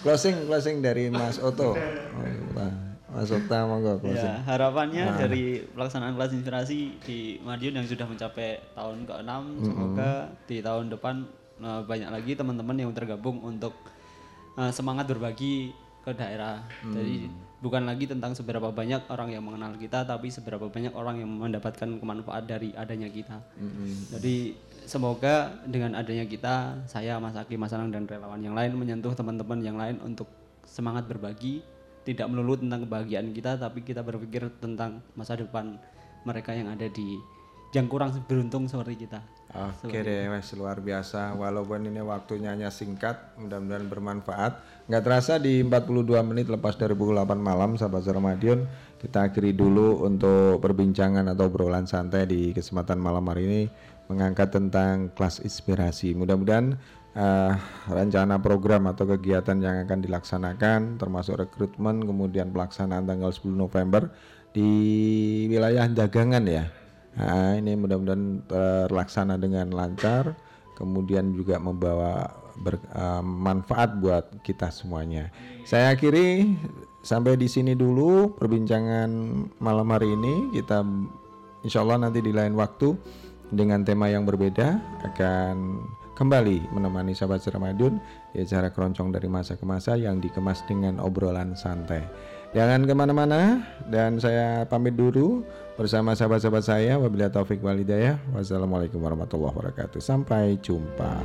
Closing closing dari Mas Oto. Oh, Mas Okta monggo closing. Ya, harapannya Nah. dari pelaksanaan kelas inspirasi di Madiun yang sudah mencapai tahun ke-6, semoga di tahun depan eh, banyak lagi teman-teman yang tergabung untuk eh, semangat berbagi ke daerah. Jadi bukan lagi tentang seberapa banyak orang yang mengenal kita, tapi seberapa banyak orang yang mendapatkan kemanfaat dari adanya kita. Jadi semoga dengan adanya kita, saya, Mas Aki, Mas Anang dan relawan yang lain menyentuh teman-teman yang lain untuk semangat berbagi, tidak melulu tentang kebahagiaan kita, tapi kita berpikir tentang masa depan mereka yang ada di yang kurang beruntung seperti kita. Oke deh, wes luar biasa. Walaupun ini waktunya hanya singkat, mudah-mudahan bermanfaat. Nggak terasa di 42 menit lepas dari pukul 8 malam, sahabat Suara Madiun, kita akhiri dulu untuk perbincangan atau obrolan santai di kesempatan malam hari ini mengangkat tentang kelas inspirasi. Mudah-mudahan eh, rencana program atau kegiatan yang akan dilaksanakan, termasuk rekrutmen, kemudian pelaksanaan tanggal 10 November di wilayah dagangan ya. Nah, ini mudah-mudahan terlaksana dengan lancar, kemudian juga membawa ber- eh, manfaat buat kita semuanya. Saya akhiri sampai di sini dulu perbincangan malam hari ini. Kita insya Allah nanti di lain waktu dengan tema yang berbeda akan kembali menemani sahabat Seramadun di acara keroncong dari masa ke masa yang dikemas dengan obrolan santai. Jangan ke mana-mana dan saya pamit dulu bersama sahabat-sahabat saya. Wabillahi taufik walidayah. Wassalamualaikum warahmatullahi wabarakatuh. Sampai jumpa.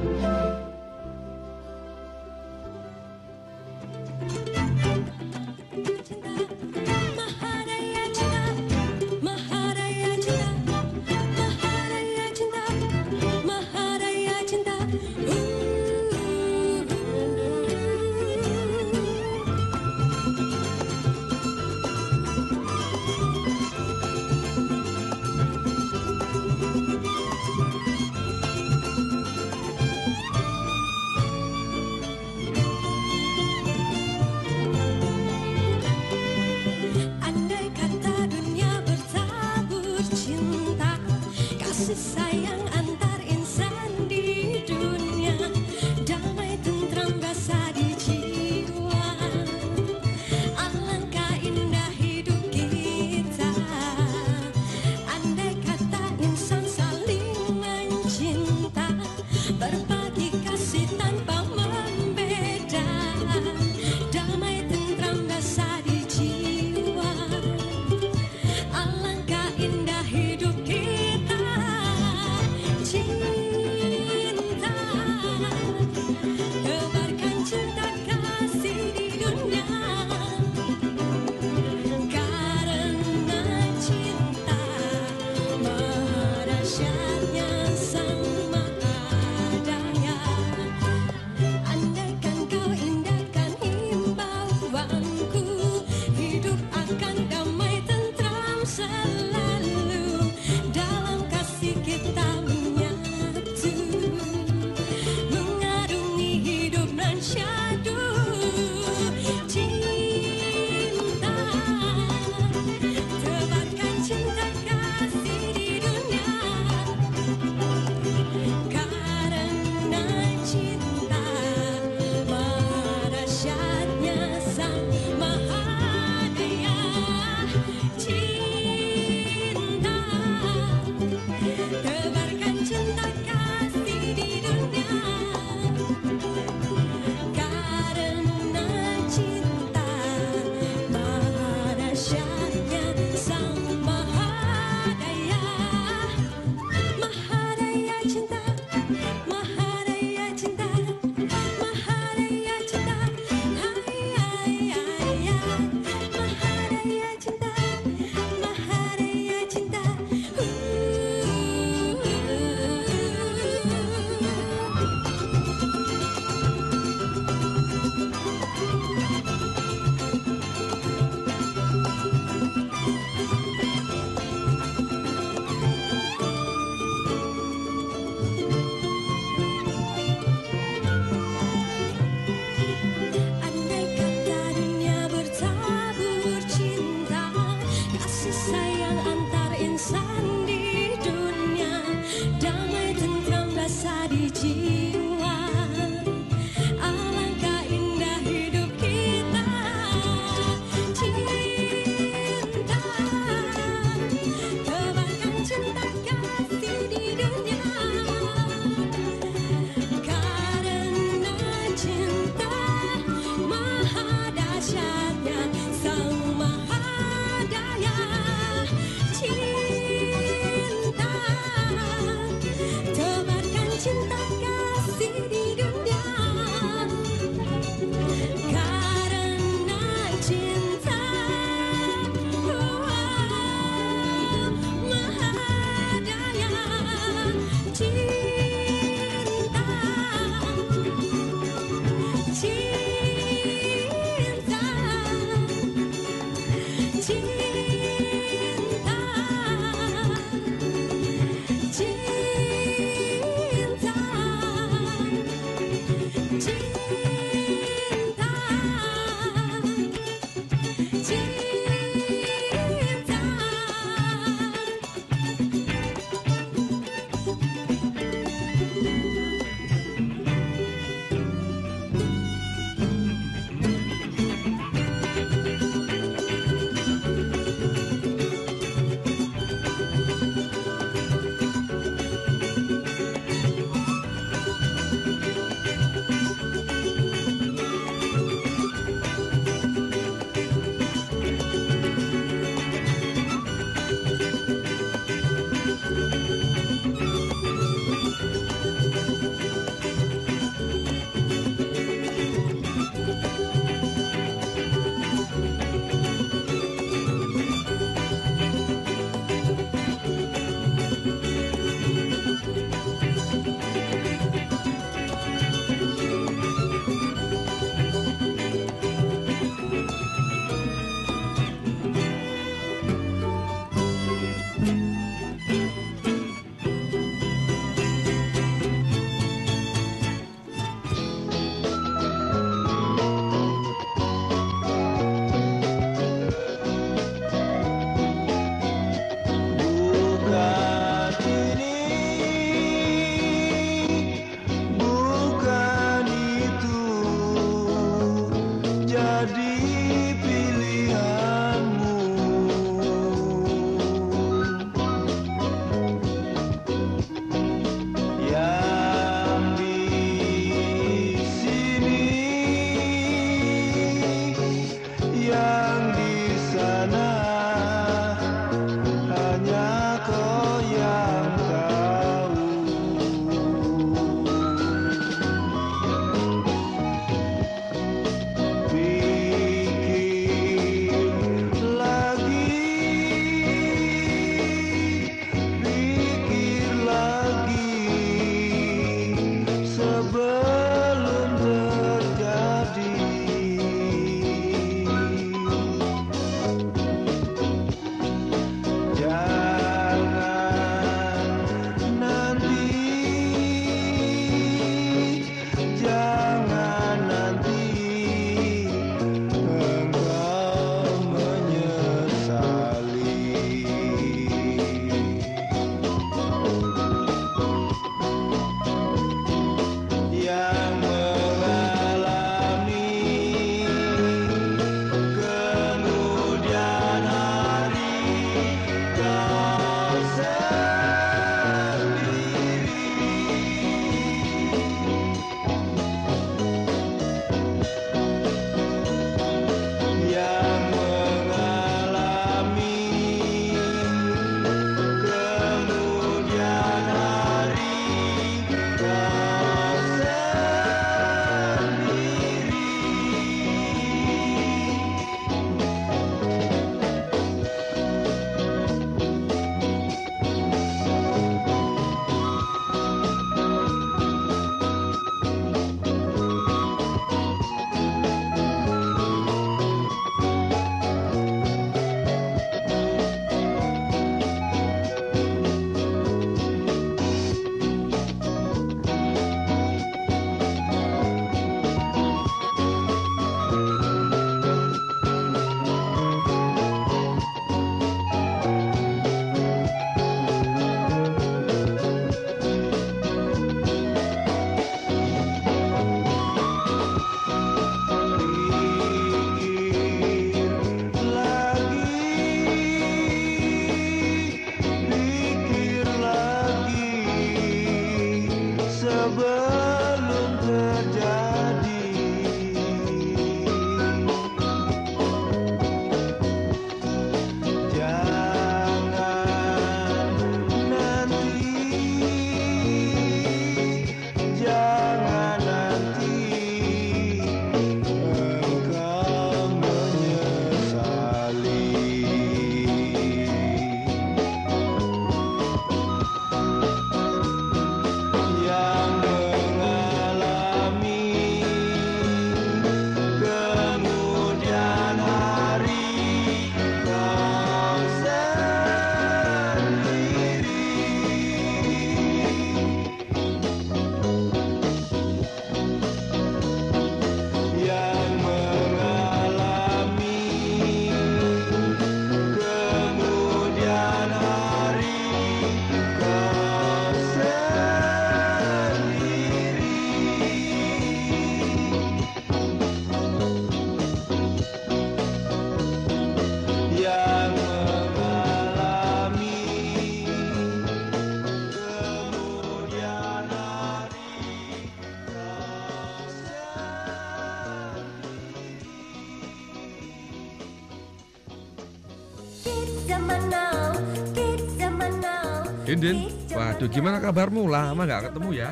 Now. Din, Din. Waduh, gimana kabarmu? Lama nggak ketemu ya?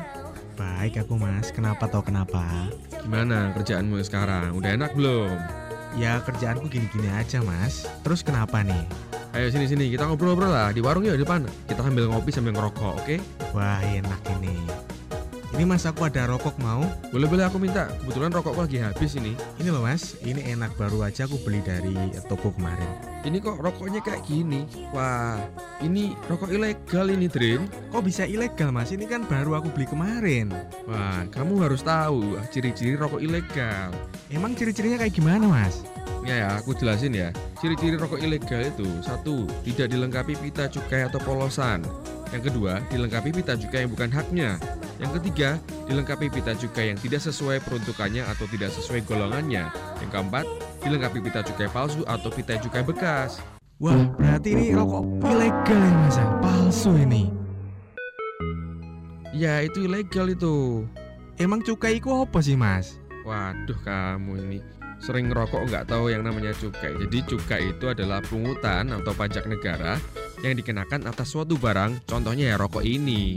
Baik aku mas, kenapa tau kenapa? Gimana kerjaanmu sekarang? Udah enak belum? Ya kerjaanku gini-gini aja mas. Terus kenapa nih? Ayo sini sini kita ngobrol-ngobrol lah di warung di depan. Kita sambil ngopi sambil ngerokok, oke? Wah enak ini. Ini mas aku ada rokok mau? Boleh boleh aku minta. Kebetulan rokokku lagi habis ini. Ini loh mas, ini enak baru aja aku beli dari toko kemarin. Ini kok rokoknya kayak gini? Wah, ini rokok ilegal ini, Drin. Kok bisa ilegal mas? Ini kan baru aku beli kemarin. Wah, kamu harus tahu ciri-ciri rokok ilegal. Emang ciri-cirinya kayak gimana mas? Ya ya, aku jelasin ya. Ciri-ciri rokok ilegal itu satu, tidak dilengkapi pita cukai atau polosan. Yang kedua, dilengkapi pita cukai yang bukan haknya. Yang ketiga, dilengkapi pita cukai yang tidak sesuai peruntukannya atau tidak sesuai golongannya. Yang keempat, dilengkapi pita cukai palsu atau pita cukai bekas. Wah berarti ini rokok ilegal ya mas? Palsu ini. Ya, itu ilegal itu. Emang cukai itu apa sih mas? Waduh, kamu ini sering ngerokok nggak tahu yang namanya cukai. Jadi cukai itu adalah pungutan atau pajak negara yang dikenakan atas suatu barang, contohnya ya rokok ini.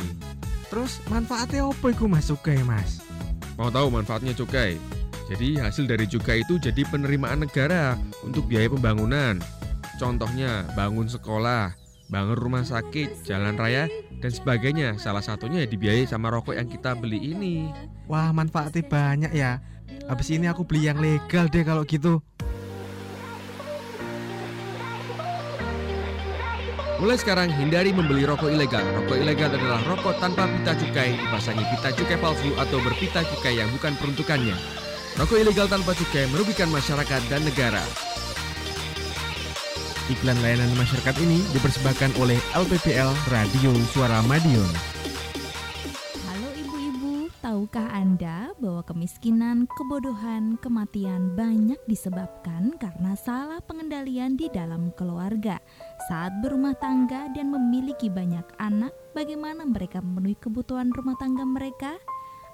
Terus manfaatnya apa itu mas cukai mas? Mau tahu manfaatnya cukai? Jadi hasil dari cukai itu jadi penerimaan negara untuk biaya pembangunan. Contohnya bangun sekolah, bangun rumah sakit, jalan raya, dan sebagainya. Salah satunya ya dibiayai sama rokok yang kita beli ini. Wah manfaatnya banyak ya. Habis ini aku beli yang legal deh kalau gitu. Mulai sekarang hindari membeli rokok ilegal. Rokok ilegal adalah rokok tanpa pita cukai, dipasangi pita cukai palsu atau berpita cukai yang bukan peruntukannya. Rokok ilegal tanpa cukai merugikan masyarakat dan negara. Iklan layanan masyarakat ini dipersembahkan oleh LPPL Radio Suara Madiun. Tahukah Anda bahwa kemiskinan, kebodohan, kematian banyak disebabkan karena salah pengendalian di dalam keluarga? Saat berumah tangga dan memiliki banyak anak, bagaimana mereka memenuhi kebutuhan rumah tangga mereka?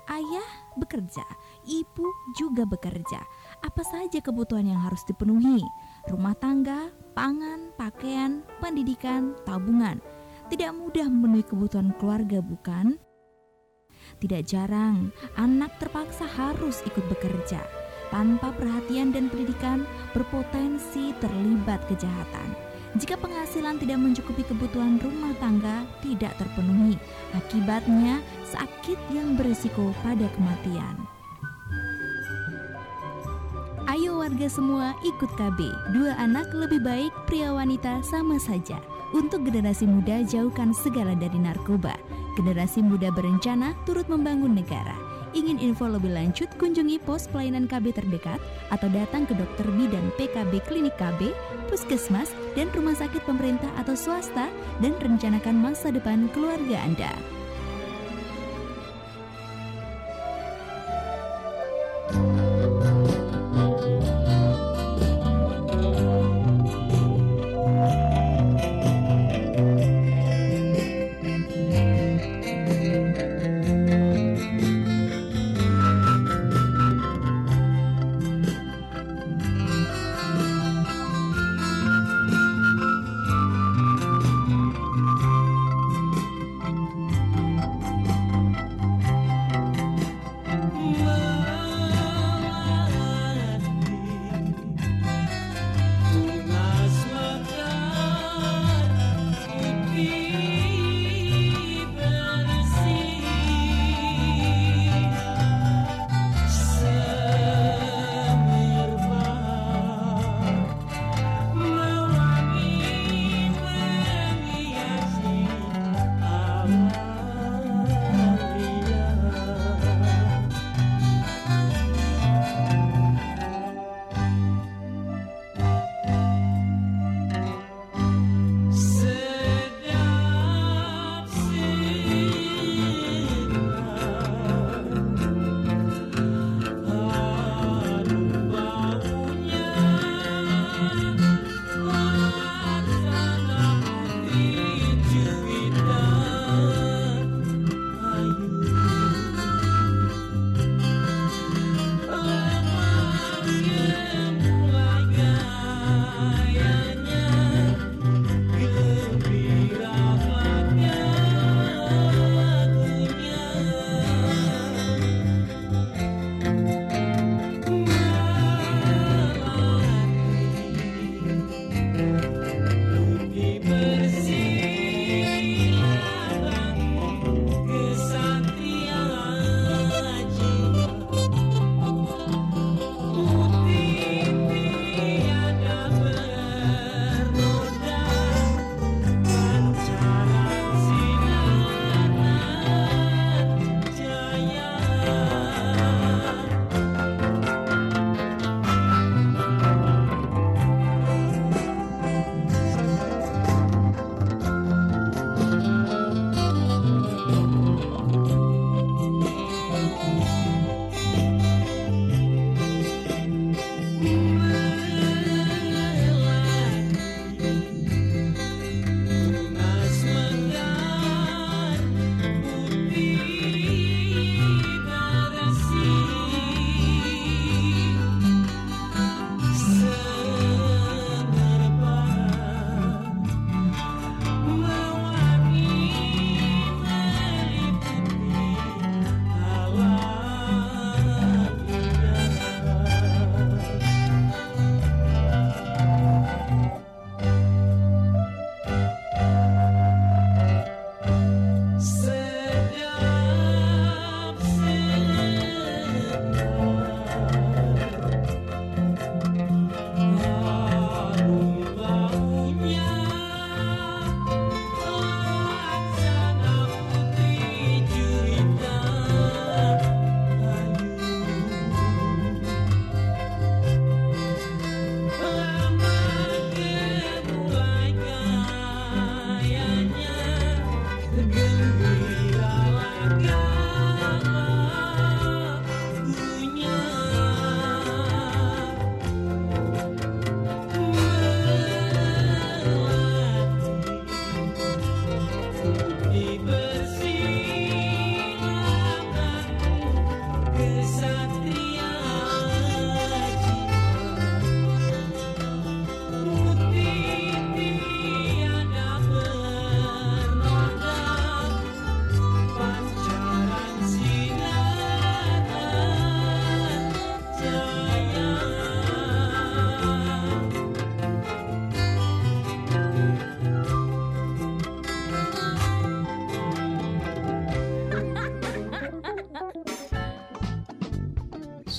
Ayah bekerja, ibu juga bekerja. Apa saja kebutuhan yang harus dipenuhi? Rumah tangga, pangan, pakaian, pendidikan, tabungan. Tidak mudah memenuhi kebutuhan keluarga, bukan? Tidak jarang, anak terpaksa harus ikut bekerja. Tanpa perhatian dan pendidikan, berpotensi terlibat kejahatan. Jika penghasilan tidak mencukupi kebutuhan rumah tangga, tidak terpenuhi. Akibatnya, sakit yang berisiko pada kematian. Ayo warga semua ikut KB. Dua anak lebih baik pria wanita sama saja. Untuk generasi muda jauhkan segala dari narkoba. Generasi muda berencana turut membangun negara. Ingin info lebih lanjut, kunjungi pos pelayanan KB terdekat atau datang ke dokter bidan PKB Klinik KB, puskesmas, dan rumah sakit pemerintah atau swasta dan rencanakan masa depan keluarga Anda. thank you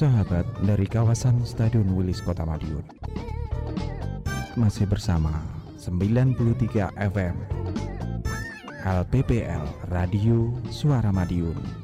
sahabat dari kawasan Stadion Wilis Kota Madiun. Masih bersama 93 FM LPPL Radio Suara Madiun.